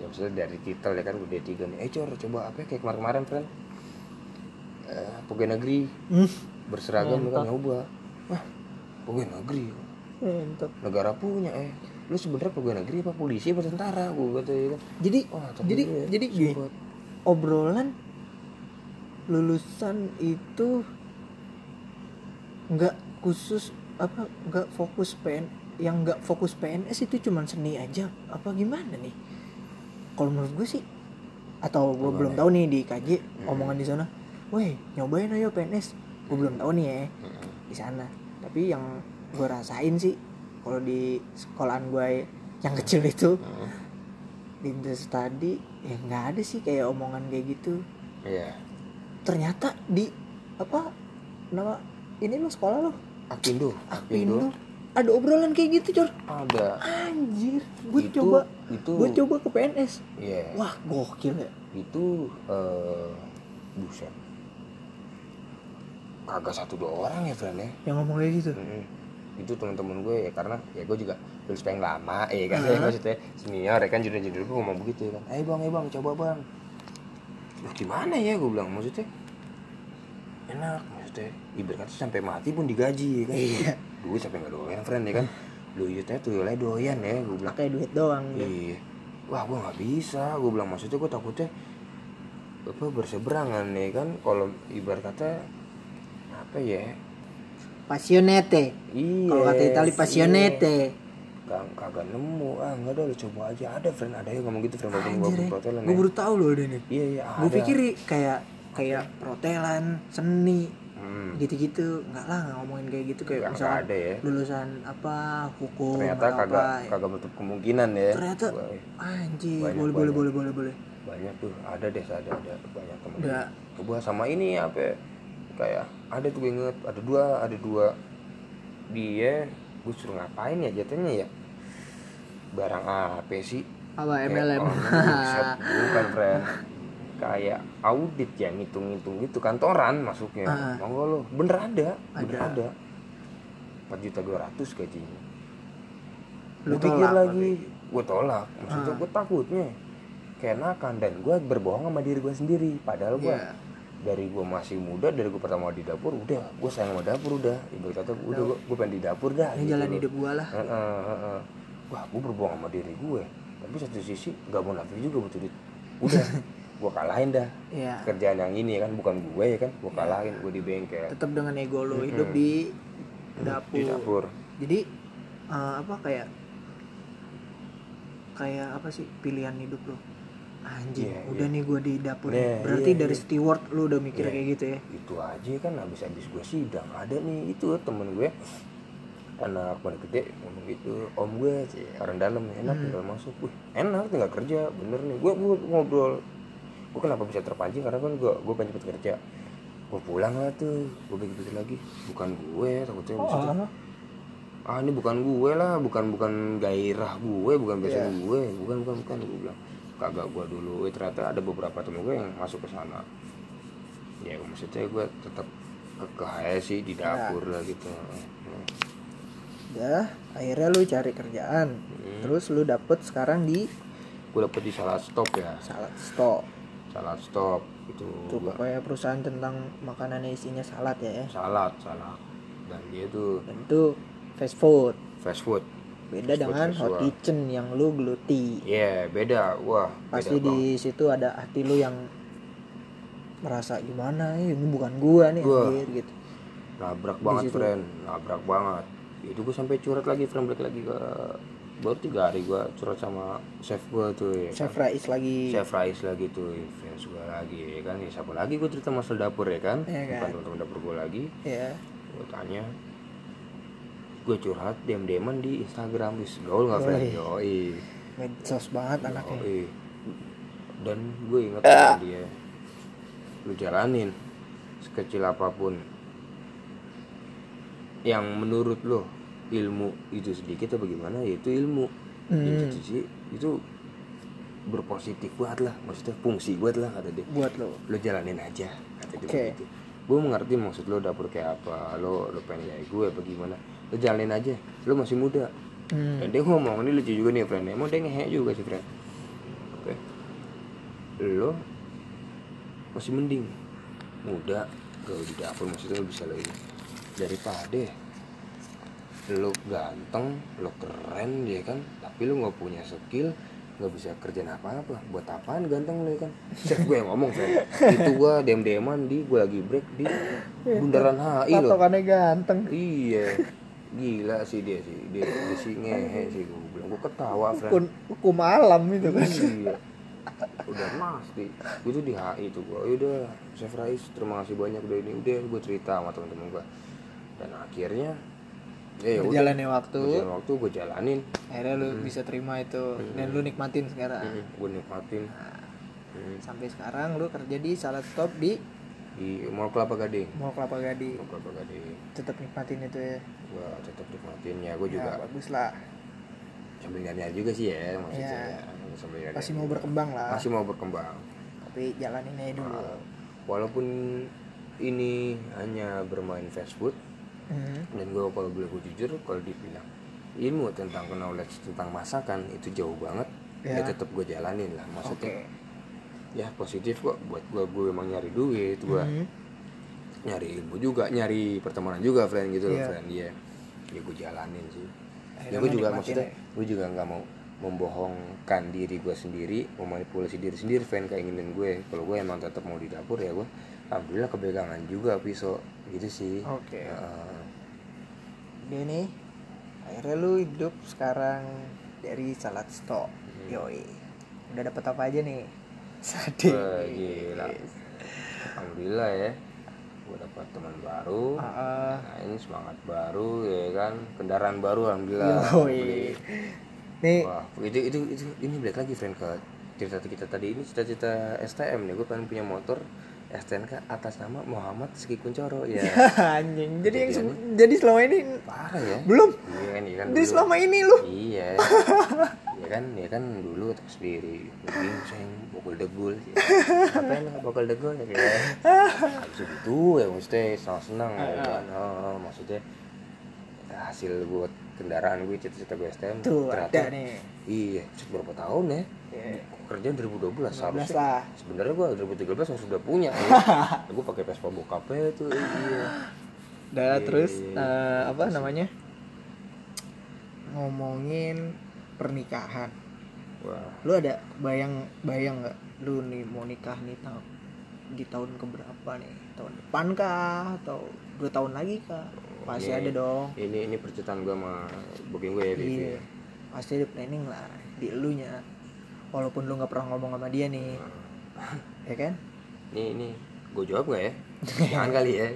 Speaker 2: ya maksudnya dari titel ya kan udah tiga nih eh cor coba apa ya, kayak kemarin-kemarin friend eh, pegawai negeri.
Speaker 1: Hmm.
Speaker 2: berseragam kan nyoba. Wah pegawai negeri.
Speaker 1: Mantap.
Speaker 2: Negara punya eh. Lu sebenarnya pegawai negeri apa polisi apa tentara gue kata ya kan?
Speaker 1: Jadi
Speaker 2: tapi
Speaker 1: jadi
Speaker 2: dia
Speaker 1: jadi gini. obrolan lulusan itu nggak khusus apa nggak fokus PN yang nggak fokus PNS itu cuman seni aja. Apa gimana nih kalau menurut gue sih atau gue belum tahu nih di KJ omongan di sana weh nyobain ayo PNS gue belum tahu nih ya di sana. Tapi yang gue rasain sih kalau di sekolahan gue yang kecil itu di Indus tadi ya nggak ada sih kayak omongan kayak gitu.
Speaker 2: Iya.
Speaker 1: Ternyata di apa nama ini lo sekolah lo?
Speaker 2: Apindo.
Speaker 1: Apindo ada obrolan kayak gitu cor
Speaker 2: ada.
Speaker 1: Anjir gue
Speaker 2: Itu-
Speaker 1: coba.
Speaker 2: itu
Speaker 1: gue coba ke PNS
Speaker 2: iya.
Speaker 1: Wah gokil ya.
Speaker 2: Itu eh buset. Kagak satu dua orang ya friend ya.
Speaker 1: Yang ngomong kayak gitu?
Speaker 2: Mm-mm. itu teman-teman gue ya karena ya gue juga lulus pengen lama ya kan? Ya, <laughs> maksudnya senior ya kan? Junior junior gue ngomong begitu ya kan? Ayo bang ayo bang coba bang. Loh, gimana ya gue bilang maksudnya? Enak maksudnya. Ibarat kata sampai mati pun digaji ya kan?
Speaker 1: Iya.
Speaker 2: Duit sampai nggak doyan friend ya kan? Duitnya tuh ya doyan ya. Gue bilang
Speaker 1: pakai duit doang.
Speaker 2: Iya. Wah gue nggak bisa. Gue bilang maksudnya gue takutnya apa berseberangan ya kan? Kalau ibarat kata apa ya?
Speaker 1: Passionate.
Speaker 2: Iya
Speaker 1: kalau kata Itali passionate.
Speaker 2: Kag kagak nemu. Ah enggak ada lu coba aja. Ada friend. Ada yang ngomong gitu friend.
Speaker 1: Anjir
Speaker 2: walaupun
Speaker 1: ya.
Speaker 2: protelan
Speaker 1: gue
Speaker 2: ya.
Speaker 1: baru tahu loh nih
Speaker 2: iya iya
Speaker 1: gue pikir kayak kayak protelan seni
Speaker 2: hmm,
Speaker 1: gitu-gitu. Nggak lah nggak ngomongin kayak gitu. Kayak
Speaker 2: Nggak-
Speaker 1: misalkan
Speaker 2: ada ya.
Speaker 1: lulusan apa hukum
Speaker 2: ternyata
Speaker 1: atau
Speaker 2: kagak
Speaker 1: apa.
Speaker 2: kagak menutup kemungkinan ya.
Speaker 1: Ternyata anjir boleh boleh
Speaker 2: banyak.
Speaker 1: boleh boleh boleh.
Speaker 2: Banyak tuh. Ada deh ada ada. Banyak
Speaker 1: Udah.
Speaker 2: coba sama ini apa ya, kayak ada tuh gue inget. Ada dua ada dua. Dia gue suruh ngapain ya jatuhnya ya? Barang apa sih?
Speaker 1: Apa MLM
Speaker 2: bukan friend <laughs> kayak audit ya ngitung-ngitung gitu kantoran masuknya
Speaker 1: Ah.
Speaker 2: monggo lo bener ada bener
Speaker 1: Ada.
Speaker 2: ada empat juta dua ratus gajinya
Speaker 1: Lu
Speaker 2: pikir lagi gue tolak maksudnya
Speaker 1: Ah.
Speaker 2: gue takutnya keenakan dan gue berbohong sama diri gue sendiri padahal gue
Speaker 1: Iya.
Speaker 2: dari gue masih muda dari gue pertama di dapur udah gue sayang sama dapur udah ibu kata udah gue, gue pengen di dapur dah
Speaker 1: ini
Speaker 2: gitu
Speaker 1: jalan hidup gua lah
Speaker 2: Heeh, heeh. Wah, gue berbohong sama diri gue. Tapi satu sisi gak mau nafsu juga butuh duit. Udah, <laughs> gue kalahin dah.
Speaker 1: Iya.
Speaker 2: Kerjaan yang ini ya kan bukan gue ya kan, gue kalahin gue di bengkel.
Speaker 1: tetap dengan ego lo hidup di dapur,
Speaker 2: Di dapur.
Speaker 1: jadi eh, apa kayak kayak apa sih pilihan hidup lo anjing
Speaker 2: Iya,
Speaker 1: udah
Speaker 2: iya.
Speaker 1: nih gue di dapur nih. berarti
Speaker 2: iya,
Speaker 1: dari
Speaker 2: iya.
Speaker 1: steward lu udah mikir
Speaker 2: Iya.
Speaker 1: kayak gitu ya
Speaker 2: Itu aja kan habis-habis gue sidang ada nih itu temen gue anak mana gede ngomong gitu om gue sih orang dalam enak
Speaker 1: Hmm.
Speaker 2: tinggal masuk Wih, enak tinggal kerja bener nih gue, gue ngobrol gue kenapa bisa terpancing? Karena kan gue gue pengen cepet kerja. Gue pulang lah tuh gue pikir lagi. Bukan gue takutnya maksudnya. ah ini bukan gue lah bukan bukan gairah gue bukan biasa
Speaker 1: Iya.
Speaker 2: gue. Bukan bukan bukan gue bilang. Kagak gue dulu eh, ternyata ada beberapa temen gue yang masuk ke sana. Ya maksudnya gue tetap kekeh sih di dapur lah gitu. Hmm.
Speaker 1: udah akhirnya lu cari kerjaan.
Speaker 2: Hmm.
Speaker 1: terus lu dapet sekarang di?
Speaker 2: Gue dapet di salah stop ya.
Speaker 1: Salad stop
Speaker 2: salah stop itu gua-
Speaker 1: pokoknya perusahaan tentang makanan yang isinya salad ya
Speaker 2: salad salad. Dan dia tuh
Speaker 1: dan itu fast food.
Speaker 2: Fast food.
Speaker 1: Beda
Speaker 2: Fast food
Speaker 1: dengan hot
Speaker 2: visual.
Speaker 1: kitchen yang lu geluti.
Speaker 2: Iya beda. Wah
Speaker 1: pasti
Speaker 2: beda
Speaker 1: di situ ada hati lu yang merasa gimana "Ih, ini bukan gua nih
Speaker 2: Gua.
Speaker 1: anjir gitu.
Speaker 2: Nabrak banget friend. Nabrak banget. Itu gue sampai curhat lagi friend. Balik lagi ke baru tiga hari gue curhat sama chef gue tuh ya
Speaker 1: chef
Speaker 2: kan.
Speaker 1: Rais lagi.
Speaker 2: Chef Rais lagi tuh fans gue lagi ya kan? Ya, siapa lagi gue cerita masalah dapur ya kan?
Speaker 1: Kan?
Speaker 2: bukan teman-teman dapur gue lagi.
Speaker 1: Ya
Speaker 2: gue tanya gue curhat diam diaman di Instagram wis gaul nggak friend
Speaker 1: Yoi.
Speaker 2: yoi.
Speaker 1: Medsos banget anaknya.
Speaker 2: Yoi. dan gue inget sama dia lu jalanin sekecil apa pun yang menurut lo ilmu itu sedikit atau bagaimana ya itu ilmu.
Speaker 1: Hmm.
Speaker 2: satu sisi itu berpositif buat lah maksudnya fungsi buat lah kata dia.
Speaker 1: Buat lo.
Speaker 2: Lo jalanin aja kata dia begitu. Gue mengerti maksud lo dapur kayak apa lo lo pengen kayak gue apa gimana. Lo jalanin aja lo masih muda.
Speaker 1: Hmm.
Speaker 2: dan dia ngomong ini lucu juga nih friend. Emang dia ngehe juga sih friend. Oke. Lo masih mending muda gaul di dapur maksudnya lo bisa lo ini daripada lo ganteng lo keren ya kan? Tapi lo nggak punya skill nggak bisa kerjaan apa-apa. Buat apaan ganteng lo ya kan? Chef gue yang ngomong friend itu gue dem deman di. Gue lagi break di. Bundaran HI lo
Speaker 1: patokannya ganteng.
Speaker 2: Iya, gila sih dia sih, dia, dia sih ngehe sih gue bilang, gue ketawa friend.
Speaker 1: hukum, hukum alam itu kan.
Speaker 2: Iya, udah pasti, gue tuh di HI tuh gue, udah Chef Rais terima kasih banyak udah ini, udah gue cerita sama temen-temen gue, dan akhirnya, ya ya
Speaker 1: berjalannya waktu.
Speaker 2: Berjalan waktu gue jalanin,
Speaker 1: akhirnya lu bisa terima itu. Dan lu nikmatin sekarang.
Speaker 2: Gue nikmatin. Hmm,
Speaker 1: sampai sekarang lu kerja di salad stop di
Speaker 2: di Mall Kelapa Gading,
Speaker 1: Mall Kelapa Gading.
Speaker 2: Mall Kelapa Gading,
Speaker 1: tetap nikmatin itu ya?
Speaker 2: Gue tetap nikmatin ya, gue
Speaker 1: ya
Speaker 2: juga
Speaker 1: bagus lah.
Speaker 2: Sambil nyari juga sih ya maksudnya,
Speaker 1: Iya.
Speaker 2: ya. sambil nyari
Speaker 1: masih mau berkembang lah.
Speaker 2: Masih mau berkembang.
Speaker 1: Tapi jalanin aja dulu.
Speaker 2: Uh, walaupun ini hanya bermain fast food
Speaker 1: Hmm.
Speaker 2: dan gue kalau boleh gue jujur kalau dibilang ilmu tentang knowledge tentang masakan itu jauh banget ya,
Speaker 1: Ya.
Speaker 2: tetap gue jalanin lah maksudnya ya positif kok buat gue gue emang nyari duit gue
Speaker 1: Hmm.
Speaker 2: nyari ilmu juga nyari pertemanan juga friend gitu loh
Speaker 1: Iya.
Speaker 2: friend dia ya gue jalanin sih
Speaker 1: Akhirnya
Speaker 2: ya gue juga maksudnya
Speaker 1: ya.
Speaker 2: gue juga nggak mau membohongkan diri gue sendiri memanipulasi diri sendiri fan keinginan gue kalau gue emang tetap mau di dapur ya gue alhamdulillah kepegangan juga pisau gitu sih
Speaker 1: Oke.
Speaker 2: Heeh.
Speaker 1: Dia nih akhirnya lu hidup sekarang dari salad stop
Speaker 2: Hmm.
Speaker 1: yoi. Udah dapet apa aja nih? <laughs> Sadis
Speaker 2: Wah, gila. Alhamdulillah ya. Gue dapat teman baru.
Speaker 1: Ah,
Speaker 2: nah ini semangat baru ya kan? Kendaraan baru alhamdulillah.
Speaker 1: Yoi. Nih.
Speaker 2: Wah, itu itu itu ini balik lagi friend ke cerita kita tadi. Ini cita-cita STM nih. Gue pengen punya motor STNK atas nama Muhammad Seki Kuncoro ya. <laughs>
Speaker 1: Anjing jadi yang
Speaker 2: Jadi
Speaker 1: se- jadi selama ini
Speaker 2: parah ya.
Speaker 1: belum?
Speaker 2: Iya kan iya kan
Speaker 1: jadi
Speaker 2: dulu.
Speaker 1: selama ini lu?
Speaker 2: Iya. <laughs> Ya kan ya kan dulu terus sendiri gingseng bokol degul apa yang bokol degul ya kayak habis itu ya maksudnya senang senang ya kan? Oh, maksudnya hasil buat kendaraan gue cita-cita gue STM
Speaker 1: tuh
Speaker 2: ternyata
Speaker 1: ada nih.
Speaker 2: Iya berapa tahun ya?
Speaker 1: Iya.
Speaker 2: kerja 2012
Speaker 1: 12
Speaker 2: seharusnya
Speaker 1: lah.
Speaker 2: Sebenarnya gue 2013 harus sudah punya <laughs> ya. gue pakai Vespa bokapnya tuh iya.
Speaker 1: Dah
Speaker 2: Iya,
Speaker 1: terus eh, apa namanya? Ngomongin pernikahan.
Speaker 2: Wah.
Speaker 1: Lu ada bayang bayang nggak? Lu nih mau nikah nih tahun di tahun keberapa nih? Tahun depan kah? Atau dua tahun lagi kah pasti
Speaker 2: Ini-
Speaker 1: ada dong.
Speaker 2: ini ini percintaan gue sama booking gue ya
Speaker 1: iya.
Speaker 2: ya.
Speaker 1: pasti ada planning lah di elunya. Walaupun lu nggak pernah ngomong sama dia nih. Ya kan?
Speaker 2: Ini ini gue jawab nggak ya? <laughs> Jangan kali ya.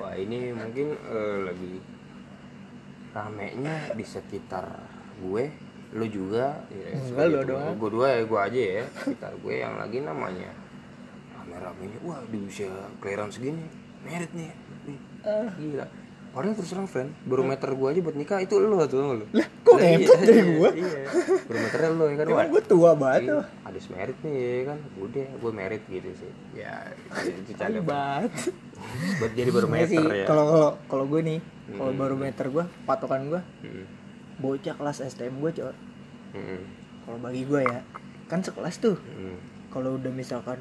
Speaker 2: Wah ini mungkin eh, lagi ramenya di sekitar gue lu juga ya,
Speaker 1: Enggak, lu doang.
Speaker 2: gue dua ya gue aja ya sekitar gue yang lagi namanya rame-ramenya. Wah di usia kelahiran segini merit nih
Speaker 1: Ah.
Speaker 2: gila Padahal terus terang friend, barometer gue aja buat nikah itu lo tuh lo.
Speaker 1: Lah, kok ngepet dari gua?
Speaker 2: Iya, barometernya lo ya kan.
Speaker 1: emang gue tua banget
Speaker 2: Iya,
Speaker 1: tuh.
Speaker 2: Habis merit nih ya kan? Udah gue merit gitu sih. Ya itu canda
Speaker 1: banget
Speaker 2: buat jadi
Speaker 1: Iya sih
Speaker 2: barometer ya.
Speaker 1: kalau kalau kalau gue nih kalau barometer gue patokan gue
Speaker 2: Hmm,
Speaker 1: bocah kelas STM gue cowok
Speaker 2: hmm,
Speaker 1: kalau bagi gue ya kan sekelas tuh.
Speaker 2: Hmm.
Speaker 1: kalau udah misalkan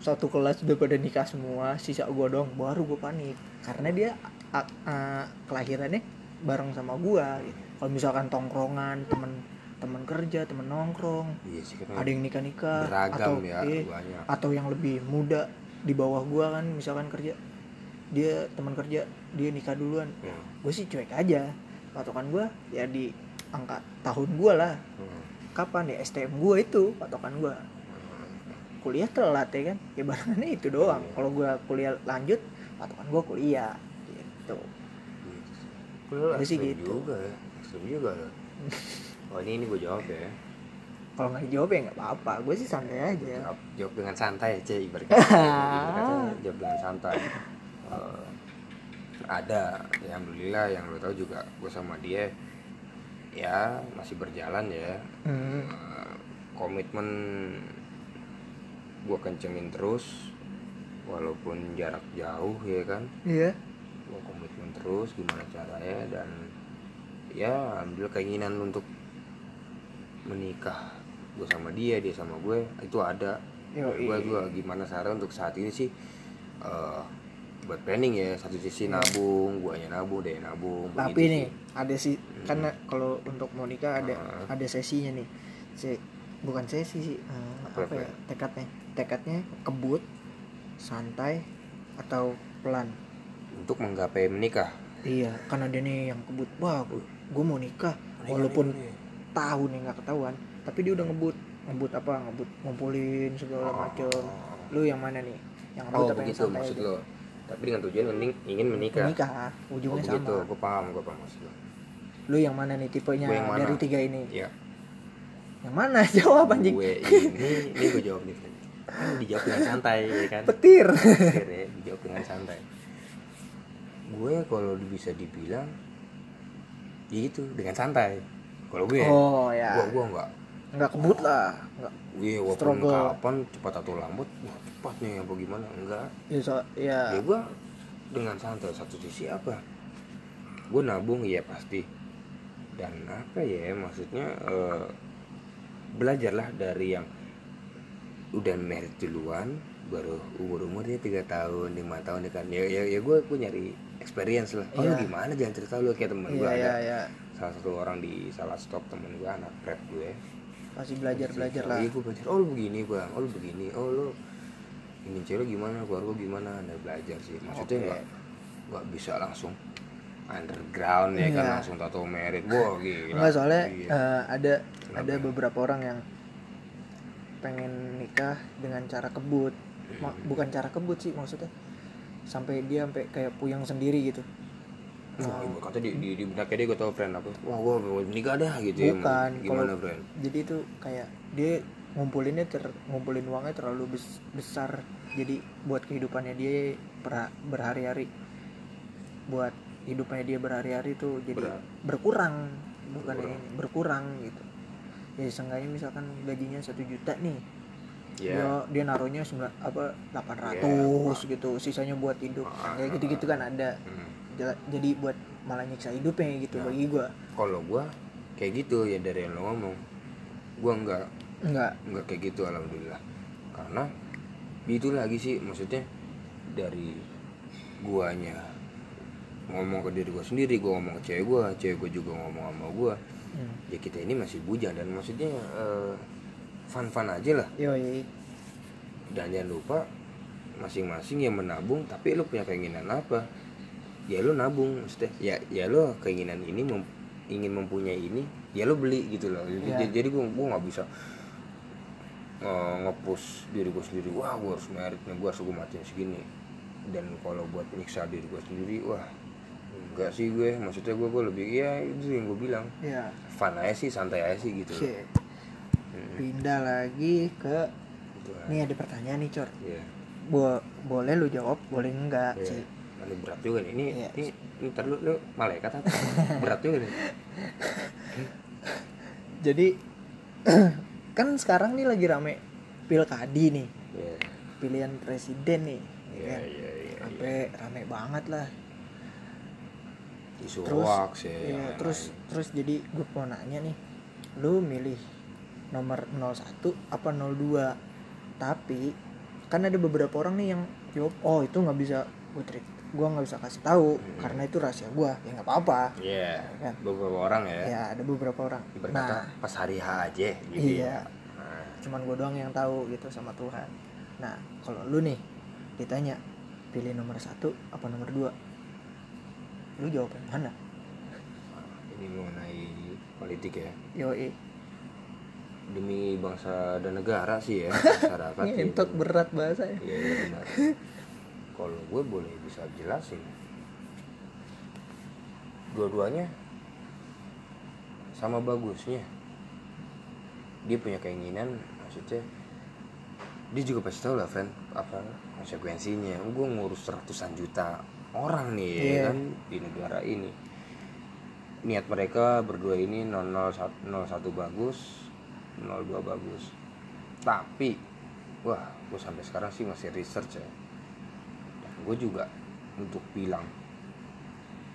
Speaker 1: satu kelas udah pada nikah semua sisa gue dong baru gue panik. Karena dia a- a- kelahirannya bareng sama gue gitu. kalau misalkan tongkrongan temen temen kerja temen nongkrong
Speaker 2: iya sih
Speaker 1: ada yang nikah nikah atau
Speaker 2: ya
Speaker 1: eh,
Speaker 2: banyak.
Speaker 1: atau yang lebih muda di bawah gue kan misalkan kerja dia teman kerja dia nikah duluan.
Speaker 2: Ya.
Speaker 1: gue sih cuek aja. Patokan gue ya di angka tahun gue lah.
Speaker 2: Hmm.
Speaker 1: kapan ya? STM gue itu patokan gue kuliah telat ya kan? Ya barengannya itu doang.
Speaker 2: Iya.
Speaker 1: kalau gue kuliah lanjut patokan gue kuliah gitu. Gue sih gitu.
Speaker 2: juga ya ekstrim juga. <laughs> Oh ini ini gue jawab ya.
Speaker 1: Kalau nggak dijawab ya nggak apa-apa. Gue sih santai aja.
Speaker 2: Jawab, jawab dengan santai aja ibaratnya. <laughs> Jawab dengan santai. Eh, ada ya alhamdulillah yang lo tahu juga gue sama dia ya masih berjalan ya.
Speaker 1: Hmm.
Speaker 2: Eh, komitmen gue kencengin terus walaupun jarak jauh ya kan?
Speaker 1: Iya.
Speaker 2: Gue komitmen terus gimana caranya dan ya alhamdulillah keinginan untuk menikah gue sama dia dia sama gue itu ada. Gue gue gimana cara untuk saat ini sih eh, buat planning ya satu sisi nabung guanya nabung dia nabung
Speaker 1: tapi nih
Speaker 2: sih.
Speaker 1: ada sih karena kalau untuk mau nikah ada
Speaker 2: Ah.
Speaker 1: ada sesinya nih. Si bukan sesi sih eh,
Speaker 2: Apa,
Speaker 1: apa,
Speaker 2: apa?
Speaker 1: ya? tekadnya tekadnya kebut santai atau pelan?
Speaker 2: Untuk menggapai menikah?
Speaker 1: Iya kan ada nih yang kebut. Wah gue mau nikah. Walaupun tahun yang nggak ketahuan tapi dia udah ngebut. Ngebut apa? Ngebut ngumpulin segala macem. Lu yang mana nih? Yang ngebut
Speaker 2: oh
Speaker 1: apa yang
Speaker 2: begitu
Speaker 1: santai
Speaker 2: maksud
Speaker 1: aja?
Speaker 2: lo. Tapi dengan tujuan ingin ingin menikah.
Speaker 1: Menikah
Speaker 2: oh
Speaker 1: ujungnya
Speaker 2: begitu
Speaker 1: sama.
Speaker 2: gue paham gue paham maksud lo.
Speaker 1: Lu yang mana nih tipenya
Speaker 2: yang mana?
Speaker 1: dari tiga ini?
Speaker 2: Ya
Speaker 1: yang mana? <laughs> Jawab anjing.
Speaker 2: Gue ini ini gue jawab nih dijawab dengan santai ya kan?
Speaker 1: Petir.
Speaker 2: Pikir ya, dijawab dengan santai. Gue kalau bisa dibilang ya itu dengan santai. Kalau gue
Speaker 1: oh ya.
Speaker 2: gue gue enggak
Speaker 1: nggak kebut lah nggak
Speaker 2: gue walaupun kapan cepat atau lambat wah cepat nih apa gimana enggak.
Speaker 1: Ya, so, ya.
Speaker 2: Ya gue dengan santai satu sisi apa? Gue nabung ya pasti. Dan apa ya maksudnya eh, belajarlah dari yang udah merit duluan baru umur umurnya tiga tahun lima tahun ya kan ya ya, ya gue gue nyari experience lah oh lu
Speaker 1: Iya.
Speaker 2: gimana jangan cerita lu kayak temen gue
Speaker 1: iya
Speaker 2: ada
Speaker 1: iya iya
Speaker 2: salah satu orang di salah stop temen gue anak prep gue
Speaker 1: pasti belajar belajar lah
Speaker 2: Iya gue belajar. Oh lu begini bang. Oh lu begini. Oh lu ini cewek gimana? Keluarga gimana? Anda belajar sih. Maksudnya
Speaker 1: Oke.
Speaker 2: nggak nggak bisa langsung underground ya kan
Speaker 1: Iya.
Speaker 2: langsung tato merit. Wah gila.
Speaker 1: Enggak soalnya
Speaker 2: Iya.
Speaker 1: eh, ada
Speaker 2: Kenapa
Speaker 1: ada
Speaker 2: ya?
Speaker 1: beberapa orang yang pengen nikah dengan cara kebut. Ma-
Speaker 2: Hmm.
Speaker 1: bukan cara kebut sih maksudnya. Sampai dia sampai kayak puyang sendiri gitu.
Speaker 2: Ibu kata di di, di benaknya dia gue tau friend apa. Wah gue mau nikah dah gitu ya.
Speaker 1: Bukan
Speaker 2: Gimana
Speaker 1: kalau-
Speaker 2: friend?
Speaker 1: Jadi itu kayak dia ngumpulinnya ter ngumpulin uangnya terlalu bes- besar jadi buat kehidupannya dia per- berhari-hari buat hidupnya dia berhari-hari tuh jadi
Speaker 2: Berat.
Speaker 1: berkurang bukan
Speaker 2: Berkurang.
Speaker 1: ini berkurang gitu ya seenggaknya misalkan gajinya satu juta nih
Speaker 2: ya
Speaker 1: dia dia naruhnya sembilan apa 800
Speaker 2: Iya.
Speaker 1: gitu sisanya buat hidup
Speaker 2: Ah,
Speaker 1: kayak gitu-gitu kan ada
Speaker 2: Hmm.
Speaker 1: Jadi buat malah nyiksa hidupnya gitu
Speaker 2: Ya.
Speaker 1: bagi gua
Speaker 2: kalau gua kayak gitu ya dari yang lo ngomong gua enggak
Speaker 1: enggak
Speaker 2: enggak kayak gitu alhamdulillah karena itu lagi sih maksudnya dari guanya ngomong ke diri gua sendiri gua ngomong ke cewek gua cewek gua juga ngomong sama gua
Speaker 1: hmm.
Speaker 2: Ya kita ini masih bujang dan maksudnya fun fun aja lah.
Speaker 1: Yoi.
Speaker 2: Dan jangan lupa masing-masing yang menabung tapi lu punya keinginan apa? Ya lu nabung maksudnya. Ya ya lu keinginan ini mem- ingin mempunyai ini ya lu beli gitu loh. Jadi, jadi gua gua nggak bisa eh, nge-push diri gue sendiri. Wah gue harus merit nih gue harus gue matiin segini. Dan kalau buat nyiksa diri gue sendiri wah enggak sih gue maksudnya gue gue lebih ya itu yang gue bilang
Speaker 1: ya
Speaker 2: fun aja sih santai aja sih gitu
Speaker 1: shit.
Speaker 2: Hmm,
Speaker 1: pindah lagi ke
Speaker 2: gitu lah.
Speaker 1: nih ada pertanyaan nih cor
Speaker 2: Iya.
Speaker 1: Bo- boleh lu jawab boleh enggak
Speaker 2: Iya.
Speaker 1: sih
Speaker 2: Ini berat juga nih. Ini,
Speaker 1: Iya.
Speaker 2: ini, ini ntar lu, lu malaikat apa? <laughs> berat juga nih.
Speaker 1: jadi <clears throat> kan sekarang nih lagi rame pilkadi nih
Speaker 2: Iya.
Speaker 1: pilihan presiden nih ya
Speaker 2: Iya,
Speaker 1: kan?
Speaker 2: iya, iya.
Speaker 1: sampai rame banget lah
Speaker 2: Isu
Speaker 1: terus
Speaker 2: hoax ya.
Speaker 1: iya,
Speaker 2: yang
Speaker 1: terus
Speaker 2: lain.
Speaker 1: terus jadi gue mau nanya nih lu milih nomor 01 apa 02 tapi kan ada beberapa orang nih yang jawab oh itu nggak bisa gue trik gue nggak bisa kasih tahu
Speaker 2: Hmm.
Speaker 1: karena itu rahasia gue ya nggak apa-apa
Speaker 2: Iya.
Speaker 1: Kan?
Speaker 2: Beberapa orang ya.
Speaker 1: ya ada beberapa orang
Speaker 2: Berkata
Speaker 1: nah
Speaker 2: pas hari H aja gitu
Speaker 1: iya
Speaker 2: ya. Nah,
Speaker 1: cuman gue doang yang tahu gitu sama Tuhan nah kalau lu nih ditanya pilih nomor satu apa nomor dua lu jawab yang mana
Speaker 2: ini mengenai politik ya.
Speaker 1: yoi
Speaker 2: Demi bangsa dan negara sih ya. <laughs> Masyarakat.
Speaker 1: ngentot
Speaker 2: gitu.
Speaker 1: berat bahasa ya
Speaker 2: Iya iya, benar. <laughs> Kalau gue boleh bisa jelasin. Dua-duanya sama bagusnya. Dia punya keinginan, maksudnya dia juga pasti tahu lah, friend, apa konsekuensinya. Gue ngurus ratusan juta orang nih ya
Speaker 1: Iya.
Speaker 2: kan di negara ini. Niat mereka berdua ini 001 01 bagus, 02 bagus. Tapi wah gue sampai sekarang sih masih research ya dan gue juga untuk bilang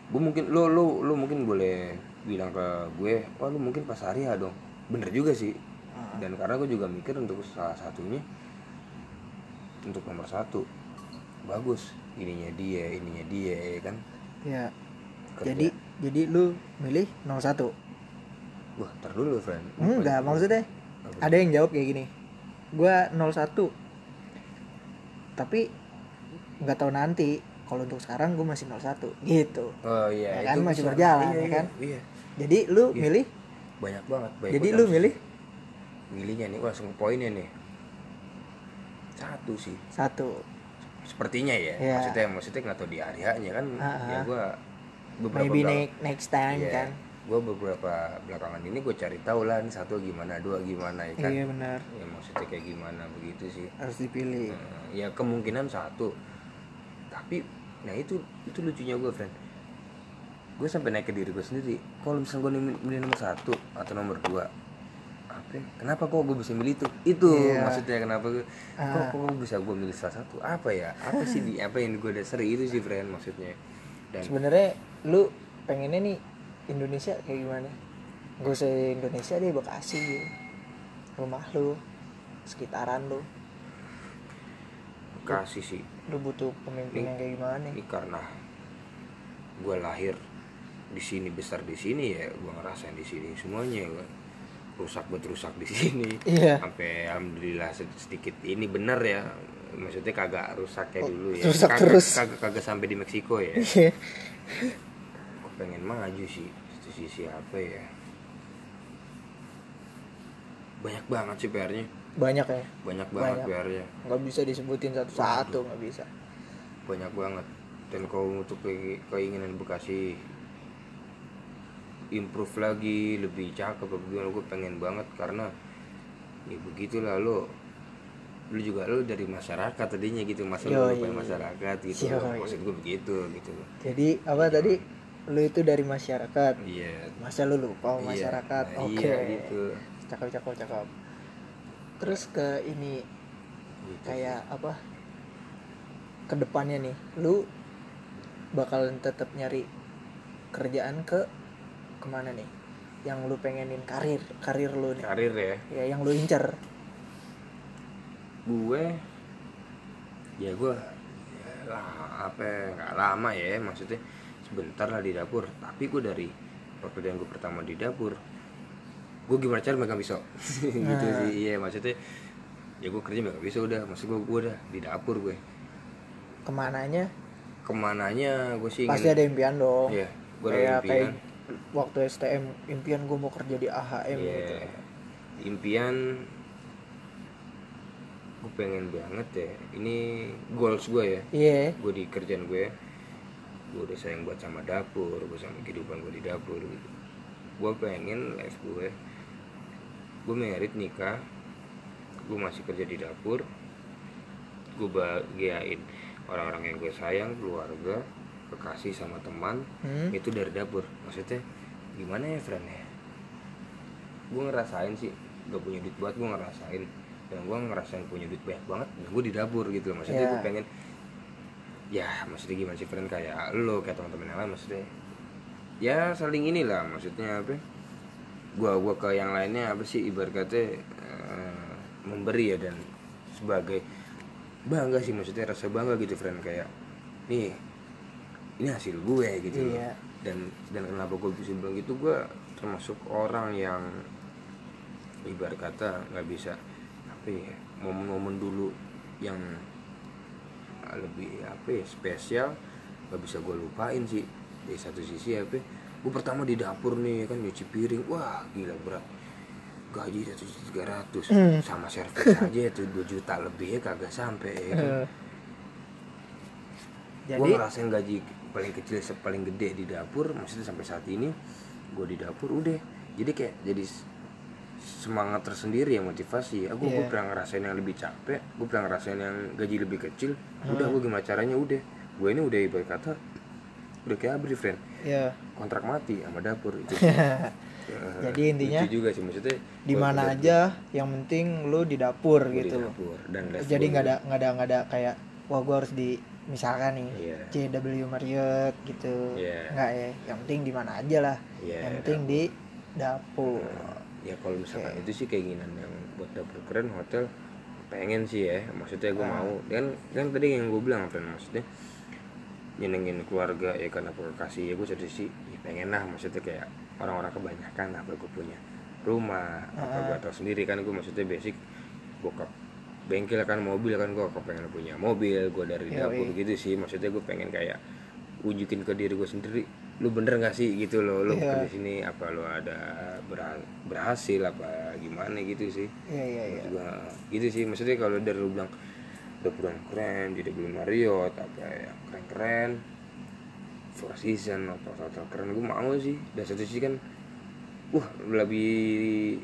Speaker 2: gue mungkin lo lo lo mungkin boleh bilang ke gue wah lu mungkin pas hari ya dong bener juga sih
Speaker 1: Ah.
Speaker 2: dan karena gue juga mikir untuk salah satunya untuk nomor satu bagus ininya dia ininya dia ya kan?
Speaker 1: Ya.
Speaker 2: Kerja.
Speaker 1: jadi jadi lu milih 01
Speaker 2: wah ntar dulu friend
Speaker 1: enggak maksudnya
Speaker 2: Apa?
Speaker 1: ada yang jawab kayak gini. Gua 01 tapi nggak tahu nanti. Kalau untuk sekarang gue masih 01 gitu.
Speaker 2: Oh iya
Speaker 1: Ya kan,
Speaker 2: itu
Speaker 1: masih
Speaker 2: bisa.
Speaker 1: berjalan,
Speaker 2: Iya,
Speaker 1: ya
Speaker 2: iya,
Speaker 1: kan?
Speaker 2: iya.
Speaker 1: Jadi lu
Speaker 2: Iya.
Speaker 1: milih?
Speaker 2: Banyak banget baik
Speaker 1: jadi lu milih?
Speaker 2: Milihnya nih gua langsung poinnya nih. Satu sih.
Speaker 1: Satu
Speaker 2: sepertinya ya.
Speaker 1: Iya.
Speaker 2: maksudnya maksudnya nggak tahu di hari hanya kan?
Speaker 1: Ah,
Speaker 2: ya
Speaker 1: ah.
Speaker 2: gue beberapa
Speaker 1: maybe next next time
Speaker 2: Iya.
Speaker 1: kan?
Speaker 2: Gue beberapa belakangan ini gue cari tahu lah satu gimana dua gimana ya kan?
Speaker 1: Iya benar.
Speaker 2: Ya maksudnya kayak gimana begitu sih.
Speaker 1: Harus dipilih.
Speaker 2: Nah, ya kemungkinan satu. Tapi nah itu itu lucunya gue friend. Gue sampai naik ke diri gue sendiri. Kalau misalnya gue milih nomor satu atau nomor dua apa ya? kenapa kok gue bisa milih itu? Itu
Speaker 1: Iya.
Speaker 2: maksudnya kenapa gue kok,
Speaker 1: Ah.
Speaker 2: kok gue bisa gue milih salah satu? Apa ya? Apa sih di apa yang gue dasari itu sih friend maksudnya. Dan
Speaker 1: sebenarnya lu pengennya nih Indonesia kayak gimana? Gue usah Indonesia deh Bekasi. Gitu. rumah lu sekitaran lu.
Speaker 2: Kasih sih.
Speaker 1: Lu butuh pemimpin yang kayak gimana? Nih
Speaker 2: ini karena gue lahir di sini besar di sini ya gue ngerasain di sini semuanya gue rusak buat rusak di sini.
Speaker 1: Iya.
Speaker 2: sampai alhamdulillah sed- sedikit ini bener ya. Maksudnya kagak rusak kayak
Speaker 1: Oh,
Speaker 2: dulu ya.
Speaker 1: rusak
Speaker 2: kagak,
Speaker 1: terus.
Speaker 2: kagak kagak sampai di Meksiko ya.
Speaker 1: Iya.
Speaker 2: gue pengen maju sih di sisi apa ya. Banyak banget sih PR-nya
Speaker 1: banyak ya?
Speaker 2: Banyak banget
Speaker 1: Banyak.
Speaker 2: PR-nya
Speaker 1: nggak bisa disebutin satu-satu nggak bisa.
Speaker 2: Banyak banget. Dan kalau untuk ke- keinginan Bekasi improve lagi lebih cakep apa gimana gue pengen banget karena ya begitulah lo lu juga lu dari masyarakat tadinya gitu masa lu lupain masyarakat gitu.
Speaker 1: Yoi.
Speaker 2: maksud gue begitu gitu.
Speaker 1: Jadi apa tadi? Lu itu dari masyarakat.
Speaker 2: Iya.
Speaker 1: Masa lu lupa
Speaker 2: Iya.
Speaker 1: masyarakat?
Speaker 2: Nah,
Speaker 1: oke.
Speaker 2: iya gitu.
Speaker 1: Cakep cakep cakep. Terus ke ini
Speaker 2: Gitu.
Speaker 1: kayak apa? Ke depannya nih lu bakalan tetap nyari kerjaan ke ke mana nih? Yang lu pengenin karir karir lu nih.
Speaker 2: Karir ya?
Speaker 1: Ya yang lu incer.
Speaker 2: Gue? Ya gue ya lah apa ya, nggak lama ya maksudnya sebentar lah di dapur. Tapi gue dari pekerjaan gue pertama di dapur gue gimana cara megang pisau? <laughs> Gitu
Speaker 1: Nah.
Speaker 2: sih iya maksudnya ya gue kerja megang pisau udah. Maksud gue gue udah di dapur gue.
Speaker 1: Ke
Speaker 2: mananya? Ke mananya gue sih
Speaker 1: pasti ada impian dong.
Speaker 2: Iya gue ada impian.
Speaker 1: kayak waktu STM impian gue mau kerja di AHM
Speaker 2: Iya,
Speaker 1: gitu.
Speaker 2: Impian gue pengen banget ya. Ini goals gue ya.
Speaker 1: Iya.
Speaker 2: Gue di kerjaan gue gue udah sayang buat sama dapur gue sama kehidupan gue di dapur. Gitu gue pengen life gue gue merit nikah. Gue masih kerja di dapur. Gue bahagiain orang-orang yang gue sayang keluarga kekasih sama teman
Speaker 1: Hmm.
Speaker 2: itu dari dapur. Maksudnya gimana ya friend ya? Gue ngerasain sih gak punya duit buat gue ngerasain. Dan gue ngerasain punya duit banyak banget dan gue di dapur gitu loh. Maksudnya
Speaker 1: Iya.
Speaker 2: gue pengen ya maksudnya gimana sih friend? Kayak lo kayak teman-teman yang lain maksudnya ya saling inilah maksudnya apa? Gua gua ke yang lainnya apa sih ibarat kata eh, memberi ya dan sebagai bangga sih maksudnya rasa bangga gitu friend. Kayak nih ini hasil gue gitu.
Speaker 1: Iya.
Speaker 2: dan dan kenapa gue bisa bilang gitu gue termasuk orang yang ibarat kata nggak bisa apa ya momen-momen dulu yang lebih apa ya spesial nggak bisa gue lupain sih di satu sisi apa gue pertama di dapur nih kan nyuci piring wah gila berat gaji satu tiga ratus
Speaker 1: Hmm.
Speaker 2: sama servis <laughs> aja itu dua juta lebih ya kagak sampai ya kan.
Speaker 1: Eh,
Speaker 2: gue ngerasain gaji paling kecil paling gede di dapur maksudnya sampai saat ini gue di dapur udah. Jadi kayak jadi semangat tersendiri ya motivasi. Aku gue
Speaker 1: Iya.
Speaker 2: pernah ngerasain yang lebih capek gue pernah ngerasain yang gaji lebih kecil
Speaker 1: Hmm.
Speaker 2: udah gue gimana caranya udah. Gue ini udah ibarat kata udah kayak abri friend.
Speaker 1: Ya
Speaker 2: kontrak mati sama dapur itu. Ya, <laughs>
Speaker 1: Jadi intinya,
Speaker 2: juga sih maksudnya
Speaker 1: di mana aja yang penting lu di dapur
Speaker 2: gua di
Speaker 1: gitu.
Speaker 2: dapur dan
Speaker 1: jadi nggak ada nggak ada nggak ada kayak wah gua harus di misalkan nih
Speaker 2: Iya.
Speaker 1: JW Marriott gitu
Speaker 2: Iya.
Speaker 1: nggak ya yang penting di mana aja lah
Speaker 2: Iya,
Speaker 1: yang penting di dapur
Speaker 2: ya kalau misalkan
Speaker 1: Oke.
Speaker 2: itu sih keinginan yang buat dapur keren hotel pengen sih ya maksudnya gue
Speaker 1: Ah.
Speaker 2: mau dan kan tadi yang gue bilang friend maksudnya nyenengin keluarga ya karena kasih ya gue satu sisi ya pengen lah maksudnya kayak orang-orang kebanyakan apa gue punya rumah apa
Speaker 1: Ah.
Speaker 2: gue tahu sendiri kan gue maksudnya basic bokap bengkel kan mobil kan gue kepengen punya mobil gue dari
Speaker 1: Yoi.
Speaker 2: dapur gitu sih. Maksudnya gue pengen kayak wujudin ke diri gue sendiri. Lu bener gak sih gitu loh? Lu
Speaker 1: Iya.
Speaker 2: kerja sini apa lu ada berha- berhasil apa gimana gitu sih?
Speaker 1: Iya iya iya.
Speaker 2: gua, gitu sih. Maksudnya kalau dari lu bilang dapuran keren jadi beli Marriott apa ya keren keren Four Season atau hotel keren. Gue mau sih. Dan satu sisi kan wah lebih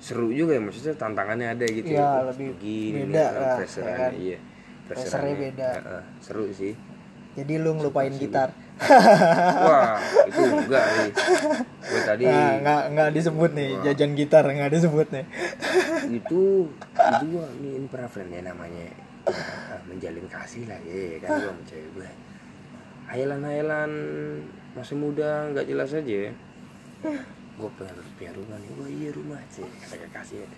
Speaker 2: seru juga ya maksudnya tantangannya ada gitu
Speaker 1: Iya,
Speaker 2: Wah,
Speaker 1: lebih
Speaker 2: gini
Speaker 1: beda
Speaker 2: nih,
Speaker 1: lah, ya kan?
Speaker 2: iya pressureannya,
Speaker 1: beda.
Speaker 2: heeh, seru sih.
Speaker 1: Jadi lu ngelupain gitar.
Speaker 2: Wah itu enggak sih. Gue tadi
Speaker 1: nah, nggak nggak disebut nih
Speaker 2: Wah.
Speaker 1: jajan gitar nggak disebut nih.
Speaker 2: Itu itu gua pernah friend ya namanya. Eh, menjalin kasih lah ya kan gua sama cewek gue hayalan-hayalan masa muda nggak jelas aja gue pengen punya rumah nih. Wah iya rumah sih kata kekasih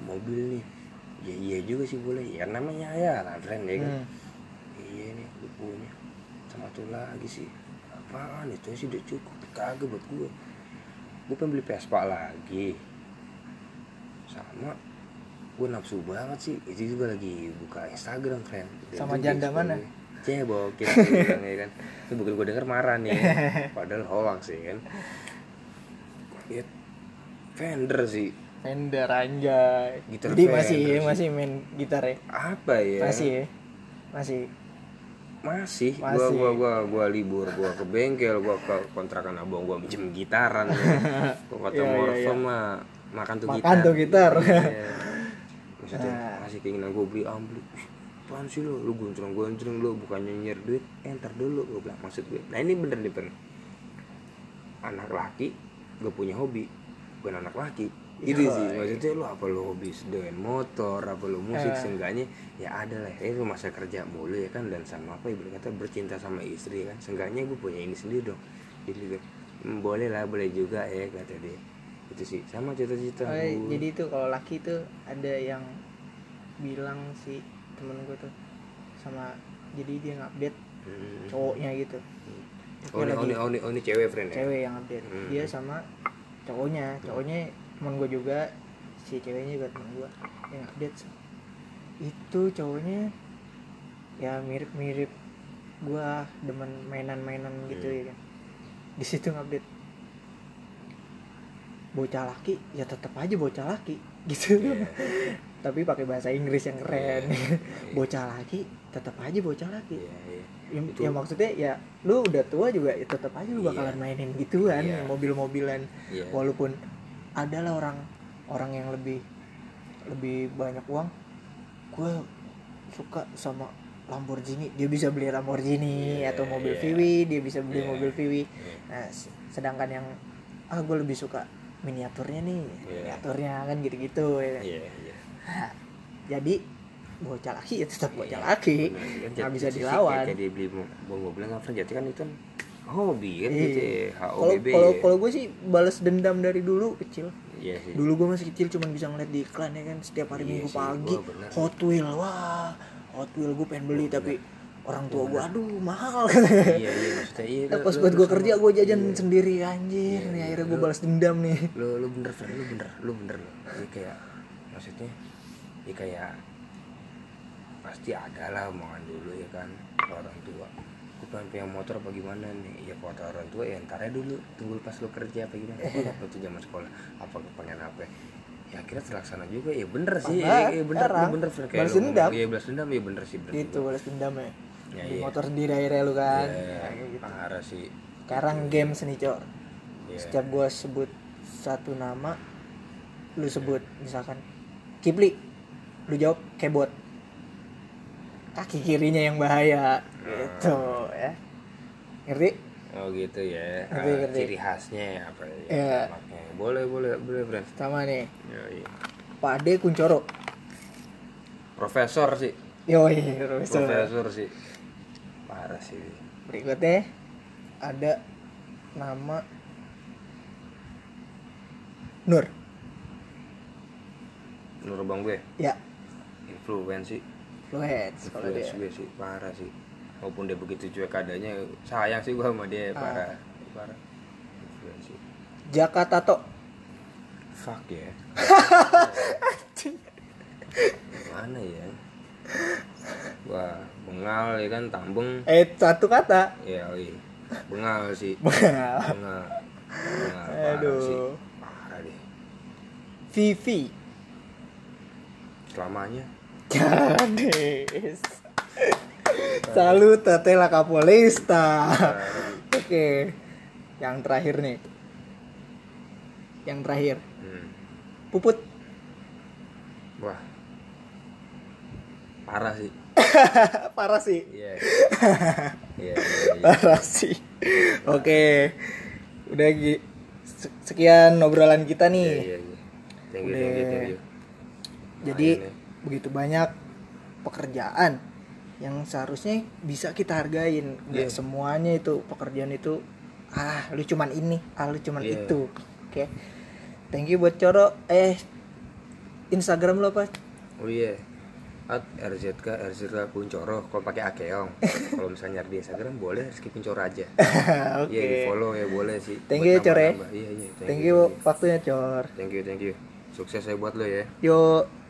Speaker 2: mobil nih. Ya iya juga sih boleh. Ya namanya hayalan friend ya kan?
Speaker 1: Hmm.
Speaker 2: iya nih gue punya. Sama tuh lagi sih. Apaan itu sih? Udah cukup. Kagak buat gue gue pengen beli Vespa lagi. Sama gue nafsu banget sih. Itu juga lagi buka Instagram friend. Dan
Speaker 1: Sama janda mana?
Speaker 2: story. cebok gitu <laughs> kan, ya kan? Itu bukan gue denger marah nih. <laughs> Padahal hoax sih kan gue liat Fender sih.
Speaker 1: Fender anjay.
Speaker 2: Gitar
Speaker 1: jadi
Speaker 2: Fender
Speaker 1: masih
Speaker 2: sih.
Speaker 1: masih main gitar ya?
Speaker 2: Apa ya?
Speaker 1: Masih ya? Masih.
Speaker 2: Masih, gua
Speaker 1: Masih.
Speaker 2: gua gua gua libur gua ke bengkel gua ke kontrakan abang gua minjem gitaran. Ya. <laughs> gua kata
Speaker 1: Iya, iya,
Speaker 2: Morfa
Speaker 1: iya.
Speaker 2: mah makan tuh
Speaker 1: Makan
Speaker 2: gitar.
Speaker 1: tuh gitar.
Speaker 2: Iya. <laughs> maksudnya
Speaker 1: Nah.
Speaker 2: masih keinginan gue beli ah beli. Ih, apaan sih lo lu gonceng gonceng lo bukannya nyer duit enter dulu gue bilang. Maksud gue nah ini bener nih pen. Anak laki gue punya hobi bukan anak laki itu
Speaker 1: Yoi.
Speaker 2: sih maksudnya lu apa lu hobi dengan motor apa lu musik
Speaker 1: Eh.
Speaker 2: seenggaknya ya ada lah ya lu masa kerja mulu ya kan dan sama apa ibu kata bercinta sama istri kan seenggaknya gue punya ini sendiri dong jadi gue "Hmm, boleh lah boleh juga ya kata dia itu sih sama cita-cita
Speaker 1: Oh,
Speaker 2: gua.
Speaker 1: jadi itu kalau laki tuh ada yang bilang si temen gue tuh sama jadi dia ngupdate
Speaker 2: Hmm.
Speaker 1: cowoknya gitu
Speaker 2: Oh ini, oh, ini, oh, ini, oh, ini cewek friend ya?
Speaker 1: cewek yang update
Speaker 2: Hmm.
Speaker 1: dia sama cowoknya cowoknya temen gue juga si ceweknya juga temen gue yang update itu cowoknya ya mirip-mirip gue demen mainan-mainan gitu
Speaker 2: Hmm.
Speaker 1: ya kan di situ ngupdate bocah laki ya tetap aja bocah laki <laughs> gitu
Speaker 2: Iya.
Speaker 1: tapi pakai bahasa Inggris yang keren
Speaker 2: Iya. <laughs>
Speaker 1: bocah laki tetap aja bocah laki
Speaker 2: Iya, iya.
Speaker 1: Ya,
Speaker 2: Itu-
Speaker 1: ya maksudnya ya lu udah tua juga ya tetap aja lu bakalan mainin gituan
Speaker 2: Iya.
Speaker 1: mobil-mobilan
Speaker 2: Iya.
Speaker 1: walaupun adalah orang orang yang lebih lebih banyak uang gue suka sama Lamborghini dia bisa beli Lamborghini
Speaker 2: Iya,
Speaker 1: atau mobil
Speaker 2: iya.
Speaker 1: VW dia bisa beli
Speaker 2: Iya.
Speaker 1: mobil VW
Speaker 2: Iya.
Speaker 1: nah sedangkan yang ah gue lebih suka miniaturnya nih
Speaker 2: Iya.
Speaker 1: miniaturnya kan gitu-gitu ya kan.
Speaker 2: Iya, iya.
Speaker 1: jadi bocah laki ya tetap bocah
Speaker 2: Iya,
Speaker 1: laki nggak bisa dilawan
Speaker 2: dia beli bawa mobil nggak jati kan itu kan hobi kan
Speaker 1: Iya.
Speaker 2: gitu ya.
Speaker 1: kalau
Speaker 2: HOBB
Speaker 1: kalau
Speaker 2: ya.
Speaker 1: kalau gue sih balas dendam dari dulu kecil
Speaker 2: Iya sih.
Speaker 1: dulu gue masih kecil cuman bisa ngeliat di iklan ya kan setiap hari
Speaker 2: Iya
Speaker 1: minggu
Speaker 2: sih,
Speaker 1: pagi. Hot Wheel wah Hot Wheel gue pengen beli tapi orang tua gue aduh mahal
Speaker 2: Iya, iya maksudnya iya.
Speaker 1: Nah, pas buat gue kerja gue jajan
Speaker 2: Iya.
Speaker 1: sendiri anjir
Speaker 2: Iya,
Speaker 1: nih
Speaker 2: iya.
Speaker 1: akhirnya gue balas dendam nih
Speaker 2: lu lu bener friend lu bener lu bener lu kayak maksudnya ya kayak pasti ada lah omongan dulu ya kan orang tua. Gue pengen punya motor apa gimana nih? Ya kata orang tua ya ntar dulu tunggu pas lu kerja apa gimana. <laughs> Apa tuh zaman sekolah apa pengen apa? Ya akhirnya terlaksana juga. Ya bener sih. Ya, ya bener lu bener friend
Speaker 1: balas
Speaker 2: lu ngomong,
Speaker 1: dendam.
Speaker 2: iya balas dendam. Ya bener sih bener
Speaker 1: gitu
Speaker 2: juga.
Speaker 1: balas dendam ya.
Speaker 2: Ya,
Speaker 1: Beli
Speaker 2: iya.
Speaker 1: motor sendiri akhirnya lu kan.
Speaker 2: Ya,
Speaker 1: kayak gitu.
Speaker 2: parah sih.
Speaker 1: Sekarang games nih cor
Speaker 2: ya.
Speaker 1: setiap gue sebut satu nama lu sebut misalkan Kipli. Lu jawab kebot kaki kirinya yang bahaya gitu ya. Ngerti?
Speaker 2: Oh gitu ya.
Speaker 1: Ngerti,
Speaker 2: Ah,
Speaker 1: ngerti.
Speaker 2: ciri khasnya apa ya
Speaker 1: Iya.
Speaker 2: makanya. boleh boleh boleh friend.
Speaker 1: Sama nih.
Speaker 2: Ya, iya.
Speaker 1: Pak Ade Kuncoro
Speaker 2: Profesor sih,
Speaker 1: yoi profesor.
Speaker 2: Profesor sih, parah sih.
Speaker 1: berikutnya ada nama Nur.
Speaker 2: Nur bang gue,
Speaker 1: ya.
Speaker 2: Influensi,
Speaker 1: Fluence kalau dia
Speaker 2: gue sih, parah sih. Walaupun dia begitu cuek adanya, sayang sih gue sama dia,
Speaker 1: Ah.
Speaker 2: parah, parah. Influensi.
Speaker 1: Jakarta Tato
Speaker 2: Fuck ya. <laughs> Mana ya? Wah, bengal ya kan, tambeng.
Speaker 1: eh satu kata
Speaker 2: Ya, iya. Bengal sih.
Speaker 1: Bengal.
Speaker 2: Bengal. Bengal, parah sih.
Speaker 1: Aduh.
Speaker 2: Parah deh.
Speaker 1: Vivi
Speaker 2: Selamanya.
Speaker 1: Gades Salut Tetela Kapolista Oke Yang terakhir nih Yang terakhir
Speaker 2: Hmm.
Speaker 1: Puput
Speaker 2: Wah. Parah sih. <laughs>
Speaker 1: Parah sih
Speaker 2: Iya. <laughs> Iya, iya, iya.
Speaker 1: Parah sih Oke Udah Gi. Se- Sekian obrolan kita nih
Speaker 2: iya, iya. Thank you, thank you, thank you.
Speaker 1: Jadi. Begitu banyak pekerjaan yang seharusnya bisa kita hargain. Gak
Speaker 2: Iya.
Speaker 1: semuanya itu pekerjaan itu ah lu cuman ini, ah lu cuman
Speaker 2: Iya.
Speaker 1: itu. Oke. Thank you buat Coro. Eh Instagram lo apa?
Speaker 2: Oh iya. At RZK RZK Kuncoro kalau pakai akeong. kalau misalnya di Instagram boleh Rizky Kuncoro aja.
Speaker 1: Oke. <laughs>
Speaker 2: Iya, di follow ya boleh sih.
Speaker 1: Thank
Speaker 2: Buat
Speaker 1: you, Cor, ya.
Speaker 2: nambah-nambah. Iya, iya.
Speaker 1: Thank you waktunya Cor.
Speaker 2: Thank you, thank you. Sukses saya buat lo ya.
Speaker 1: Yuk.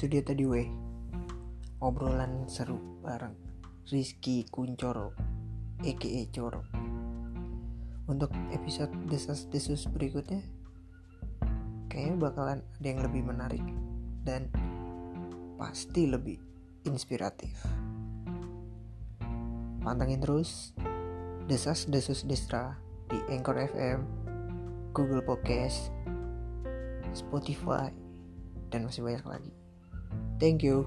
Speaker 1: Itu dia tadi weh. Obrolan seru bareng Rizky Kuncoro EKE Coro. Untuk episode desas-desus berikutnya kayaknya bakalan ada yang lebih menarik dan pasti lebih inspiratif. Pantengin terus desas-desus destra di Anchor FM Google Podcast, Spotify, dan masih banyak lagi. Thank you.